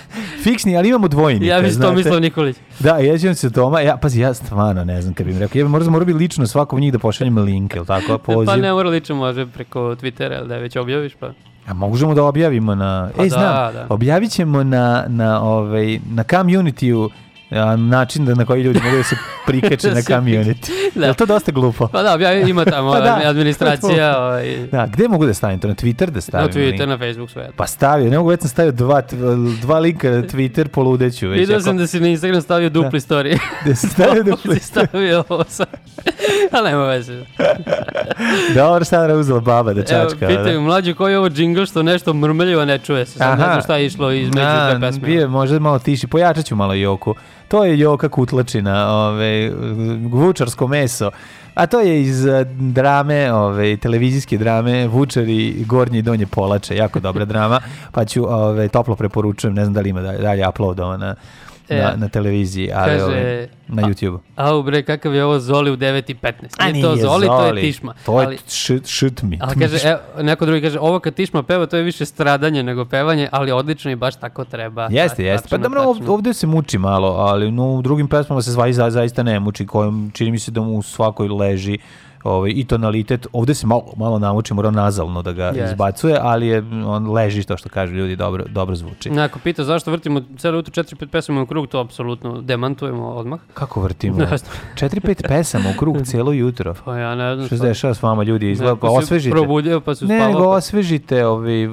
Fiksni, ali imamo dvojnika. Ja bi znate. Tomislav Nikolić. Da, ja ću se doma, ja, pazi, ja stvarno ne znam kad bih im rekao, ja bi možda morao bi lično svakom od njih da pošaljem link, ili tako, poziv. Pa ne mora lično, može preko Twittera, ali da je već objaviš, pa... A možemo da objavimo na, Pa e, da, znam, da. objavit ćemo na, na, ovaj, na community-u način da, na koji ljudi mogu da se prikače Da na community. Da. Je to dosta glupo? Pa da, objavi, ima tamo Pa da. administracija, ovaj, Da, gde mogu da stavim to? Na Twitter da na stavim? Twitter, link? na Facebook, sve. Pa stavio, ne mogu već sam stavio dva, dva linka na Twitter, poludeću već. Vidio ako- sam da si na Instagram stavio dupli story. Da si stavio dupli si stavio ovo sad. Ali nema veze. Dobro, sad je uzela baba da Evo, čačka. pitaju mlađe koji je ovo džingl što nešto mrmeljivo ne čuje se. Sad ne Aha. znam šta je išlo između Da, dve pesme. bio je možda malo tiši. Pojačat ću malo Joku. To je Joka Kutlačina, ove, vučarsko meso. A to je iz eh, drame, ove, televizijske drame Vučari Gornje i Donje Polače. Jako dobra drama. Pa ću, ove, toplo preporučujem, ne znam da li ima dalje, dalje uploadovana E, na, na televiziji, ali kaže, ove, na a- YouTube. Au bre, kakav je ovo Zoli u 9.15. A Nije to Zoli, to je Tišma. To je Ali- šut, šut mi. Ali kaže, evo, neko drugi kaže, ovo kad Tišma peva, to je više stradanje nego pevanje, ali odlično i baš tako treba. Jeste, jeste. Pa dobro, tačno. ovdje se muči malo, ali no, u drugim pesmama se zva, za, zaista ne muči, kojom čini mi se da mu u svakoj leži ovaj, i tonalitet. Ovdje se malo, malo namuči, mora nazalno da ga Jeste. izbacuje, ali je, on leži, to što kažu ljudi, dobro, dobro zvuči. Ako pita zašto vrtimo cijelo jutro 4-5 pesama u krug, to apsolutno demantujemo odmah. Kako vrtimo? Ne znam. 4-5 pesama u krug cijelo jutro. Pa ja ne znam. Što se dešava s vama ljudi? Izgleda, pa se osvežite. probudio pa su Ne, spavao, nego pa- osvežite ovi, E,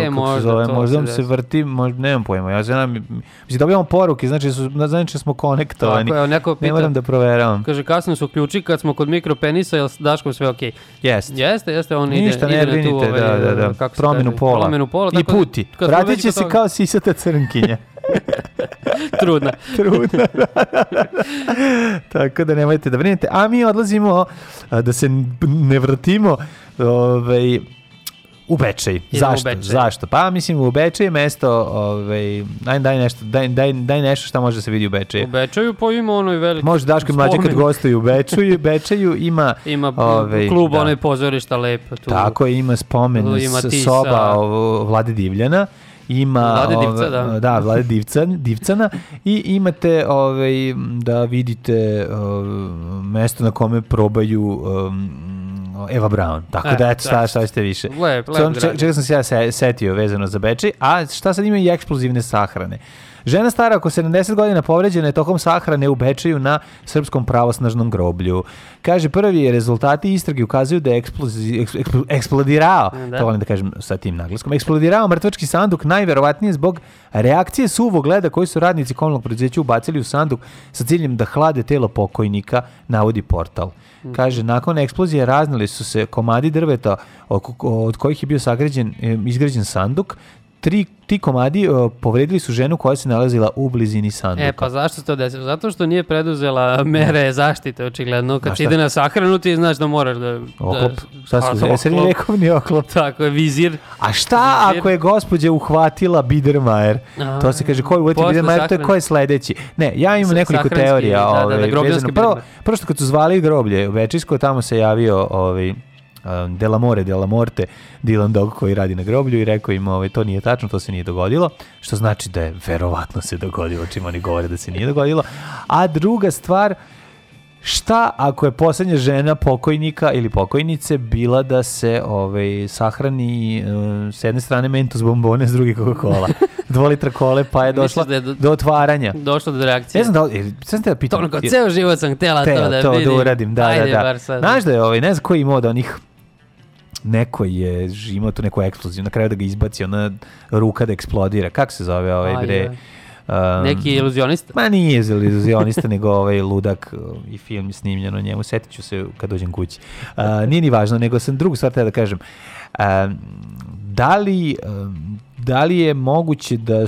kako možda se zove, možda se vam se vrti, možda, nemam pojma, ja znam, mislim, dobijamo poruke, znači, su, znači smo konektovani, Tako je, neko ne pita- moram da proveravam. Kaže, kasno su ključi kad smo kod mikropenisa, jel s Daškom sve okej? Jeste. Jeste, jeste, on ide, Ništa ne ide na tu, brinite, ovaj, da, da, da. kako se Promjenu kaže, pola. Promjenu pola. I da, puti. kad Vratit će se toga- kao sisata crnkinja. Trudna. Trudna. Tako da nemojte da brinete. A mi odlazimo da se ne vrtimo ovaj, U Bečej. Idemo u Zašto? Bečej. Zašto? Pa mislim u Bečej je mesto, ovaj, daj, daj, nešto, daj, daj, daj nešto šta može da se vidi u Bečeju. U Bečaju pa ima onoj veliki Može Daško i mlađe kad gostuju u Bečeju, Bečeju ima, Ima ovaj, klub, da. onaj pozorišta lepo tu. Tako je, ima spomen Ima Tisa. soba ovo, Vlade Divljana. Ima Vlade Divca, da. da, Vlade Divca, Divcana i imate ovaj da vidite ove, mesto na kome probaju um, Eva Brown. Tako E, da eto šta, da. šta ste više. Lep, lep Samo grad. če- čega sam se ja se, setio vezano za Bečej, a šta sad ima i eksplozivne sahrane. Žena stara oko 70 godina povređena je tokom sahrane u Bečeju na srpskom pravosnažnom groblju. Kaže, prvi rezultati istrage ukazuju da je eksplozi, eks- ekspl- eksplodirao, Da. to volim da kažem sa tim naglaskom, eksplodirao mrtvački sanduk najverovatnije zbog reakcije suvog leda koji su radnici komunalnog preduzeća ubacili u sanduk sa ciljem da hlade telo pokojnika, navodi portal. Kaže, nakon eksplozije raznali su se komadi drveta oko- od kojih je bio sagrađen, e, izgrađen sanduk, Tri, ti komadi e, povredili su ženu koja se nalazila u blizini sanduka. E, pa zašto se to desilo? Zato što nije preduzela mere zaštite, očigledno. Kad ide na sahranu, ti znaš da moraš da... Oklop. Da, Šta su? Oklop. vekovni oklop? Tako je, vizir. A šta Vizir. ako je gospođa uhvatila Biedermajer? A, To se kaže, ko je uhvatio Biedermajer, to je ko je sledeći. Ne, ja imam nekoliko teorija. da, da, da, ovaj. Prvo, prvo što kad su zvali groblje, u Večijsko, tamo se javio ovaj, Delamore, Delamorte, Dylan Dog koji radi na groblju i rekao im ovaj, to nije tačno, to se nije dogodilo, što znači da je verovatno se dogodilo, čim oni govore da se nije dogodilo. A druga stvar, Šta ako je posljednja žena pokojnika ili pokojnice bila da se ovaj, sahrani e, s jedne strane mentos bombone, s druge Coca-Cola. Dva litra kole, pa je došla da je do- do otvaranja. Došlo do reakcije. Ne znam da li, e, sad te da pitam. To ono kao, ceo život sam htjela to da to vidim. da uradim, da, Ajde, da, da. Znaš da je ovaj, ne znam koji imao da onih neko je imao tu neku eksploziju, na kraju da ga izbaci, ona ruka da eksplodira. Kako se zove ovaj Aj, bre? Um, Neki iluzionista. Ma nije iluzionista, nego ovaj ludak uh, i film je snimljen o njemu. Setit ću se kad dođem kući. Uh, nije ni važno, nego sam drugu stvar da kažem. Um, da li, um, da li je moguće da,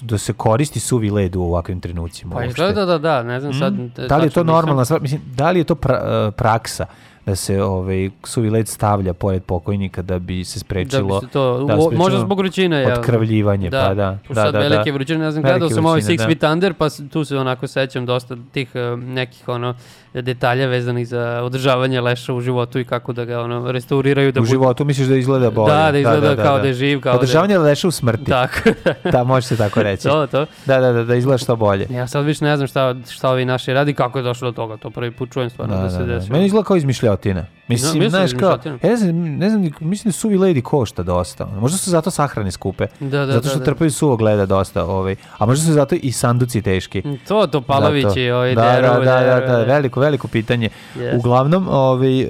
da se koristi suvi led u ovakvim trenucima? Pa uopšte? izgleda da, da, ne znam sad. Mm. Da li je to normalna stvar? Mislim, da li je to pra- uh, praksa da se ovaj suvi led stavlja pored pokojnika da bi se sprečilo Da bi se to, da, sprečilo možda zbog vrućine. ja. otkrvljivanje, pa da. pošto da, sad da, da. velike vrućine, ne znam, gledao sam ovaj Six da. Feet Under, pa tu se onako sećam dosta tih eh, nekih ono detalja vezanih za održavanje leša u životu i kako da ga ono restauriraju da u životu misliš da izgleda bolje. Da, da izgleda kao da je živ, kao da je- Održavanje leša u smrti. Tako. da, može se tako reći. To, to. Da, da, da, da izgleda što bolje. Ja sad više ne znam šta, šta ovi naši radi, kako je došlo do toga, to prvi put čujem stvarno da, Da, se da, da. desilo. Meni izgleda kao izmišljotina. Mislim, mislim znaš, kao, ja ne znam, ne znam, mislim da suvi ledi košta dosta. Možda su zato sahrane skupe. Da, da, zato što da, da. trpaju suvog leda dosta. Ovaj. A možda su zato i sanduci teški. To, to Palovići, Zato. ovaj da, da, da, da, da, veliko, veliko pitanje. Jeste. Uglavnom, ovaj, em,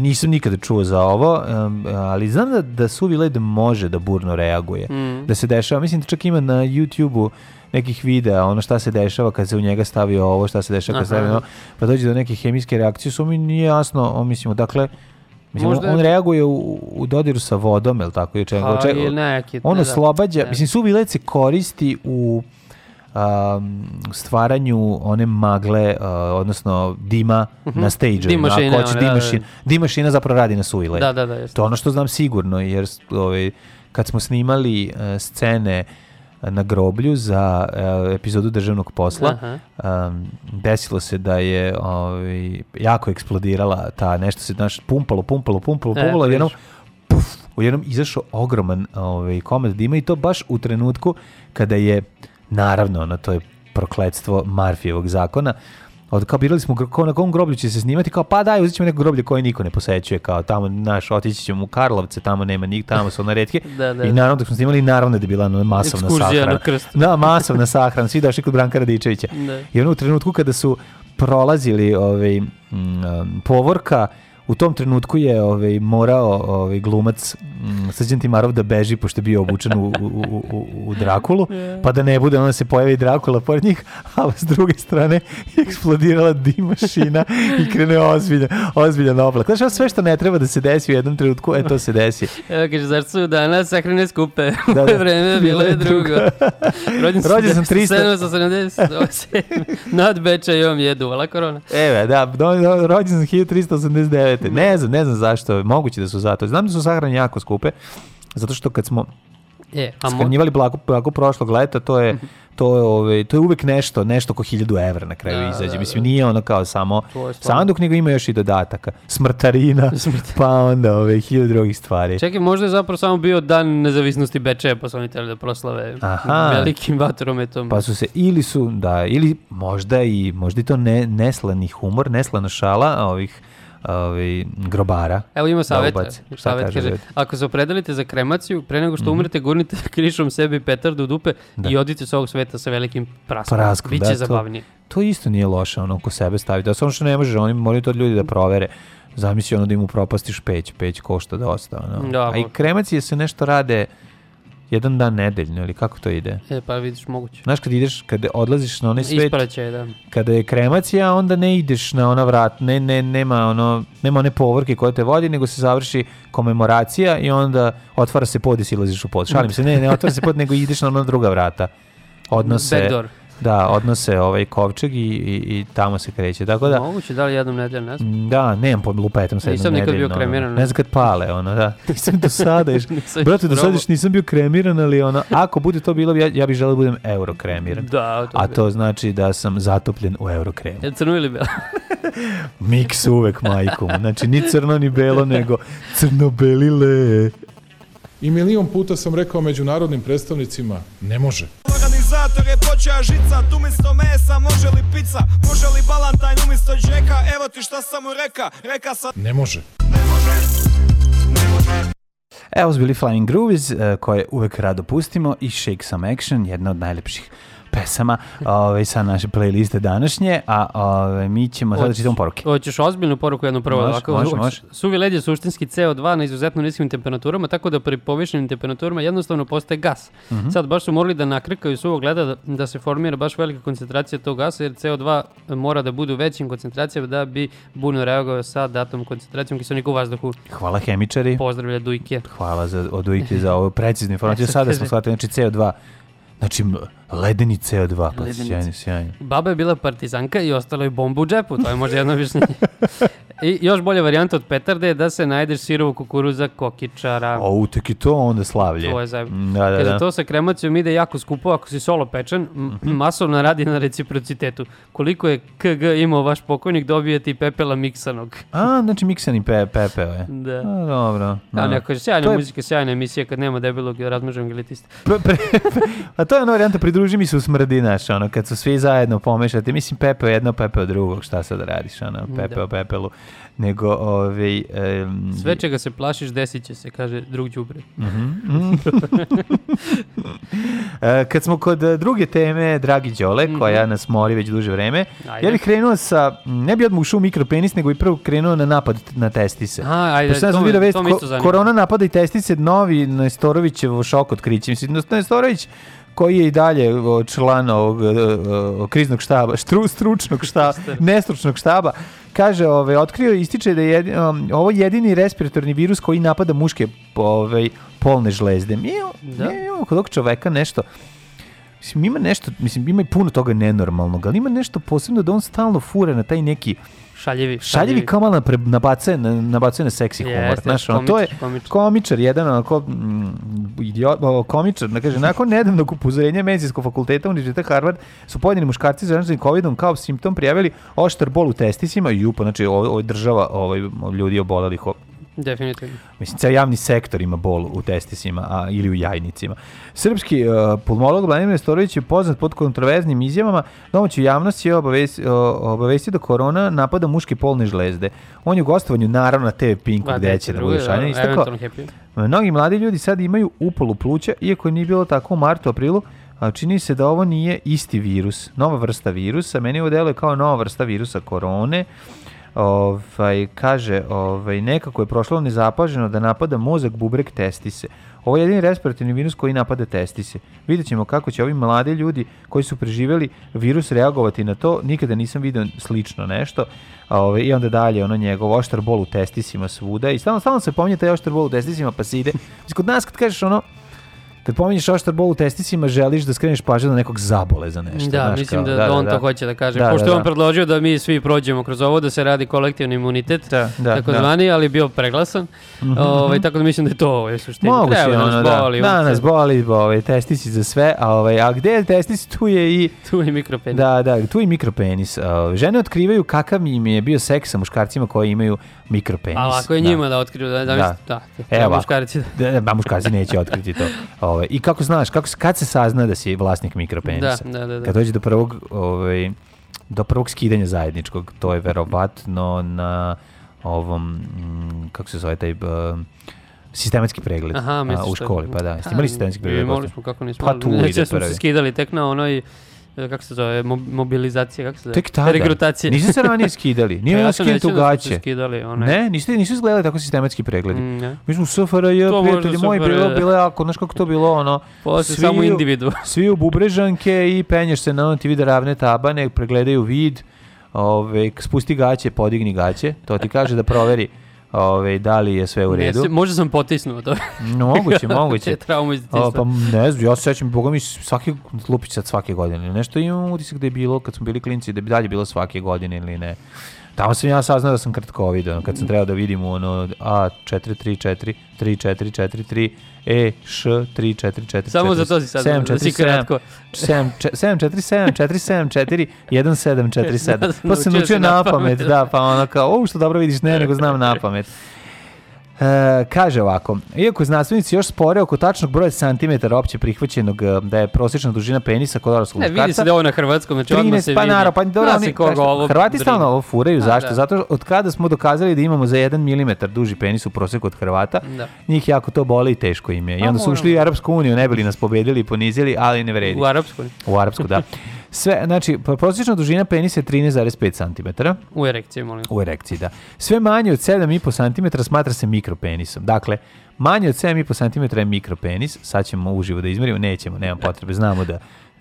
nisam nikada čuo za ovo, em, ali znam da, da suvi led može da burno reaguje. Mm. Da se dešava, mislim da čak ima na YouTube-u nekih videa, ono šta se dešava kad se u njega stavi ovo, šta se dešava kad se stavi ono, pa dođe do neke hemijske reakcije, su mi nije jasno, on, mislim, dakle, Mislim, Možda on, je- reaguje u, u dodiru sa vodom, je tako? Je čega, Pa, ili neki, on ne, da. oslobađa, mislim, suvi led se koristi u um, stvaranju one magle, uh, odnosno dima Mhm. na stage Dim mašine, Ako hoće one, dim da, da. mašina, dim mašina zapravo radi na suvi led. Da, da, da, jeste. To ono što znam sigurno, jer ovaj, kad smo snimali uh, scene na groblju za uh, epizodu državnog posla, um, desilo se da je ovaj, jako eksplodirala ta nešto se znaš, pumpalo, pumpalo, pumpalo, E, pumpalo, jednom puf, u jednom izašao ogroman ovaj, komad dima i to baš u trenutku kada je, naravno, ono, to je prokletstvo Marfijevog zakona, od kao birali smo ko na kom groblju će se snimati, kao pa daj, uzet ćemo neko groblje koje niko ne posećuje, kao tamo, naš, otići ćemo u Karlovce, tamo nema nik, tamo su ono retke. Da, da. I naravno dok smo snimali, naravno da je bila ono masovna Ekskurzija sahrana. na krst. Da, masovna sahrana, svi došli kod Branka Radičevića. Da. I ono u trenutku kada su prolazili ovaj, um, povorka, u tom trenutku je ovaj, morao ovaj, glumac mm, Srđan Timarov da beži pošto je bio obučen u, u, u, u, Drakulu, pa da ne bude, onda se pojavi Drakula pored njih, a s druge strane je eksplodirala dim mašina i krene ozbiljan, ozbiljan oblak. Znaš, sve što ne treba da se desi u jednom trenutku, e, to se desi. Evo kaže, zašto su danas sahrane skupe? Da, Da, vreme bilo je drugo. Rođen, Rođen sam 300. 770, nad Bečajom je duvala korona. Evo, da, rođen sam 1389. cigarete. Ne znam, ne znam zašto. Moguće da su zato. Znam da su sahrane jako skupe. Zato što kad smo E, a skanjivali blago, blago prošlog leta, to je to je ovaj to je uvek nešto nešto oko 1000 evra na kraju Da, izađe. da, Mislim nije ono kao samo je sanduk nego ima još i dodataka. Smrtarina, pa onda ove 1000 drugih stvari. Čekaj, možda je zapravo samo bio dan nezavisnosti Bečeja, pa su oni htjeli da proslave Aha. velikim vatrometom. Pa su se ili su da ili možda i možda i to ne neslani humor, neslana šala ovih ovaj grobara. Evo ima da savjet. Šta savjet kaže kaže, ako se opredelite za kremaciju, pre nego što Mhm. umrete, gurnite krišom sebi petardu u dupe i odite s ovog sveta sa velikim praskom. Praskom, Biće da, to- zabavnije. To isto nije loše, ono, oko sebe staviti. Da, samo što ne može, oni moraju to ljudi da provere. Zamisli ono da im upropastiš peć, peć košta dosta. Ono. Da, A i kremacije se nešto rade jedan dan nedeljno, ili kako to ide? E, pa vidiš, moguće. Znaš, kad ideš, kad odlaziš na onaj svet, Ispraćaj, da. kada je kremacija, onda ne ideš na ona vrat, ne, ne, nema, ono, nema one povorke koje te vodi, nego se završi komemoracija i onda otvara se pod i silaziš u pod. Šalim se, ne, ne otvara se pod, nego ideš na ona druga vrata. Odnose, Backdoor. Da, odnose ovaj kovčeg i, i, i tamo se kreće. Tako da, Moguće, da li jednom nedeljno, ne znam. da, nemam lupetom sa Nisam jednom nikad bio ono. kremiran. Ne znam kad pale, ono, da. Nisam do sada još. Nisam Brate, do sada još nisam bio kremiran, ali ono, ako bude to bilo, ja, ja bih želeo da budem euro kremiran. Da, to A bi- to znači da sam zatopljen u euro kremu. Je crno ili belo? Miks uvek, majkom. Znači, ni crno, ni belo, nego crno-belile. I milion puta sam rekao međunarodnim predstavnicima, ne može. Organizator je počeo žicat umjesto mesa, može li pizza, može li balantajn umjesto džeka, evo ti šta sam mu reka, reka sam... Ne može. Evo su bili Flying Groovies, eh, koje uvek rado pustimo, i Shake Some Action, jedna od najlepših pesama ovaj, sa naše playliste današnje, a ovaj, mi ćemo sada da čitamo poruke. Hoćeš ozbiljnu poruku jednu prvo. Može, ovako, može, može. Suvi led je suštinski CO2 na izuzetno niskim temperaturama, tako da pri povišenim temperaturama jednostavno postaje gas. Mhm. Sad baš su morali da nakrkaju suvog leda da, da se formira baš velika koncentracija tog gasa, jer CO2 mora da bude u većim koncentracijama da bi burno reagovao sa datom koncentracijom kiselnika u vazduhu. Hvala hemičari. Pozdravlja Dujke. Hvala za odujke za ovu preciznu informaciju. E, sad Sada smo shvatili, znači CO2, znači ledeni CO2, pa Ledenici. sjajno, sjajno. Baba je bila partizanka i ostalo je bomba u džepu, to je možda jedno objašnjenje. I još bolja varijanta od petarde je da se najdeš sirovog kukuruza kokičara. O, tek i to onda slavlje. To je zajeb. Mm, Da, da, Kaže, da. to sa kremacijom ide jako skupo ako si solo pečen, Mhm. masovno radi na reciprocitetu. Koliko je KG imao vaš pokojnik, dobijete i pepela miksanog. A, znači miksani pe, pepeo je. Da. A, dobro. A da. neko kaže, sjajna je- muzika, sjajna emisija kad nema debelog razmaženog elitista. Pre- pre- A to je ona varijanta, pridruži mi se u smrdi, znaš, ono, kad su svi zajedno pomešati, mislim, pepeo jedno, pepeo drugog, šta sad radiš, ono, pepeo pepelu, nego, ovaj... em, Sve čega se plašiš, desit će se, kaže drug đubre. Mhm. E, kad smo kod e, druge teme, Dragi Đole, koja nas mori već duže vreme. Ajde. ja bih krenuo sa, ne bih odmah ušao u mikropenis, nego i prvo krenuo na napad na testise. A, ajde, Pošto sam vidio vest, ko- korona napada i testice, novi Nestorovićev šok otkriće. Mislim, Nestorović koji je i dalje član ovog kriznog štaba, štru, stručnog štaba, nestručnog štaba, kaže, ovaj, otkrio ističe da je jedin, um, ovo jedini respiratorni virus koji napada muške ovaj, polne žlezde. Mi, Da. imamo kod ovog čoveka nešto, Mislim, ima nešto, mislim, ima i puno toga nenormalnog, ali ima nešto posebno da on stalno fura na taj neki. Šaljivi kao malo napre- nabacuje na, nabacuje na seksi humor. Jeste, Znaš, ono, to je komičar, komičar. komičar, jedan onako mm, idiot, komičar, da kaže, nakon nedavnog upozorenja medicinskog fakulteta Univerziteta Harvard su pojedini muškarci zaraženi covidom kao simptom prijavili oštar bol u testisima i upo, znači ovo, ovo je država ovaj, ljudi obolelih Definitivno. Mislim, ceo javni sektor ima bol u testisima a, ili u jajnicima. Srpski uh, pulmolog Vladimir Nestorović je poznat pod kontroverznim izjavama. Domaću javnost je obavestio, obavestio da korona napada muške polne žlezde. On je u gostovanju naravno na TV Pinku Ma, gde će da bude šaljen. da, Istakao, mnogi mladi ljudi sad imaju upolu pluća, iako nije bilo tako u martu, aprilu, a čini se da ovo nije isti virus, nova vrsta virusa. Meni ovo deluje kao nova vrsta virusa korone. Ovaj, kaže, ovaj, nekako je prošlo nezapaženo da napada mozak, bubrek, testise. Ovo je jedini respiratorni virus koji napada testise. Vidjet ćemo kako će ovi mladi ljudi koji su preživjeli virus reagovati na to. Nikada nisam vidio slično nešto. A, Ovaj, I onda dalje ono njegov oštar bol u testisima svuda. I stalno, stalno se pominje taj oštar bol u testisima pa se ide. Kod nas kad kažeš ono, kad pominješ oštar bol u testicima, želiš da skreneš pažnju na nekog zabole za nešto. Da, znaš, mislim kao, da, da on to hoće da kaže. Da, Pošto da, je on da. predložio da mi svi prođemo kroz ovo, da se radi kolektivni imunitet, Da, da, tako da. zvani, ali bio preglasan. Mhm, Ovaj, tako da mislim da je to ovo, suština. Moguće, Treba da ono, nas da. boli. Da, nas boli, ovaj, testici za sve, a, ovaj, a gde je testis, tu je i... Tu je mikropenis. Da, da, tu je mikropenis. A, žene otkrivaju kakav im je bio seks sa muškarcima koji imaju mikropenis. A lako je Da. njima da otkriju, da, da, Da. da, da, Evo, ovako. muškarci. Da, da, ba, muškarci neće otkriti to. Ove, I kako znaš, kako, kad se sazna da si vlasnik mikropenisa? Da, da, da, da. Kad dođe do prvog, ovaj, do prvog skidanja zajedničkog, to je verovatno na ovom, mm, kako se zove taj, b- sistematski pregled Aha, a, u školi, pa da. Jeste imali sistematski pregled? Imali smo, kako nismo. Pa tu ide smo prvi. se skidali tek na onoj, kako se zove, mo- mobilizacija, kako se zove? Tek tada. Regrutacija. Niste se ranije skidali. Nije se skinuti u da gaće. skidali, onaj. Ne, niste, nisu izgledali tako sistematski pregledi. Mm, ne. Mi smo u SFRJ, prijatelji moji, SFRJ. bilo, bilo jako, znaš kako to bilo, ono... Posle svi samo individu. Svi u bubrežanke i penješ se na ono ti vide ravne tabane, pregledaju vid, ove, spusti gaće, podigni gaće, to ti kaže da proveri ove, da li je sve u Ne, redu. se- možda sam potisnuo to. No, moguće, moguće. Traumu iz detinjstva. pa ne znam, ja se sećam, boga mi svaki lupić sad svake godine. Nešto imam utisak da je bilo kad smo bili klinci, da bi dalje bilo svake godine ili ne. Tamo sam ja saznao da sam kratkovid, ono, kad sam trebao da vidim ono A434, 3443, E, Š, 3444, Samo za to si saznao, da si kratko. 747, 474, 1747. Sad Pa sam naučio na pamet. da, pa ono kao, o, što dobro vidiš, ne, nego znam na pamet. E, kaže ovako, iako znanstvenici još spore oko tačnog broja santimetara opće prihvaćenog e, da je prosječna dužina penisa kod odraslog Ne, vidi muškarca, se da ovo na hrvatskom, znači odmah se 13, pa vidi. naravno, pa dobro, oni- Hrvati stalno ovo furaju, zašto? da. Zato od kada smo dokazali da imamo za 1 mm duži penis u prosjeku od Hrvata, Da. njih jako to boli i teško im je. I Pa onda su ušli u Arapsku uniju, ne bili nas pobedili i ponizili, ali ne vredi. U arapskoj. U Arapsku, da. Sve, znači, pro- prosječna dužina penisa je 13,5 cm. U erekciji, molim. U erekciji, da. Sve manje od 7,5 cm smatra se mikropenisom. Dakle, manje od 7,5 cm je mikropenis. Sad ćemo uživo da izmerimo. Nećemo, nema potrebe. Znamo da,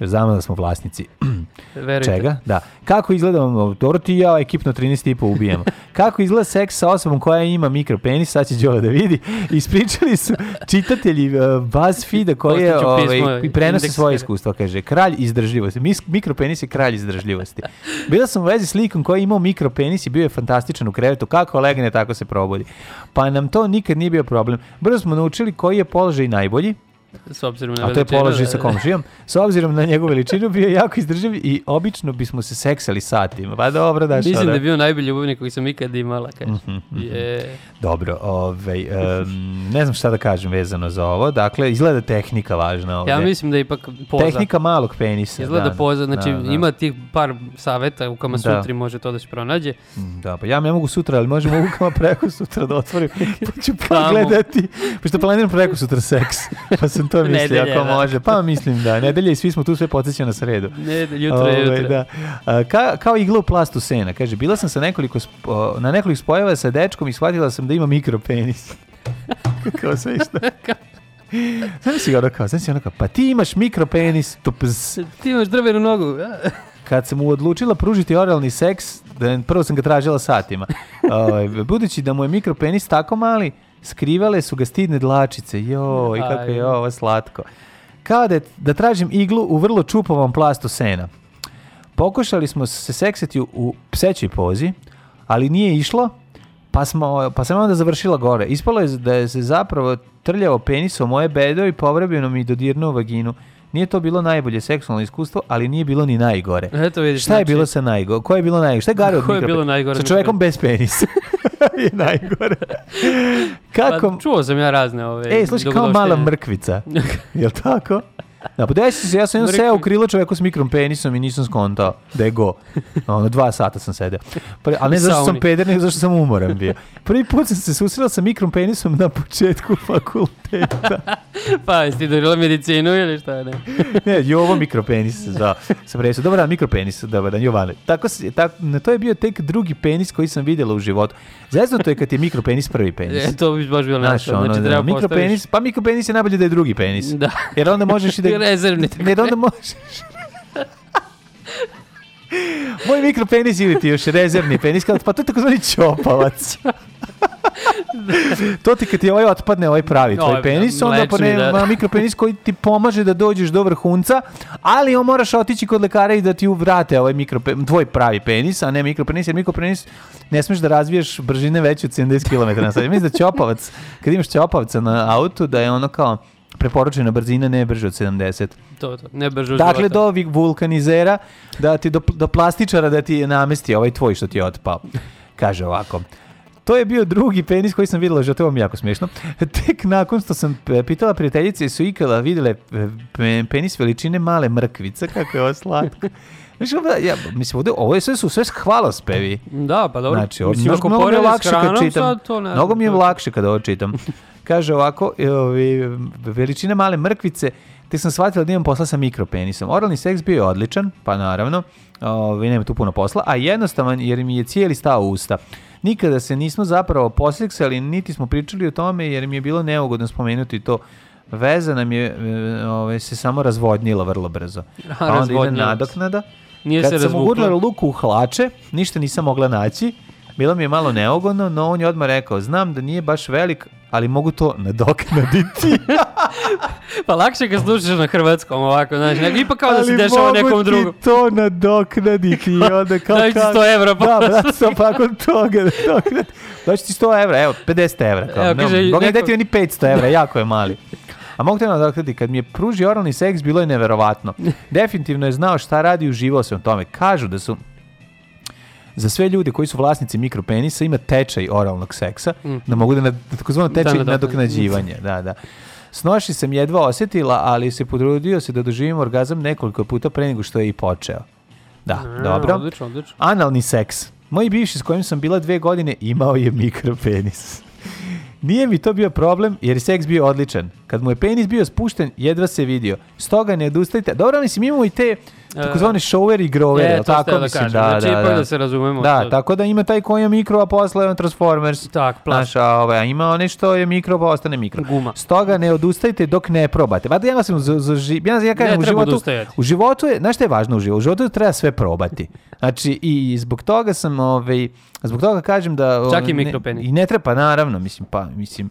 znamo da smo vlasnici Verujte. čega. Da. Kako izgleda, dobro ti i ja ekipno 13,5 ubijemo. Kako izgleda seks sa osobom koja ima mikropenis, sad će Đole da vidi. Ispričali su čitatelji uh, BuzzFeeda koji je, ovaj, i prenose svoje iskustva, kaže, kralj izdržljivosti. Mikropenis je kralj izdržljivosti. Bila sam u vezi s likom koji je imao mikropenis i bio je fantastičan u krevetu. Kako legne, tako se probudi. Pa nam to nikad nije bio problem. Brzo smo naučili koji je položaj najbolji, S obzirom na a to je položaj da, sa da. komšijom. S obzirom na njegovu veličinu bio je jako izdrživ i obično bismo se seksali satima. Pa dobro, da što Mislim da je bio najbolji ljubavnik koji sam ikad imala, kaže. Mhm, mhm. Je. Dobro, ovaj, em, ne znam šta da kažem vezano za ovo. Dakle, izgleda tehnika važna ovdje. Ja mislim da je ipak poza. Tehnika malog penisa. Izgleda da, poza, znači da, da. ima tih par saveta u kama Da. sutri može to da se pronađe. Da, pa ja ne mogu sutra, ali možemo mogu kama preko sutra da otvorim, pa ću pogledati, pošto planiram preko sutra seks, pa sam to mislio, Nedelje, ako da. može, pa mislim da, nedelje i svi smo tu sve podsjećaju na sredu. Ne, jutro je Ovaj, jutro. Da. Ka, kao igla u plastu sena, kaže, bila sam sa nekoliko, spo- na nekoliko spojeva sa dečkom i shvatila sam da ima mikropenis. kao sve što. Znam si ono kao, znam si ono kao, pa ti imaš mikropenis, tups. Ti imaš drvenu nogu. Kad sam mu odlučila pružiti oralni seks, da, prvo sam ga tražila satima. Ovaj, budući da mu je mikropenis tako mali, skrivale su ga stidne dlačice. Joj, kako je ovo slatko. Kao da, je- da tražim iglu u vrlo čupovom plastu sena. Pokušali smo se seksati u, psećoj pozi, ali nije išlo, pa, smo, pa sam onda završila gore. Ispalo je da je se zapravo trljao penis o moje bedo i povrebljeno mi dodirnuo vaginu. Nije to bilo najbolje seksualno iskustvo, ali nije bilo ni najgore. Eto vidiš, Šta je znači- bilo sa najgore? Ko je bilo najgore? Šta je gore od Ko je bilo najgore Sa čovjekom bez penisa. je najgore. Kako? Pa, čuo sam ja razne ove. Ej, slušaj, kao mala mrkvica. Jel tako? Da, pa desi se, ja sam Mrkvi. seo u krilo čoveku s mikrom penisom i nisam skontao da je go. Ono, dva sata sam sedeo. Pre, ali ne zašto sam peder, nego zašto sam umoran bio. Prvi put sam se susrela sa mikrom penisom na početku fakulteta. pa, jesi ti dobila medicinu ili šta ne? ne, Jovo mikropenis se zvao. Sam presao, dobar dan, mikropenis, dobar dan, Jovane. Tako, na to je bio tek drugi penis koji sam vidjela u životu. Zeznuto je kad je mikropenis prvi penis. E, to bi baš bilo nešto. ono, Znači, da, treba mikropenis, pa mikropenis je najbolje da je drugi penis. Da. Jer onda možeš i da... Rezervni, tako Jer onda možeš... Moj mikropenis ili ti još rezervni penis, pa to je takozvani čopavac. to ti kad ti ovaj otpadne, ovaj pravi tvoj Ovaj, penis, onda pa ne, da. mikropenis koji ti pomaže da dođeš do vrhunca, ali on moraš otići kod lekara i da ti vrate ovaj mikrope, tvoj pravi penis, a ne mikropenis, jer mikropenis ne smeš da razviješ brzine veće od 70 km na sat. Mislim da ćopavac, kad imaš ćopavca na autu, da je ono kao preporučena brzina ne brže od 70. To, to, ne brže od Dakle, života. do ovih vulkanizera, da ti, do, do plastičara da ti namesti ovaj tvoj što ti je otpao. Kaže ovako. To je bio drugi penis koji sam to vam jako smiješno. Tek nakon što sam pitala prijateljice su ikada vidjele e, pe- penis veličine male mrkvice, kako je ovo slatko. Znači, ovo- ja, mislim, ovdje, ovo je sve su sve hvalospevi. Da, pa dobro. Znači, Mislim, mnogo, mnogo mi je lakše kad čitam. sad to ne Mnogo mi je lakše kad ovo čitam. Kaže ovako, e, ovi, veličine male mrkvice, te sam shvatila da imam posla sa mikropenisom. Oralni seks bio je odličan, pa naravno, ovi, nema tu puno posla, a jednostavan jer mi je cijeli stao usta. Nikada se nismo zapravo poseksali, niti smo pričali o tome jer mi je bilo neugodno spomenuti to. Veza nam je e, ove, se samo razvodnila vrlo brzo. Pa onda ide razvodnila se. Nije Kad se sam razvukla. ugurnula luku u hlače, ništa nisam mogla naći. Bilo mi je malo neugodno, no on je odmah rekao, znam da nije baš velik, ali mogu to nadoknaditi. Pa lakše ga slušaš na hrvatskom ovako, znaš, nego ipak kao da se Ali dešava mogu nekom ti drugom. to nadoknaditi i onda kao... Daj ti kao- 100 evra, Da, pa- brate, sam pa kod toga nadoknaditi. Daći ti 100 evra, evo, 50 evra. Kao, Evo, ne, kaže, Boga ne neko- daj ti oni 500 evra, jako je mali. A mogu te nadoknaditi, kad mi je pružio oralni seks, bilo je neverovatno. Definitivno je znao šta radi i uživao se u tome. Kažu da su za sve ljude koji su vlasnici mikropenisa ima tečaj oralnog seksa, da mogu da, nad, takozvano tečaj Da, da, da. nadoknađivanje. Da, da. Snoši sam jedva osjetila, ali se potrudio se da doživim orgazam nekoliko puta pre nego što je i počeo. Da, A, dobro. odlično, odlično. Analni seks. Moj bivši s kojim sam bila dve godine imao je mikropenis. Nije mi to bio problem jer je seks bio odličan. Kad mu je penis bio spušten, jedva se vidio. Stoga ne odustajte. Dobro, mislim, imamo i te takozvane shower i grower, E, tako da mislim, kažem. da, Znači, da, ipak da. da se razumemo, Da, to- tako da ima taj koji je mikro, a posle on Transformers. Tak, Znaš, a, ovaj, a ima one što je mikro, pa ostane mikro. Guma. Stoga ne odustajte dok ne probate. Pa da ja sam za, za, ži- ja, ja kažem, Ne u životu, odustajati. u životu je, znaš šta je važno u životu? U životu treba sve probati. Znači, i zbog toga sam, ovaj, zbog toga kažem da... Čak i ne- mikropenis. I ne treba, naravno, mislim, pa, mislim,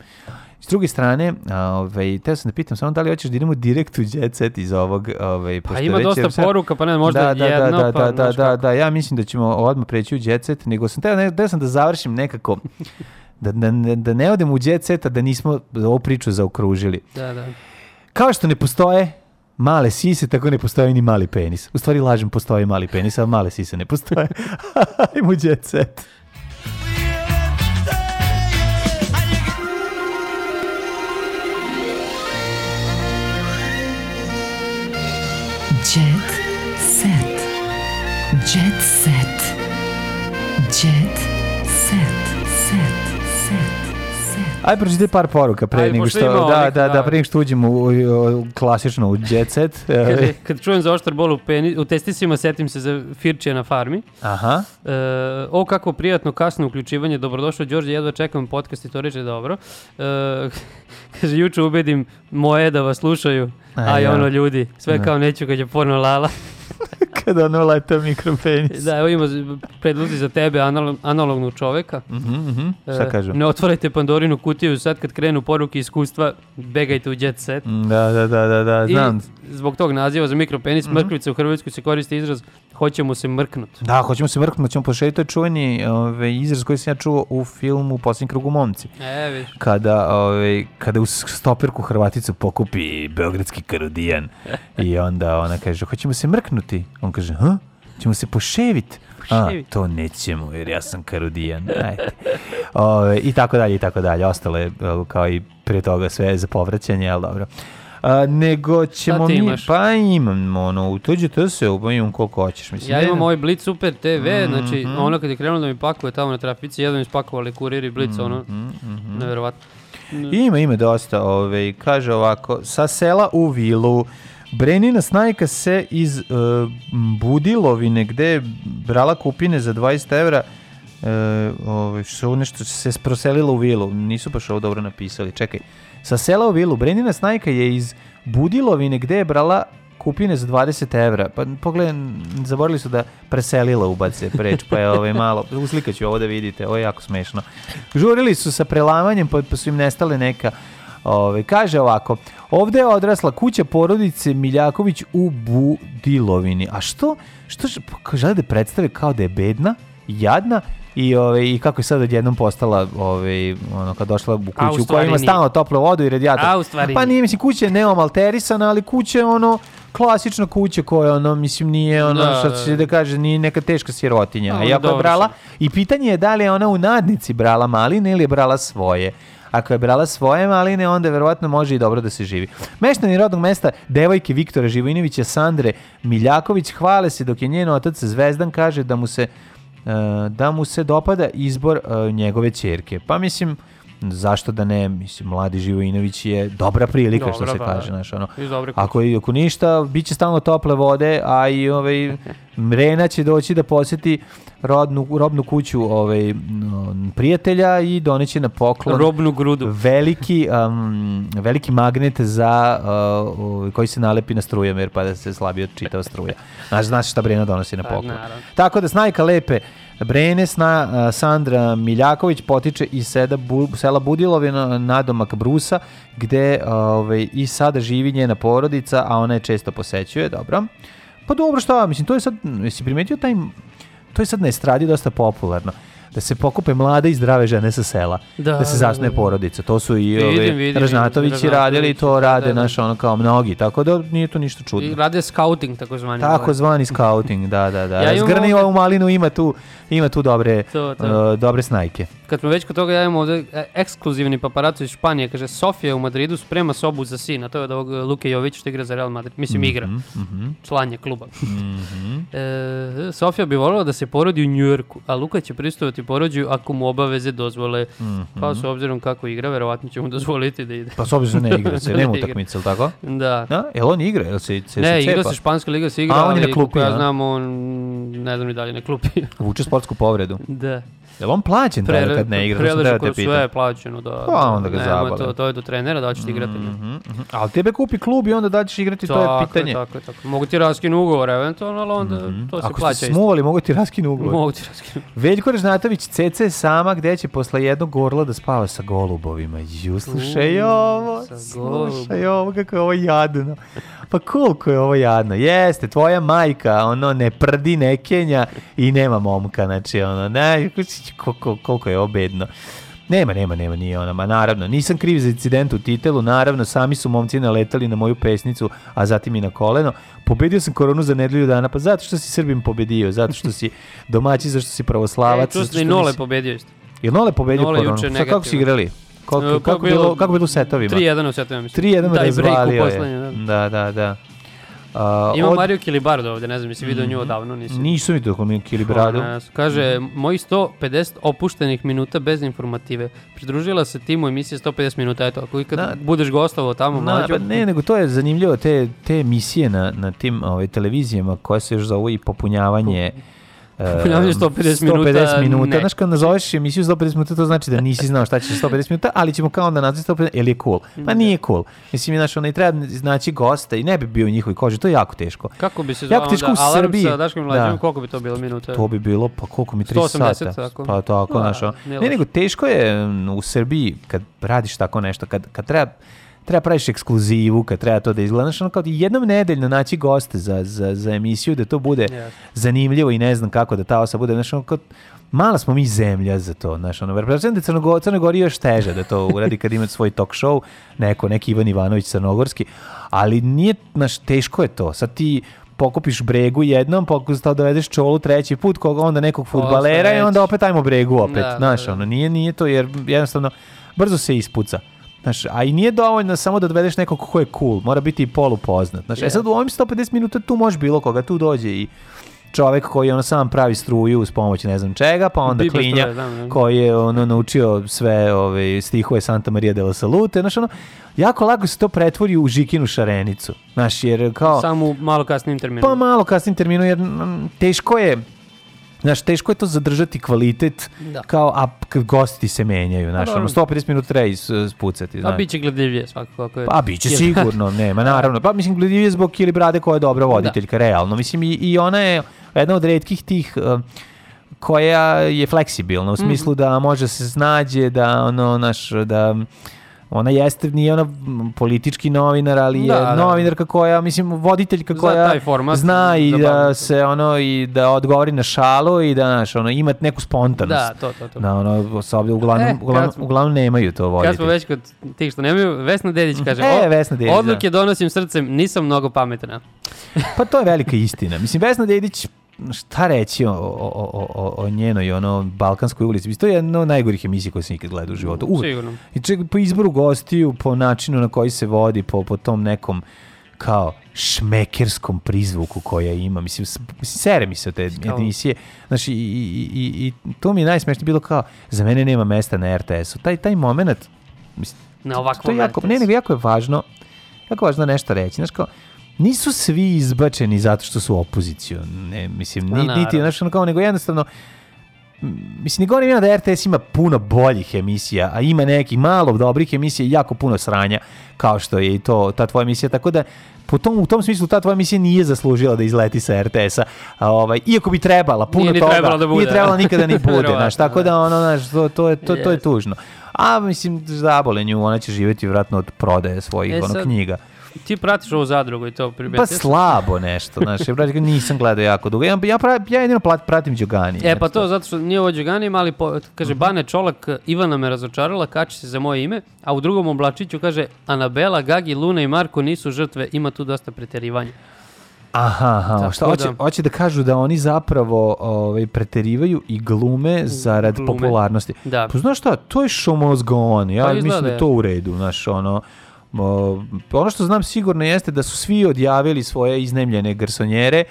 s druge strane, ovaj, teo sam da pitam samo da li hoćeš da idemo direkt u jet set iz ovog, ovaj, Pa ima već dosta poruka, pa ne, možda da, da, jedno, da, da, pa da, da, kako. da, ja mislim da ćemo odmah preći u jet set, nego sam teo, ne, teo sam da završim nekako, da, da, da ne odemo u jet set, a da nismo ovu priču zaokružili. Da, da. Kao što ne postoje male sise, tako ne postoji ni mali penis. U stvari lažem, postoji mali penis, a male sise ne postoje. Ajmo u jet set. Aj pročitaj par poruka pre Ajde, nego što, da, ovih, da, da, da. pre nego što uđemo u, u- u- klasično u jet set. Kaže, kad čujem za oštar bol u, peni, u testisima, setim se za Firčije na farmi. Aha. E, o, kako prijatno kasno uključivanje. Dobrodošao, Đorđe, jedva čekam podcast i to reče dobro. E, kaže, juče ubedim moje da vas slušaju. A, A, ono ljudi, sve Da. kao neću kad je porno lala. Kada ono leta mikropenis. da, evo ima predlozi za tebe analog, analognog čoveka. Mhm, mhm. Šta E, kažu? Ne otvarajte Pandorinu kutiju sad kad krenu poruke iskustva, begajte u jet set. Da, da, da, da, da, znam. I zbog tog naziva za mikropenis Mhm. mrkvica u Hrvatskoj se koristi izraz hoćemo se mrknut. Da, hoćemo se vrknuti, ćemo pošediti, to je čuveni ovaj, izraz koji sam ja čuo u filmu Posljednji krug u momci. E, viš. Kada, ovaj, kada u stoperku Hrvaticu pokupi beogradski karudijan i onda ona kaže, hoćemo se mrknuti. On kaže, ha? Ćemo se poševit. A, to nećemo, jer ja sam karudijan. Ajde. Ove, I tako dalje, i tako dalje. Ostalo je e, kao i prije toga sve za povraćanje, ali dobro. A, nego ćemo mi, imaš? pa imam, ono, utuđite se, imam koliko hoćeš. Mislim, Ja imam ovaj Blitz Super TV, znači Mhm. ono kad je krenulo da mi pakuje tamo na trafici, jedan mi spakovali kurir i Blitz, ono, mhm. nevjerovatno. Ima, ima dosta. Ove, kaže ovako, sa sela u vilu, Brenina snajka se iz e, Budilovine, gde je brala kupine za 20 evra, e, ove, što nešto se proselila u vilu. Nisu baš ovo dobro napisali. Čekaj. Sa sela u vilu, Brenina snajka je iz Budilovine, gde je brala kupine za 20 evra. Pa pogledaj, zaboravili su da preselila ubace preč, pa je ovaj malo, uslikaću ovo da vidite, ovo je jako smešno. Žurili su sa prelamanjem, pa, pa su im nestale neka Ove, kaže ovako, ovde je odrasla kuća porodice Miljaković u Budilovini. A što? Što pa žele da predstave kao da je bedna, jadna i ove i kako je sad odjednom postala ovaj ono kad došla u u kuću koja stvari ima stalno toplu vodu i radijator. A, u stvari pa nije. mislim kuća je neomalterisana, ali kuća je ono klasična kuća koja ono mislim nije ono Da, što će da kaže nije neka teška sirotinja. A, jako je brala i pitanje je da li je ona u nadnici brala maline ili je brala svoje. Ako je brala svoje maline, onda verovatno može i dobro da se živi. Meštani rodnog mesta devojke Viktora Živojinovića Sandre Miljaković hvale se dok je njen otac Zvezdan kaže da mu se da mu se dopada izbor e, njegove ćerke. Pa mislim zašto da ne, mislim mladi Živojinović je dobra prilika što Dobra, se pa, kaže, da. znaš, ono. Ako, ako ništa, bit će stalno tople vode, a i ovaj, Mrena će doći da posjeti rodnu, robnu kuću ovaj, prijatelja i doneće na poklon Robnu grudu. veliki, um, veliki magnet za, uh, koji se nalepi na strujamer pa da se slabije čitava struja. Znaš, znaš šta Brena donosi na Pa, poklon. Tako da snajka lepe Brene sna, a, Sandra Miljaković potiče iz sela Budilovina nadomak Brusa gde ovaj, i sada živi njena porodica, a ona je često posećuje, dobro. Pa dobro šta, mislim, to je sad, jesi primetio taj, to je sad na estradi dosta popularno da se pokupe mlade i zdrave žene sa sela, Da, da, se da, zasnuje da. porodica. To su i vidim, Ražnatovići radili i to rade, da, da. naš ono kao mnogi, tako da nije to ništa čudno. I rade scouting, tako zvani. Tako zvani scouting, da, da, da. Ja Zgrni ovde- u malinu ima tu, ima tu dobre, To, to. uh, dobre snajke. Kad smo već kod toga, ja imam ovde e, ekskluzivni paparaco iz Španije, kaže Sofija u Madridu sprema sobu za sina, to je od ovog e, Luke Jovića što igra za Real Madrid, mislim igra, mhm. član je kluba. e, Sofija bi voljela da se porodi u Njujorku, a Luka će pristojati porođaju ako mu obaveze dozvole, pa s obzirom kako igra, verovatno će mu dozvoliti da ide. Pa s obzirom ne igra se, Da nema igra. utakmice, ili tako? Da. Da, jel on igra, jel se, se, ne, se igra se Španska liga, se igra, A, on je na klupi, ja znam, on ne znam ni dalje na klupi. Vuče sportsku povredu. da. Jel on plaćen tada Prele- kad ne igra? Preleže kod sve je plaćeno, da. Pa onda ga nema zabole. To, to je do trenera da li ćete igrati. ne. Mhm, mhm. Ali tebe kupi klub i onda da ćeš igrati, to je Tako pitanje. Tako je, tako. Mogu ti raskinu ugovor eventualno, ali onda to se Ako plaća ste isto. smuvali, mogu ti raskinu ugovor. Mogu ti raskinu. Veljko Režnatović, CC je sama gde će posle jednog gorla da spava sa golubovima. Ju, slušaj ovo, slušaj ovo, kako je ovo jadno. Pa koliko je ovo jadno. Jeste, tvoja majka, ono, ne prdi, ne kenja i nema momka, znači, ono, ne, koliko, koliko je ovo bedno. Nema, nema, nema, nije ona, ma naravno, nisam kriv za incident u titelu, naravno, sami su momci naletali na moju pesnicu, a zatim i na koleno. Pobedio sam koronu za nedelju dana, pa zato što si Srbim pobedio, zato što si domaći, zato što si pravoslavac. E, sam da i Nole nisi- pobedio isto. Jel Nole pobedio Nole koronu? juče Sad kako si igrali? Kako, E, kako, pa bilo, bilo- kako bilo u setovima? 3-1 u setovima, mislim. 3-1 Da, i break u razvalio je. poslednje, da. Da, da, da. A, Ima od- Mario Kilibardo ovde, ne znam, jesi vidio Mhm. nju odavno, nisi. Nisam vidio Kilibrado. Ona, Kaže, moji 150 opuštenih minuta bez informative. Pridružila se timu emisije 150 minuta, eto, ako ikad Da. budeš gostovao tamo, Na, mlađo. pa ne, nego to je zanimljivo, te, te emisije na, na tim ovaj, televizijama koje se još zovu i popunjavanje e, Popunjavanje 150 minuta, 150 minuta. ne. Znaš, kad nazoveš emisiju 150 minuta, to znači da nisi znao šta će 150 minuta, ali ćemo kao onda nazvati 150, jer je cool. Pa nije cool. Mislim, znaš, ono, i treba znači gosta i ne bi bio u njihovoj koži, to je jako teško. Kako bi se zvao Jako teško onda u Srbiji. sa Daškom Mlađom, Da. koliko bi to bilo minuta? To bi bilo, pa koliko mi, 3 180 sata. tako. Pa tako, A, znaš, Ne, nego teško je u Srbiji kad radiš tako nešto, kad, kad treba treba praviš ekskluzivu, kad treba to da izgleda, znaš, ono kao jednom nedeljno naći goste za, za, za emisiju, da to bude Jasno. zanimljivo i ne znam kako da ta osoba bude, znaš, ono kao, mala smo mi zemlja za to, znaš, ono, pretpostavljam da je Crnogo, Crnoj Gori još teže da to uradi kad ima svoj talk show, neko, neki Ivan Ivanović Crnogorski, ali nije, znaš, teško je to, sad ti pokupiš bregu jednom, pokušaš dovedeš čolu treći put, koga onda nekog futbalera i onda opet ajmo bregu opet, Da, znaš, da, da. ono, nije, nije to, jer jednostavno brzo se ispuca. Znaš, a i nije dovoljno samo da dovedeš nekog ko je cool, mora biti i polupoznat. Znaš, e sad u ovim 150 minuta tu može bilo koga, tu dođe i čovek koji ono sam pravi struju uz pomoć ne znam čega, pa onda Biba klinja struje, znam, znam. koji je ono naučio sve ove stihove Santa Maria de la Salute, znaš ono, jako lako se to pretvori u Žikinu šarenicu, znaš, jer kao... Samo malo kasnim terminom. Pa malo kasnim terminu, jer mm, teško je Znaš, teško je to zadržati kvalitet Da. kao, a gosti se menjaju, znaš, Pa ono, dobro. 150 minuta treba is- spucati, A znaš. bit će gledljivije svakako. Ako je, Pa biće Jer- sigurno, nema, naravno. Pa mislim, gledljivije zbog Kili Brade koja je dobra voditeljka, realno. Mislim, i, i ona je jedna od redkih tih uh, koja je fleksibilna, u Mhm. smislu da može se snađe, da ono, naš, da ona jeste, nije ona politički novinar, ali je Da, da. novinarka koja, mislim, voditeljka koja taj format, zna i da se ono, i da odgovori na šalu i da, znaš, ono, ima neku spontanost. Da, to, to, to. Da, ono, ovdje uglavnom, E, kad uglavnom, smo- uglavnom nemaju to Kad voditelji. smo već kod tih što nemaju, Vesna Dedić kaže, E, "O, Vesna Dedić, odluke donosim srcem, nisam mnogo pametna. Pa to je velika istina. Mislim, Vesna Dedić, šta reći o, o, o, o, njenoj ono, balkanskoj ulici? To je jedna od najgorih emisija koje sam ikad gledao u životu. Uvek. Sigurno. I čak po izboru gostiju, po načinu na koji se vodi, po, po tom nekom kao šmekerskom prizvuku koja ima. Mislim, sere mi se od te Kao- emisije. Znaš, i, i, i, i to mi je najsmešnije bilo kao, za mene nema mesta na RTS-u. Taj, taj moment, mislim, Na to ovakvom je jako, ne, nego jako je važno, jako važno nešto reći. Znaš, kao, nisu svi izbačeni zato što su opoziciju. Ne, mislim, Pa, ni, niti, naravno. znaš, ono kao, nego jednostavno, mislim, ne govorim ja da RTS ima puno boljih emisija, a ima nekih malo dobrih emisija i jako puno sranja, kao što je i to, ta tvoja emisija, tako da po tom, u tom smislu ta tvoja emisija nije zaslužila da izleti sa RTS-a, ovaj, iako bi trebala, puno Nije ni toga, trebala da bude. nije trebala nikada ni bude, znaš, tako da ono, znaš, to, to, je, to, to je tužno. A mislim, zabole nju, ona će živjeti vjerojatno od prodaje svojih E, ono, sad, knjiga. Ti pratiš ovu zadrugu i to Pa primetio? slabo nešto, znaš, ja brate, nisam gledao jako dugo. Ja, ja, pra- ja jedino pratim Đugani. E pa to zato što nije ovo Đuganim, ali po, kaže Bane Čolak, Ivana me razočarala, kači se za moje ime, a u drugom oblačiću kaže Anabela, Gagi, Luna i Marko nisu žrtve, ima tu dosta preterivanja. Aha, aha. Tako Šta, hoće, da- hoće da kažu da oni zapravo ovaj, preterivaju i glume zarad Glume. popularnosti. Da. Pa znaš šta, to je show must go on. Ja Pa mislim da je to u redu. Znaš, ono, ono što znam sigurno jeste da su svi odjavili svoje iznemljene garsonjere,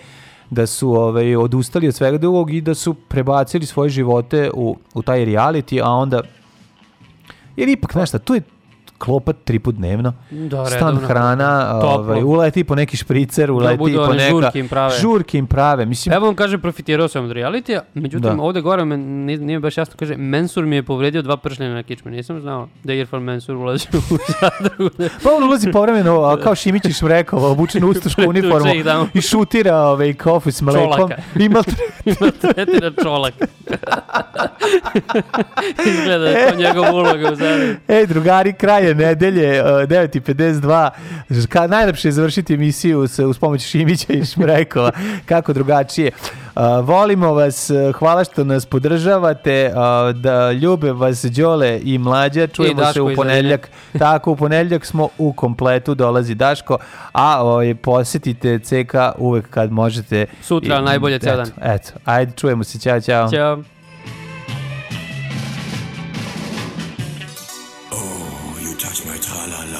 da su ovaj, odustali od svega drugog i da su prebacili svoje živote u, u taj reality, a onda jer ipak, znaš tu je klopa tri put dnevno, Da, stan redovno. hrana, ovaj, uleti po neki špricer, uleti budu po neka... žurke im prave. Žurke im prave, mislim, Evo vam kaže, profitirao sam od realitija, međutim Da. ovde gore me, nije, nije baš jasno, kaže, Mensur mi je povredio dva pršljena na kičme, nisam znao da je Irfan Mensur ulazi u zadrugu. Pa on ulazi povremeno, kao Šimić iz Rekova, obučen u Pretuče uniformu i šutira ovaj, kofu s mlekom. Čolaka. Ima Ima tretira čolak. Izgleda da je to njegova uloga u zadrugu. Ej, drugari, kraj je nedelje, uh, 9.52. Ka, najlepše je završiti emisiju s, uz pomoć Šimića i Šmrekova. Kako drugačije. Uh, volimo vas, uh, hvala što nas podržavate, uh, da ljube vas Đole i Mlađa. Čujemo Daško se u iz ponedljak. Tako, u ponedljak smo u kompletu, dolazi Daško, a ovaj, posjetite CK uvek kad možete. Sutra, najbolje ceo dan. Eto, ajde, čujemo se, ćao, ćao. Ćao.